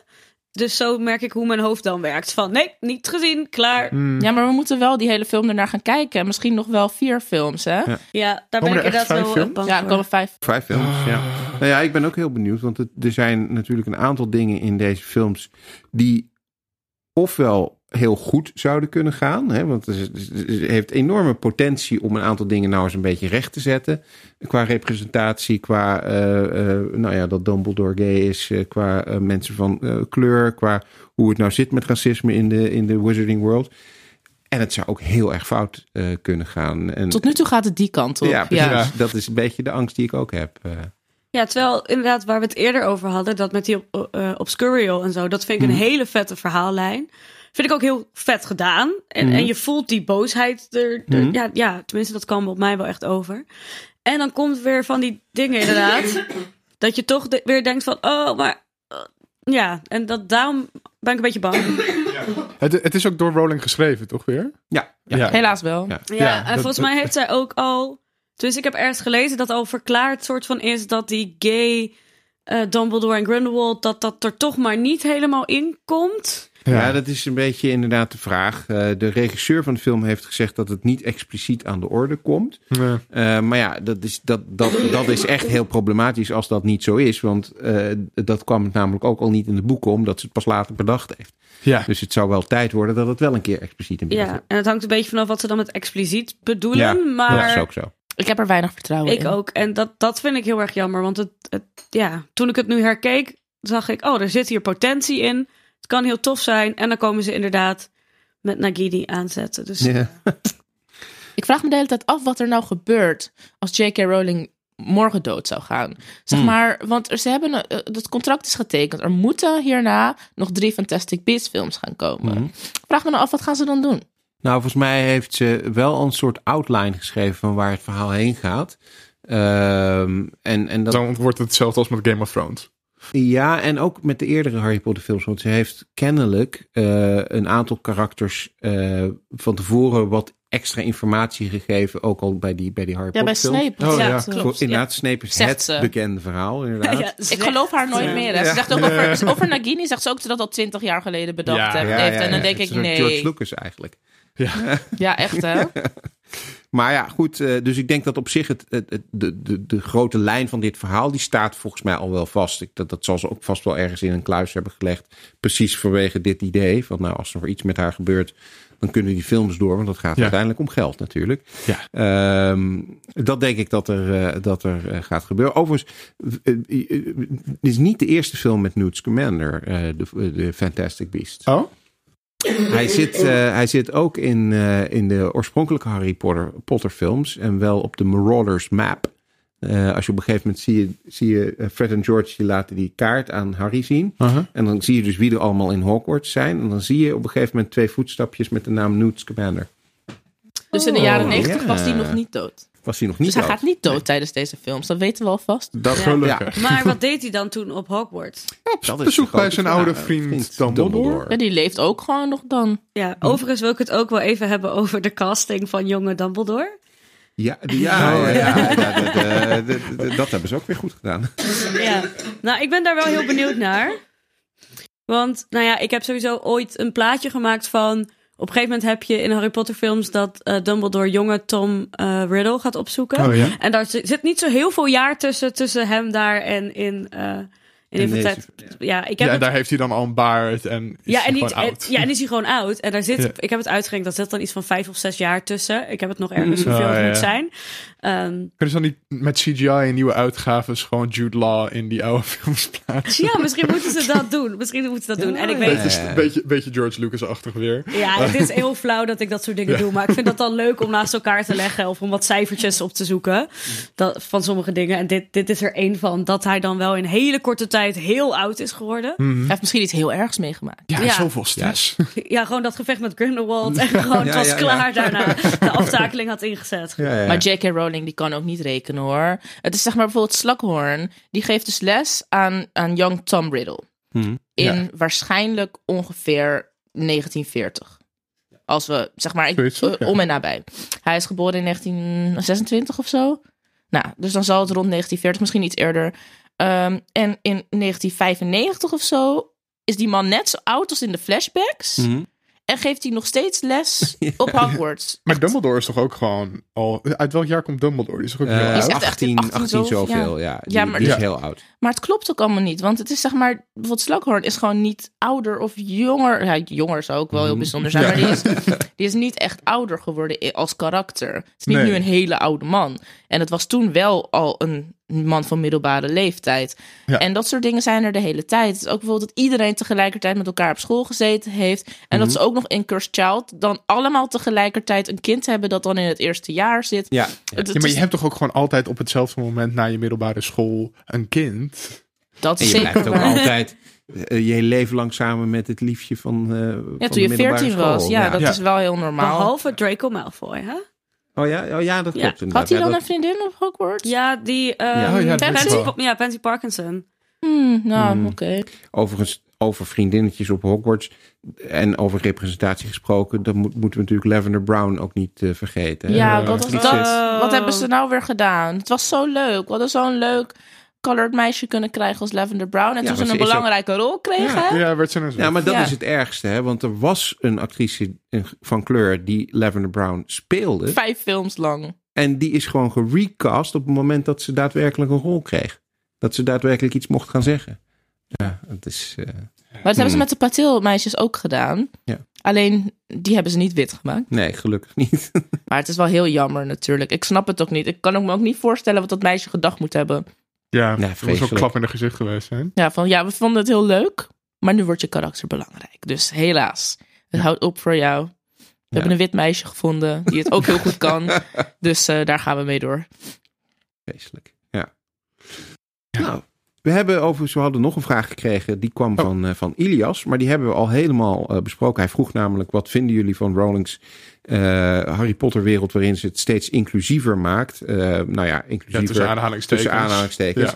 Speaker 4: Dus zo merk ik hoe mijn hoofd dan werkt. Van nee, niet gezien, klaar.
Speaker 1: Mm.
Speaker 3: Ja, maar we moeten wel die hele film ernaar gaan kijken. En Misschien nog wel vier films, hè?
Speaker 2: Ja.
Speaker 4: Ja, daar ben ik
Speaker 1: er
Speaker 4: inderdaad
Speaker 1: vijf
Speaker 4: wel
Speaker 1: films?
Speaker 4: bang
Speaker 3: Ja, er komen vijf.
Speaker 2: Vijf films, ja. Nou ja, ik ben ook heel benieuwd, want het, er zijn natuurlijk een aantal dingen in deze films die ofwel heel goed zouden kunnen gaan, hè, want het is- het heeft enorme potentie om een aantal dingen nou eens een beetje recht te zetten, qua representatie, qua eh, eh, nou ja, dat Dumbledore gay is, eh, qua mensen van eh, kleur, qua hoe het nou zit met racisme in de, in de Wizarding World. En het zou ook heel erg fout eh, kunnen gaan. En,
Speaker 3: Tot nu toe gaat het die kant op.
Speaker 2: ja,
Speaker 3: Ja,
Speaker 2: precies.
Speaker 1: Ja.
Speaker 2: Dat is een beetje de angst die ik ook heb. eh.
Speaker 4: Ja, terwijl inderdaad waar we het eerder over hadden, dat met die uh, Obscurial en zo, dat vind ik een
Speaker 2: Mhm.
Speaker 4: hele vette verhaallijn. Vind ik ook heel vet gedaan. En,
Speaker 2: Mhm.
Speaker 4: en je voelt die boosheid er. er-
Speaker 2: Mhm.
Speaker 4: ja, ja, tenminste, dat kwam op mij wel echt over. En dan komt weer van die dingen inderdaad. dat je toch de- weer denkt van, oh, maar. eh, ja, en dat, daarom ben ik een beetje bang.
Speaker 1: Het, het is ook door Rowling geschreven, toch weer?
Speaker 2: Ja, ja.
Speaker 1: Ja.
Speaker 3: Helaas wel.
Speaker 2: Ja.
Speaker 4: Ja,
Speaker 1: Ja,
Speaker 4: en
Speaker 1: dat-
Speaker 4: volgens
Speaker 1: dat-
Speaker 4: mij heeft zij ook al. Dus ik heb ergens gelezen dat al verklaard soort van is dat die gay eh, Dumbledore en Grindelwald dat dat er toch maar niet helemaal in komt.
Speaker 2: Ja. dat is een beetje inderdaad de vraag. Eh, de regisseur van de film heeft gezegd dat het niet expliciet aan de orde komt.
Speaker 1: Nee.
Speaker 2: Eh, maar ja, dat is, dat, dat, dat is echt heel problematisch als dat niet zo is. Want eh, dat kwam het namelijk ook al niet in de boeken, omdat ze het pas later bedacht heeft.
Speaker 1: Ja.
Speaker 2: Dus het zou wel tijd worden dat het wel een keer expliciet in beeld
Speaker 4: Ja,
Speaker 2: wordt.
Speaker 4: en het hangt een beetje vanaf wat ze dan met expliciet bedoelen.
Speaker 2: Ja,
Speaker 4: maar
Speaker 2: dat is ook zo.
Speaker 3: Ik heb er weinig vertrouwen
Speaker 4: ik
Speaker 3: in.
Speaker 4: ook. En dat, dat vind ik heel erg jammer. Want het, het, ja, toen ik het nu herkeek, zag ik, oh, er zit hier potentie in. Het kan heel tof zijn. En dan komen ze inderdaad met Nagini aanzetten. Dus
Speaker 2: Ja.
Speaker 3: Ik vraag me de hele tijd af wat er nou gebeurt als J.K. Rowling morgen dood zou gaan. Zeg
Speaker 2: Hmm.
Speaker 3: maar, want er- ze hebben een- eh, het contract is getekend. Er moeten hierna nog drie Fantastic Beasts films gaan komen. Ik vraag me nou af, wat gaan ze dan doen?
Speaker 2: Nou, volgens mij heeft ze wel een soort outline geschreven van waar het verhaal heen gaat. Ehm, en, en dat,
Speaker 1: Dan wordt het hetzelfde als met Game of Thrones.
Speaker 2: Ja, en ook met de eerdere Harry Potter films. Want ze heeft kennelijk eh, een aantal karakters eh, van tevoren wat extra informatie gegeven. Ook al bij die, bij die Harry
Speaker 3: Ja, bij
Speaker 2: Potter films.
Speaker 3: Snape.
Speaker 1: Oh,
Speaker 3: ja,
Speaker 1: ja,
Speaker 3: klopt.
Speaker 2: Voor- Inderdaad, Snape is
Speaker 3: Zegt
Speaker 2: het
Speaker 3: ze.
Speaker 2: bekende verhaal, inderdaad.
Speaker 4: Ja,
Speaker 3: Ik geloof haar nooit
Speaker 4: Ja.
Speaker 3: meer. Hè. Ze
Speaker 2: Ja.
Speaker 3: zegt ook over, over Nagini zegt ze ook dat ze dat al twintig jaar geleden bedacht
Speaker 1: Ja,
Speaker 3: heeft.
Speaker 2: Ja, ja,
Speaker 3: en dan
Speaker 2: ja.
Speaker 3: denk
Speaker 2: Het
Speaker 3: ik, nee.
Speaker 2: George Lucas eigenlijk.
Speaker 3: Ja, echt hè?
Speaker 2: Maar ja, goed. eh, dus ik denk dat op zich het, het, het- de, de, de grote lijn van dit verhaal, die staat volgens mij al wel vast. Ik, dat, dat zal ze ook vast wel ergens in een kluis hebben gelegd. Precies vanwege dit idee. Van nou, als er iets met haar gebeurt, dan kunnen die films door. Want dat gaat
Speaker 1: Ja.
Speaker 2: uiteindelijk om geld natuurlijk.
Speaker 1: Ja.
Speaker 2: Ehm, dat denk ik dat er, eh, dat er eh, gaat gebeuren. Overigens, dit is niet de eerste film met Newt Scamander, de, de Fantastic Beasts.
Speaker 1: Oh?
Speaker 2: Hij zit, eh, hij zit ook in, eh, in de oorspronkelijke Harry Potter, Potter films en wel op de Marauders map. Eh, als je op een gegeven moment zie je, zie je Fred en George die laten die kaart aan Harry zien. En dan zie je dus wie er allemaal in Hogwarts zijn. En dan zie je op een gegeven moment twee voetstapjes met de naam Newt Scamander.
Speaker 3: Dus in de jaren
Speaker 2: Oh,
Speaker 3: negentig
Speaker 2: ja.
Speaker 3: was hij nog niet dood.
Speaker 2: Was hij nog niet
Speaker 3: Dus hij gaat niet dood tijdens deze films. Dat weten we alvast.
Speaker 2: Dat
Speaker 4: Ja.
Speaker 1: Gelukkig.
Speaker 4: Maar wat deed hij dan toen op Hogwarts?
Speaker 2: dat is
Speaker 1: bezoek bij zijn oude vriend Dumbledore.
Speaker 3: Ja, die leeft ook gewoon nog dan.
Speaker 4: Ja, overigens wil ik het ook wel even hebben over de casting van jonge Dumbledore.
Speaker 2: Ja, die- ja, ja, ja, dat- dat hebben ze ook weer goed gedaan.
Speaker 4: Ja, nou, ik ben daar wel heel benieuwd naar. Want, nou ja, ik heb sowieso ooit een plaatje gemaakt van... Op een gegeven moment heb je in Harry Potter films dat eh, Dumbledore jonge Tom eh, Riddle gaat opzoeken.
Speaker 1: Oh ja?
Speaker 4: En daar zi- zit niet zo heel veel jaar tussen, tussen hem daar en in... eh in
Speaker 2: deze-
Speaker 4: ja, ik heb
Speaker 1: Ja, en
Speaker 4: het-
Speaker 1: daar heeft hij dan al een baard en is
Speaker 4: ja,
Speaker 1: hij
Speaker 4: en, niet,
Speaker 1: gewoon oud.
Speaker 4: ja, en is hij gewoon oud. En daar zit,
Speaker 1: Ja.
Speaker 4: ik heb het uitgerekend, dat zit dan iets van vijf of zes jaar tussen. Ik heb het nog ergens hoeveel
Speaker 1: Oh,
Speaker 4: het
Speaker 1: ja.
Speaker 4: moet zijn. Ehm,
Speaker 1: Kunnen ze dan niet met CGI en nieuwe uitgaves gewoon Jude Law in die oude films plaatsen?
Speaker 4: ja, misschien moeten ze dat doen. Misschien moeten ze dat doen. En ik weet,
Speaker 1: Beetje,
Speaker 2: Ja.
Speaker 1: beetje, beetje George Lucas-achtig weer.
Speaker 4: Ja, het is heel flauw dat ik dat soort dingen doe. Maar ik vind dat dan leuk om naast elkaar te leggen. Of om wat cijfertjes op te zoeken. Dat, van sommige dingen. En dit, dit is er één van. Dat hij dan wel in hele korte tijd heel oud is geworden.
Speaker 1: Mhm.
Speaker 3: Hij heeft misschien iets heel ergs meegemaakt.
Speaker 1: Ja,
Speaker 4: Ja.
Speaker 1: zoveel stress.
Speaker 4: Ja, gewoon dat gevecht met Grindelwald. En gewoon het was
Speaker 2: ja, ja.
Speaker 4: klaar daarna. De aftakeling had ingezet.
Speaker 2: Ja, ja.
Speaker 3: Maar J.K. Rowling die kan ook niet rekenen hoor. Het is zeg maar bijvoorbeeld Slughorn. Die geeft dus les aan, aan young Tom Riddle.
Speaker 2: Hm.
Speaker 3: In
Speaker 1: Ja.
Speaker 3: waarschijnlijk ongeveer 1940. Als we, zeg maar, ik- eh, om en nabij. Hij is geboren in 1926 of zo. Nou, dus dan zal het rond 1940, misschien iets eerder. Ehm, en in 1995 of zo is die man net zo oud als in de flashbacks.
Speaker 2: Mhm.
Speaker 3: En geeft hij nog steeds les op Hogwarts.
Speaker 1: Maar Dumbledore is toch ook gewoon al... Uit welk jaar komt Dumbledore? Die is toch ook heel
Speaker 3: Die is
Speaker 1: oud?
Speaker 3: echt- echt
Speaker 2: 18,
Speaker 3: 18
Speaker 2: 18
Speaker 3: zoveel,
Speaker 2: ja. Die,
Speaker 3: Ja, maar-
Speaker 2: die is
Speaker 1: Ja.
Speaker 2: heel oud.
Speaker 3: Maar het klopt ook allemaal niet. Want het is zeg maar, bijvoorbeeld Slughorn is gewoon niet ouder of jonger. Ja, jonger zou ook wel heel
Speaker 2: Mhm.
Speaker 3: bijzonder zijn.
Speaker 1: Ja.
Speaker 3: Maar die is, die is niet echt ouder geworden als karakter. Het is niet
Speaker 1: Nee.
Speaker 3: nu een hele oude man. En het was toen wel al een man van middelbare leeftijd.
Speaker 1: Ja.
Speaker 3: En dat soort dingen zijn er de hele tijd. Het is ook bijvoorbeeld dat iedereen tegelijkertijd met elkaar op school gezeten heeft. En dat
Speaker 2: Mhm.
Speaker 3: ze ook nog in Cursed Child dan allemaal tegelijkertijd een kind hebben dat dan in het eerste jaar zit.
Speaker 2: Ja,
Speaker 1: Ja, maar je hebt toch ook gewoon altijd op hetzelfde moment na je middelbare school een kind?
Speaker 3: dat
Speaker 2: en je
Speaker 3: zeker
Speaker 2: blijft ook altijd eh, je leven lang samen met het liefje van, eh
Speaker 3: Ja,
Speaker 2: van
Speaker 3: toen je 14 was.
Speaker 2: school.
Speaker 3: Ja, dat
Speaker 1: Ja.
Speaker 3: is wel heel normaal.
Speaker 4: Behalve Draco Malfoy, hè?
Speaker 2: Oh ja, oh, ja dat klopt inderdaad.
Speaker 3: Had hij
Speaker 2: Ja,
Speaker 3: dan
Speaker 2: dat-
Speaker 3: een vriendin op Hogwarts?
Speaker 4: Ja, die... ehm,
Speaker 2: Ja,
Speaker 1: oh ja, dat
Speaker 4: Pansy,
Speaker 1: is wel.
Speaker 4: ja, Pansy Parkinson.
Speaker 3: Hmm, nou,
Speaker 2: Hmm.
Speaker 3: oké.
Speaker 2: Overigens, over vriendinnetjes op Hogwarts en over representatie gesproken, dan moet, moeten we natuurlijk Lavender Brown ook niet eh, vergeten.
Speaker 3: Ja, wat, was dat, wat hebben ze nou weer gedaan? Het was zo leuk. Wat is zo'n leuk colored meisje kunnen krijgen als Lavender Brown. En
Speaker 2: Ja,
Speaker 3: toen ze een belangrijke rol kreeg, hè?
Speaker 1: Ja, werd ze een
Speaker 2: Ja, maar dat
Speaker 3: Ja.
Speaker 2: is het ergste, hè? Want er was een actrice van kleur die Lavender Brown speelde.
Speaker 3: Vijf films lang.
Speaker 2: En die is gewoon gerecast op het moment dat ze daadwerkelijk een rol kreeg. Dat ze daadwerkelijk iets mocht gaan zeggen. Ja, het is. eh,
Speaker 3: Maar dat hebben ze met de Patil-meisjes ook gedaan.
Speaker 2: Ja.
Speaker 3: Alleen, die hebben ze niet wit gemaakt.
Speaker 2: nee, gelukkig niet.
Speaker 3: Maar het is wel heel jammer natuurlijk. Ik snap het ook niet. Ik kan ook me ook niet voorstellen wat dat meisje gedacht moet hebben.
Speaker 1: Ja,
Speaker 2: Ja,
Speaker 1: dat ook klap in de gezicht geweest zijn.
Speaker 3: Ja, van ja, we vonden het heel leuk. Maar nu wordt je karakter belangrijk. Dus helaas. Het houdt op voor jou. We hebben een wit meisje gevonden die het ook heel goed kan. Dus eh, daar gaan we mee door.
Speaker 2: Vreselijk. Ja. Nou, we hebben overigens, we hadden nog een vraag gekregen. Die kwam
Speaker 1: Oh.
Speaker 2: van, eh, van Ilias. Maar die hebben we al helemaal eh, besproken. Hij vroeg namelijk: wat vinden jullie van Rowling's eh, Harry Potter wereld. waarin ze het steeds inclusiever maakt? Nou ja, inclusiever.
Speaker 1: Ja, tussen aanhalingstekens.
Speaker 2: Tussen aanhalingstekens.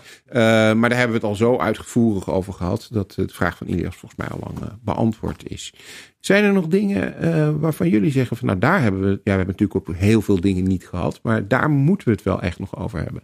Speaker 2: Maar daar hebben we het al zo uitgevoerig over gehad. dat de vraag van Ilias volgens mij al lang beantwoord is. Zijn er nog dingen waarvan jullie zeggen van nou daar hebben we. Ja, we hebben natuurlijk ook heel veel dingen niet gehad. Maar daar moeten we het wel echt nog over hebben.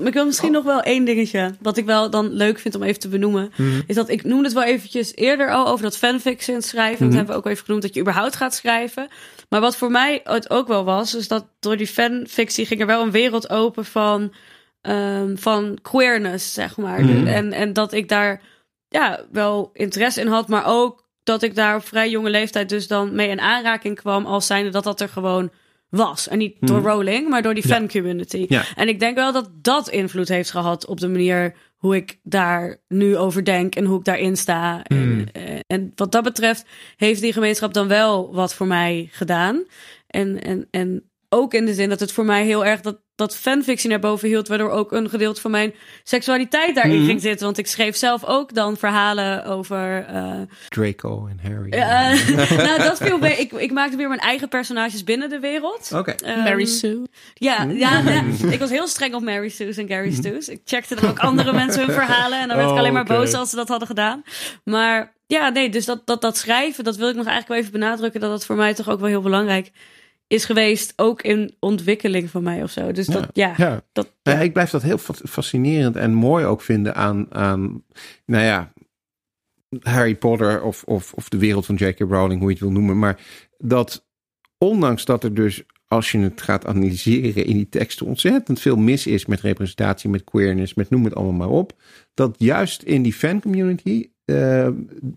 Speaker 4: Ik wil misschien nog wel één dingetje. Wat ik wel dan leuk vind om even te benoemen. Is dat ik noemde het wel eventjes eerder al over dat fanfiction schrijven. Dat
Speaker 2: Mhm.
Speaker 4: hebben we ook even genoemd dat je überhaupt gaat schrijven. Maar wat voor mij het ook wel was. Is dat door die fanfictie ging er wel een wereld open van, ehm, van queerness, zeg maar.
Speaker 2: Mhm.
Speaker 4: En, en dat ik daar ja, wel interesse in had. Maar ook dat ik daar op vrij jonge leeftijd dus dan mee in aanraking kwam. Als zijnde dat dat er gewoon was. En niet door
Speaker 2: Mhm.
Speaker 4: Rowling, maar door die fan community.
Speaker 2: Ja.
Speaker 4: En ik denk wel dat dat invloed heeft gehad op de manier hoe ik daar nu over denk en hoe ik daarin sta. En,
Speaker 1: Hmm.
Speaker 4: eh, en wat dat betreft heeft die gemeenschap dan wel wat voor mij gedaan. En, en, en ook in de zin dat het voor mij heel erg dat, dat fanfictie naar boven hield, waardoor ook een gedeelte van mijn seksualiteit daarin
Speaker 2: Mhm.
Speaker 4: ging zitten. Want ik schreef zelf ook dan verhalen over. eh,
Speaker 2: Draco en Harry.
Speaker 4: eh, nou, dat viel mee. Ik, ik maakte weer mijn eigen personages binnen de wereld.
Speaker 2: Oké.
Speaker 4: Ehm,
Speaker 3: Mary Sue.
Speaker 4: ja, ja, ja, ik was heel streng op Mary Sue's en Gary Stu's. Ik checkte dan ook andere mensen hun verhalen. En dan werd ik
Speaker 1: Oh,
Speaker 4: alleen maar
Speaker 1: oké.
Speaker 4: boos als ze dat hadden gedaan. Maar ja, nee, dus dat, dat, dat schrijven, dat wil ik nog eigenlijk wel even benadrukken. Dat dat voor mij toch ook wel heel belangrijk is geweest. Ook in ontwikkeling van mij of zo. Dus dat, ja,
Speaker 1: Ja,
Speaker 4: dat,
Speaker 2: Ja, ik blijf dat heel fa- fascinerend en mooi ook vinden aan, aan nou ja, Harry Potter of, of, of de wereld van J.K. Rowling, hoe je het wil noemen. Maar dat ondanks dat er dus, als je het gaat analyseren in die teksten, ontzettend veel mis is met representatie, met queerness, met noem het allemaal maar op. Dat juist in die fancommunity eh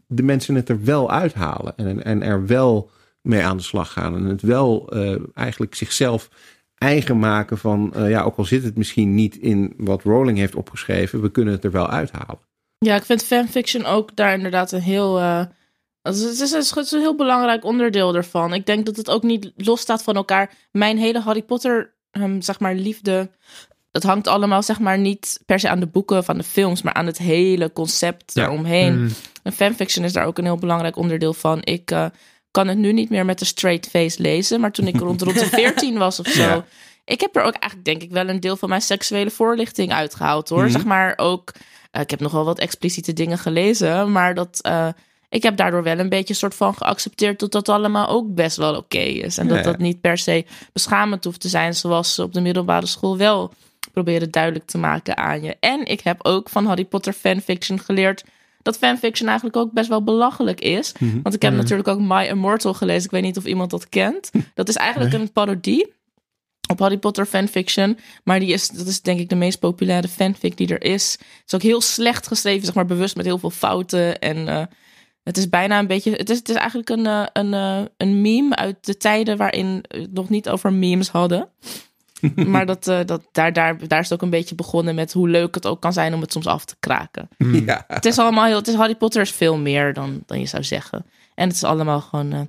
Speaker 2: de mensen het er wel uithalen en, en er wel mee aan de slag gaan. En het wel eh, eigenlijk zichzelf eigen maken van, eh, ja, ook al zit het misschien niet in wat Rowling heeft opgeschreven, we kunnen het er wel uithalen.
Speaker 3: Ja, ik vind fanfiction ook daar inderdaad een heel. eh, het, is, het is- een heel belangrijk onderdeel ervan. Ik denk dat het ook niet losstaat van elkaar. Mijn hele Harry Potter, ehm, zeg maar, liefde. Het hangt allemaal, zeg maar, niet per se aan de boeken van de films, maar aan het hele concept
Speaker 2: Ja.
Speaker 3: daaromheen.
Speaker 1: Mm.
Speaker 3: En fanfiction is daar ook een heel belangrijk onderdeel van. Ik eh, kan het nu niet meer met een straight face lezen, maar toen ik rond, rond de 14 was of zo.
Speaker 2: Ja.
Speaker 3: Ik heb er ook eigenlijk, denk ik, wel een deel van mijn seksuele voorlichting uitgehaald hoor.
Speaker 2: Mhm.
Speaker 3: Zeg maar ook. eh, ik heb nog wel wat expliciete dingen gelezen, maar dat. eh, ik heb daardoor wel een beetje soort van geaccepteerd dat dat allemaal ook best wel oké is. En dat
Speaker 2: Ja.
Speaker 3: dat niet per se beschamend hoeft te zijn, zoals ze op de middelbare school wel proberen duidelijk te maken aan je. En ik heb ook van Harry Potter fanfiction geleerd dat fanfiction eigenlijk ook best wel belachelijk is.
Speaker 2: Mhm.
Speaker 3: Want ik heb natuurlijk ook My Immortal gelezen. Ik weet niet of iemand dat kent. Dat is eigenlijk een parodie op Harry Potter fanfiction. Maar die is, dat is denk ik de meest populaire fanfic die er is. Het is ook heel slecht geschreven, zeg maar bewust met heel veel fouten. En eh, het is bijna een beetje. Het is, het is eigenlijk een, eh, een, eh, een meme uit de tijden waarin we het nog niet over memes hadden. maar dat, eh, dat, daar, daar, daar is het ook een beetje begonnen met hoe leuk het ook kan zijn om het soms af te kraken.
Speaker 2: Ja.
Speaker 3: Het is allemaal heel. Het is Harry Potter is veel meer dan, dan je zou zeggen. En het is allemaal gewoon. eh,
Speaker 2: Ik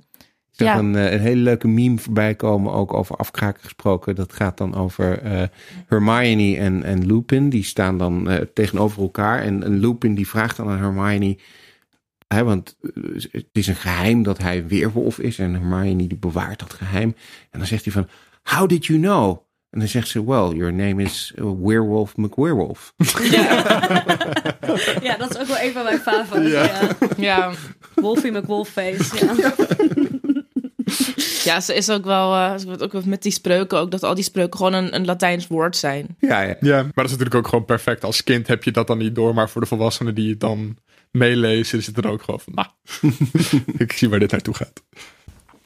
Speaker 2: zag
Speaker 3: Ja.
Speaker 2: een, eh, een hele leuke meme voorbij komen, ook over afkraken gesproken. Dat gaat dan over eh, Hermione en, en Lupin. Die staan dan eh, tegenover elkaar. En, en Lupin die vraagt dan aan Hermione... Hè, want het is een geheim dat hij een weerwolf is. En Hermione die bewaart dat geheim. En dan zegt hij van, how did you know? En dan zegt ze, well, your name is uh, Werewolf McWeerwolf.
Speaker 4: ja, dat is ook wel een van mijn favorieten. Ja.
Speaker 3: ja,
Speaker 4: Wolfie McWolfface. Ja.
Speaker 3: Ja, ze is ook wel, uh, ze wordt ook met die spreuken ook, dat al die spreuken gewoon een, een Latijns woord zijn.
Speaker 2: Ja, ja.
Speaker 1: Ja, maar dat is natuurlijk ook gewoon perfect. Als kind heb je dat dan niet door, maar voor de volwassenen die het dan meelezen, is het er ook gewoon van, nou, ik zie waar dit naartoe gaat.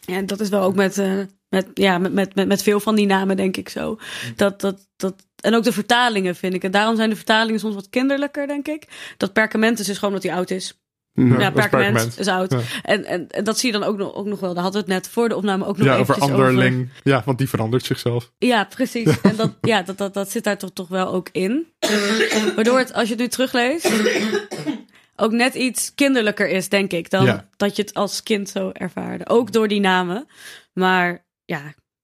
Speaker 4: Ja, dat is wel ook met, uh, met, ja, met, met, met, met veel van die namen, denk ik zo. Dat, dat, dat, en ook de vertalingen, vind ik. En daarom zijn de vertalingen soms wat kinderlijker, denk ik. Dat Perkamentus is gewoon dat hij oud is.
Speaker 1: Ja,
Speaker 4: Ja, Perkament
Speaker 1: Perkament.
Speaker 4: is oud.
Speaker 1: Ja.
Speaker 4: En, en, en dat zie je dan ook nog, ook nog wel. Daar hadden we het net voor de opname ook nog
Speaker 1: Ja, over anderling. Ja, want die verandert zichzelf.
Speaker 4: Ja, precies. En dat, ja, dat, dat, dat zit daar toch, toch wel ook in. Waardoor het, als je het nu terugleest, ook net iets kinderlijker is, denk ik, dan
Speaker 1: Ja.
Speaker 4: dat je het als kind zo ervaarde. Ook door die namen. Maar ja,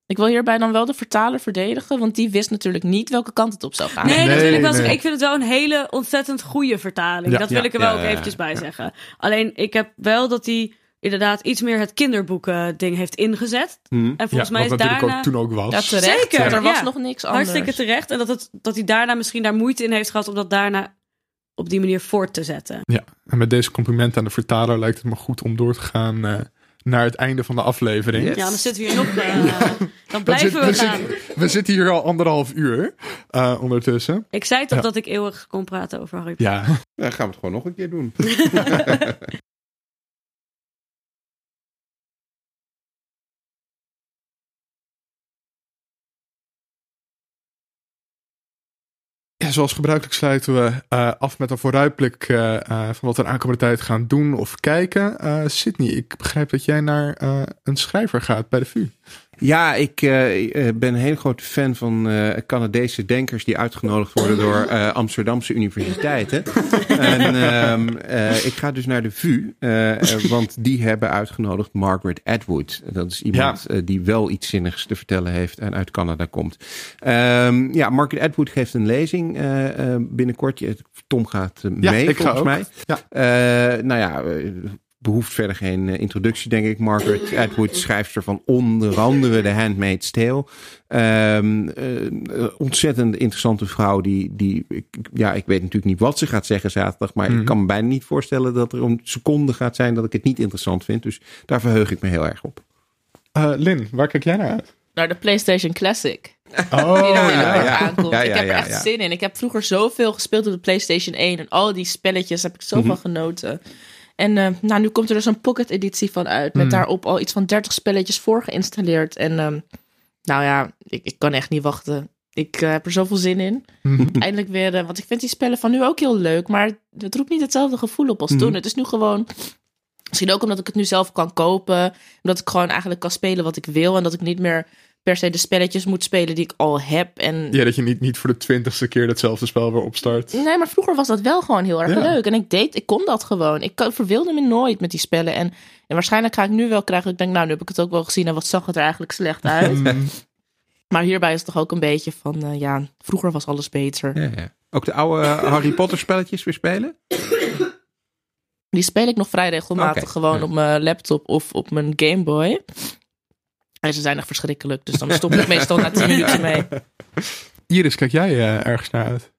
Speaker 3: Ik wil hierbij dan wel de vertaler verdedigen, want die wist natuurlijk niet welke kant het op zou gaan.
Speaker 4: nee,
Speaker 1: nee,
Speaker 4: dat wil ik wel
Speaker 1: nee.
Speaker 4: Ik vind het wel een hele ontzettend goede vertaling.
Speaker 1: Ja,
Speaker 4: dat wil
Speaker 2: ja,
Speaker 4: ik er wel
Speaker 2: ja,
Speaker 4: ook eventjes bij
Speaker 2: ja.
Speaker 4: zeggen. Alleen, ik heb wel dat hij inderdaad iets meer het kinderboeken ding heeft ingezet.
Speaker 2: Hm.
Speaker 4: En volgens
Speaker 1: ja,
Speaker 4: mij is
Speaker 1: natuurlijk
Speaker 4: daarna...
Speaker 1: ook toen ook was.
Speaker 3: Ja, terecht.
Speaker 4: Zeker,
Speaker 3: er was
Speaker 4: ja.
Speaker 3: nog niks anders.
Speaker 4: Hartstikke terecht. En dat, het, dat hij daarna misschien daar moeite in heeft gehad om dat daarna op die manier voort te zetten.
Speaker 1: Ja, en met deze complimenten aan de vertaler lijkt het me goed om door te gaan eh, naar het einde van de aflevering.
Speaker 2: Yes.
Speaker 4: Ja, dan zitten we hier nog. eh, dan blijven
Speaker 1: zit-
Speaker 4: we,
Speaker 1: we,
Speaker 4: gaan.
Speaker 1: zitten, we zitten hier al anderhalf uur eh, ondertussen.
Speaker 4: Ik zei toch
Speaker 1: Ja.
Speaker 4: dat ik eeuwig kon praten over Harry Potter.
Speaker 1: Ja,
Speaker 2: Dan gaan we het gewoon nog een keer doen.
Speaker 1: zoals gebruikelijk sluiten we eh, af met een vooruitblik eh, eh, van wat we de aankomende tijd gaan doen of kijken. Sydney, ik begrijp dat jij naar een schrijver gaat bij de VU.
Speaker 2: Ja, ik eh, eh, ben een hele grote fan van eh, Canadese denkers die uitgenodigd worden door Amsterdamse universiteiten. en ehm, eh, ik ga dus naar de VU, want die hebben uitgenodigd Margaret Atwood. Dat is iemand die wel iets zinnigs te vertellen heeft en uit Canada komt. Ehm, ja, Margaret Atwood geeft een lezing binnenkort. Tom gaat
Speaker 1: Ja,
Speaker 2: mee, volgens mij.
Speaker 1: Ja.
Speaker 2: Nou ja, behoeft verder geen eh, introductie, denk ik. Margaret Atwood, schrijfster van onder andere The Handmaid's Tale. Eh, ontzettend interessante vrouw. Die, die, ik, ja, ik weet natuurlijk niet wat ze gaat zeggen zaterdag. Maar
Speaker 1: Mhm.
Speaker 2: ik kan me bijna niet voorstellen dat er een seconde gaat zijn dat ik het niet interessant vind. Dus daar verheug ik me heel erg op.
Speaker 1: Eh, Lin, waar kijk jij naar uit?
Speaker 3: Naar de PlayStation Classic.
Speaker 1: Oh,
Speaker 3: die
Speaker 2: ja, ja.
Speaker 3: aankomt.
Speaker 2: Ja, ja,
Speaker 3: ik heb er echt
Speaker 2: ja.
Speaker 3: zin in. Ik heb vroeger zoveel gespeeld op de PlayStation 1. En al die spelletjes heb ik zo
Speaker 2: Mhm.
Speaker 3: van genoten. En eh, nou, nu komt er dus een pocket editie van uit. Met
Speaker 1: Mhm.
Speaker 3: daarop al iets van 30 spelletjes voor geïnstalleerd. En ehm, nou ja, ik, ik kan echt niet wachten. Ik eh, heb er zoveel zin in. Eindelijk weer, eh, want ik vind die spellen van nu ook heel leuk. Maar het roept niet hetzelfde gevoel op als toen. Het is nu gewoon... Misschien ook omdat ik het nu zelf kan kopen. Omdat ik gewoon eigenlijk kan spelen wat ik wil. En dat ik niet meer per se de spelletjes moet spelen die ik al heb. En
Speaker 1: Ja, dat je niet, niet voor de twintigste keer hetzelfde spel weer opstart.
Speaker 3: Nee, maar vroeger was dat wel gewoon heel erg
Speaker 1: Ja.
Speaker 3: leuk. En ik deed, ik kon dat gewoon. Ik verveelde me nooit met die spellen. En, en waarschijnlijk ga ik nu wel krijgen. Ik denk, nou, nu heb ik het ook wel gezien. En wat zag het er eigenlijk slecht uit.
Speaker 1: Mm,
Speaker 3: maar hierbij is het toch ook een beetje van, eh, ja, vroeger was alles beter.
Speaker 2: Ja, ja. Ook de oude eh, Harry Potter spelletjes weer spelen?
Speaker 3: Die speel ik nog vrij regelmatig gewoon
Speaker 2: ja.
Speaker 3: op mijn laptop of op mijn Game Boy. En ze zijn echt verschrikkelijk. Dus dan stop ik meestal na 10 minuten mee.
Speaker 1: Iris, kijk jij eh, ergens naar uit?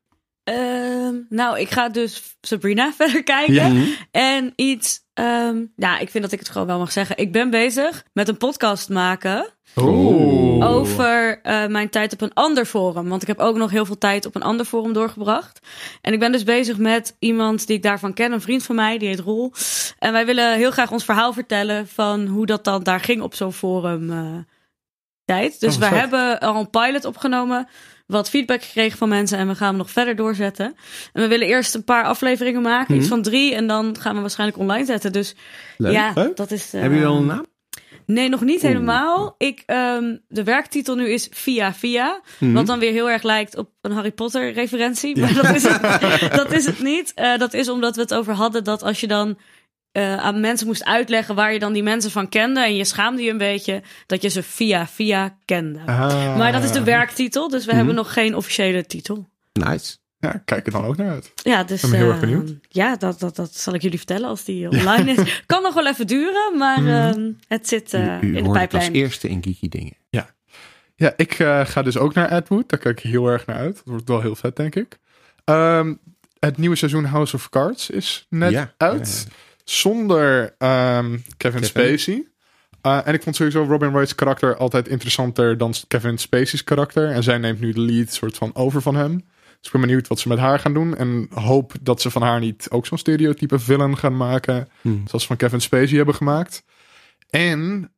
Speaker 4: Ehm, nou, ik ga dus Sabrina verder kijken.
Speaker 1: Ja.
Speaker 4: En iets, ehm, ja, ik vind dat ik het gewoon wel mag zeggen. Ik ben bezig met een podcast maken
Speaker 1: Oh.
Speaker 4: over eh, mijn tijd op een ander forum. Want ik heb ook nog heel veel tijd op een ander forum doorgebracht. En ik ben dus bezig met iemand die ik daarvan ken, een vriend van mij, die heet Roel. En wij willen heel graag ons verhaal vertellen van hoe dat dan daar ging op zo'n forum eh, tijd. Dus
Speaker 1: Oh,
Speaker 4: we hebben al een pilot opgenomen, wat feedback gekregen van mensen en we gaan hem nog verder doorzetten. En we willen eerst een paar afleveringen maken, iets
Speaker 2: Mhm.
Speaker 4: van drie, en dan gaan we waarschijnlijk online zetten. Dus
Speaker 2: Leuk.
Speaker 4: ja,
Speaker 1: Leuk.
Speaker 4: dat is. eh,
Speaker 2: Hebben jullie al een naam?
Speaker 4: Nee, nog niet helemaal. Ik, ehm, de werktitel nu is Via Via.
Speaker 2: Mhm.
Speaker 4: Wat dan weer heel erg lijkt op een Harry Potter referentie. Maar dat, is het, dat is het niet. Eh, dat is omdat we het over hadden dat als je dan eh, aan mensen moest uitleggen waar je dan die mensen van kende. En je schaamde je een beetje dat je ze via via kende.
Speaker 1: Ah.
Speaker 4: Maar dat is de werktitel, dus we
Speaker 2: Mhm.
Speaker 4: hebben nog geen officiële titel.
Speaker 2: Nice.
Speaker 1: Ja, kijk er dan ook naar uit.
Speaker 4: Ja, dus
Speaker 1: ben heel erg
Speaker 4: eh,
Speaker 1: benieuwd.
Speaker 4: ja, dat, dat, dat zal ik jullie vertellen als die online is. Kan nog wel even duren, maar
Speaker 1: Mhm.
Speaker 4: ehm, het zit eh,
Speaker 2: U, u
Speaker 4: in de
Speaker 2: hoort het als
Speaker 4: pijplijn.
Speaker 2: eerste in Geeky Dingen.
Speaker 1: Ja, ik eh, ga dus ook naar Atwood. Daar kijk ik heel erg naar uit. Dat wordt wel heel vet, denk ik. Ehm, het nieuwe seizoen House of Cards is net
Speaker 2: Ja,
Speaker 1: uit. Zonder ehm, Kevin,
Speaker 2: Kevin.
Speaker 1: Spacey. Uh, en ik vond sowieso Robin Wright's karakter altijd interessanter dan Kevin Spacey's karakter. En zij neemt nu de lead soort van over van hem. Dus ik ben benieuwd wat ze met haar gaan doen. En hoop dat ze van haar niet ook zo'n stereotype villain gaan maken.
Speaker 2: Hmm.
Speaker 1: Zoals ze van Kevin Spacey hebben gemaakt. En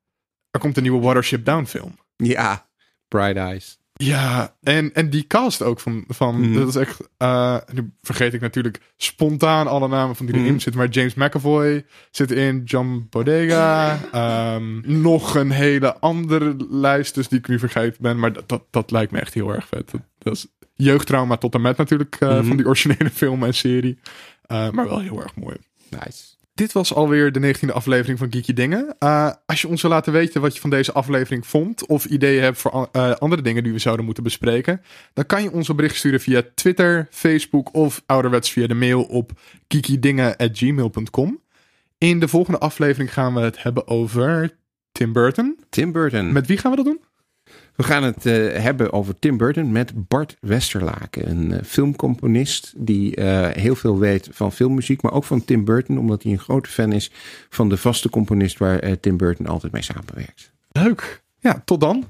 Speaker 1: er komt een nieuwe Watership Down film.
Speaker 2: Ja, Bright Eyes.
Speaker 1: Ja, en, en die cast ook van, van
Speaker 2: Mhm.
Speaker 1: dat is echt, eh, nu vergeet ik natuurlijk spontaan alle namen van die erin
Speaker 2: Mhm.
Speaker 1: zitten, maar James McAvoy zit in, John Bodega, ehm, nog een hele andere lijst, dus die ik nu vergeten ben, maar dat, dat, dat lijkt me echt heel erg vet. Dat, dat is jeugdtrauma tot en met natuurlijk eh,
Speaker 2: Mhm.
Speaker 1: van die originele film en serie, Eh, maar wel heel erg mooi.
Speaker 2: Nice.
Speaker 1: Dit was alweer de 19e aflevering van Geeky Dingen. Uh, als je ons wil laten weten wat je van deze aflevering vond, of ideeën hebt voor uh, andere dingen die we zouden moeten bespreken, dan kan je ons een bericht sturen via Twitter, Facebook of ouderwets via de mail op geekydingen.gmail.com. In de volgende aflevering gaan we het hebben over Tim Burton.
Speaker 2: Tim Burton.
Speaker 1: Met wie gaan we dat doen?
Speaker 2: We gaan het uh, hebben over Tim Burton met Bart Westerlaken, een uh, filmcomponist die uh, heel veel weet van filmmuziek, maar ook van Tim Burton, omdat hij een grote fan is van de vaste componist waar Tim Burton altijd mee samenwerkt.
Speaker 1: Leuk. Ja, tot dan.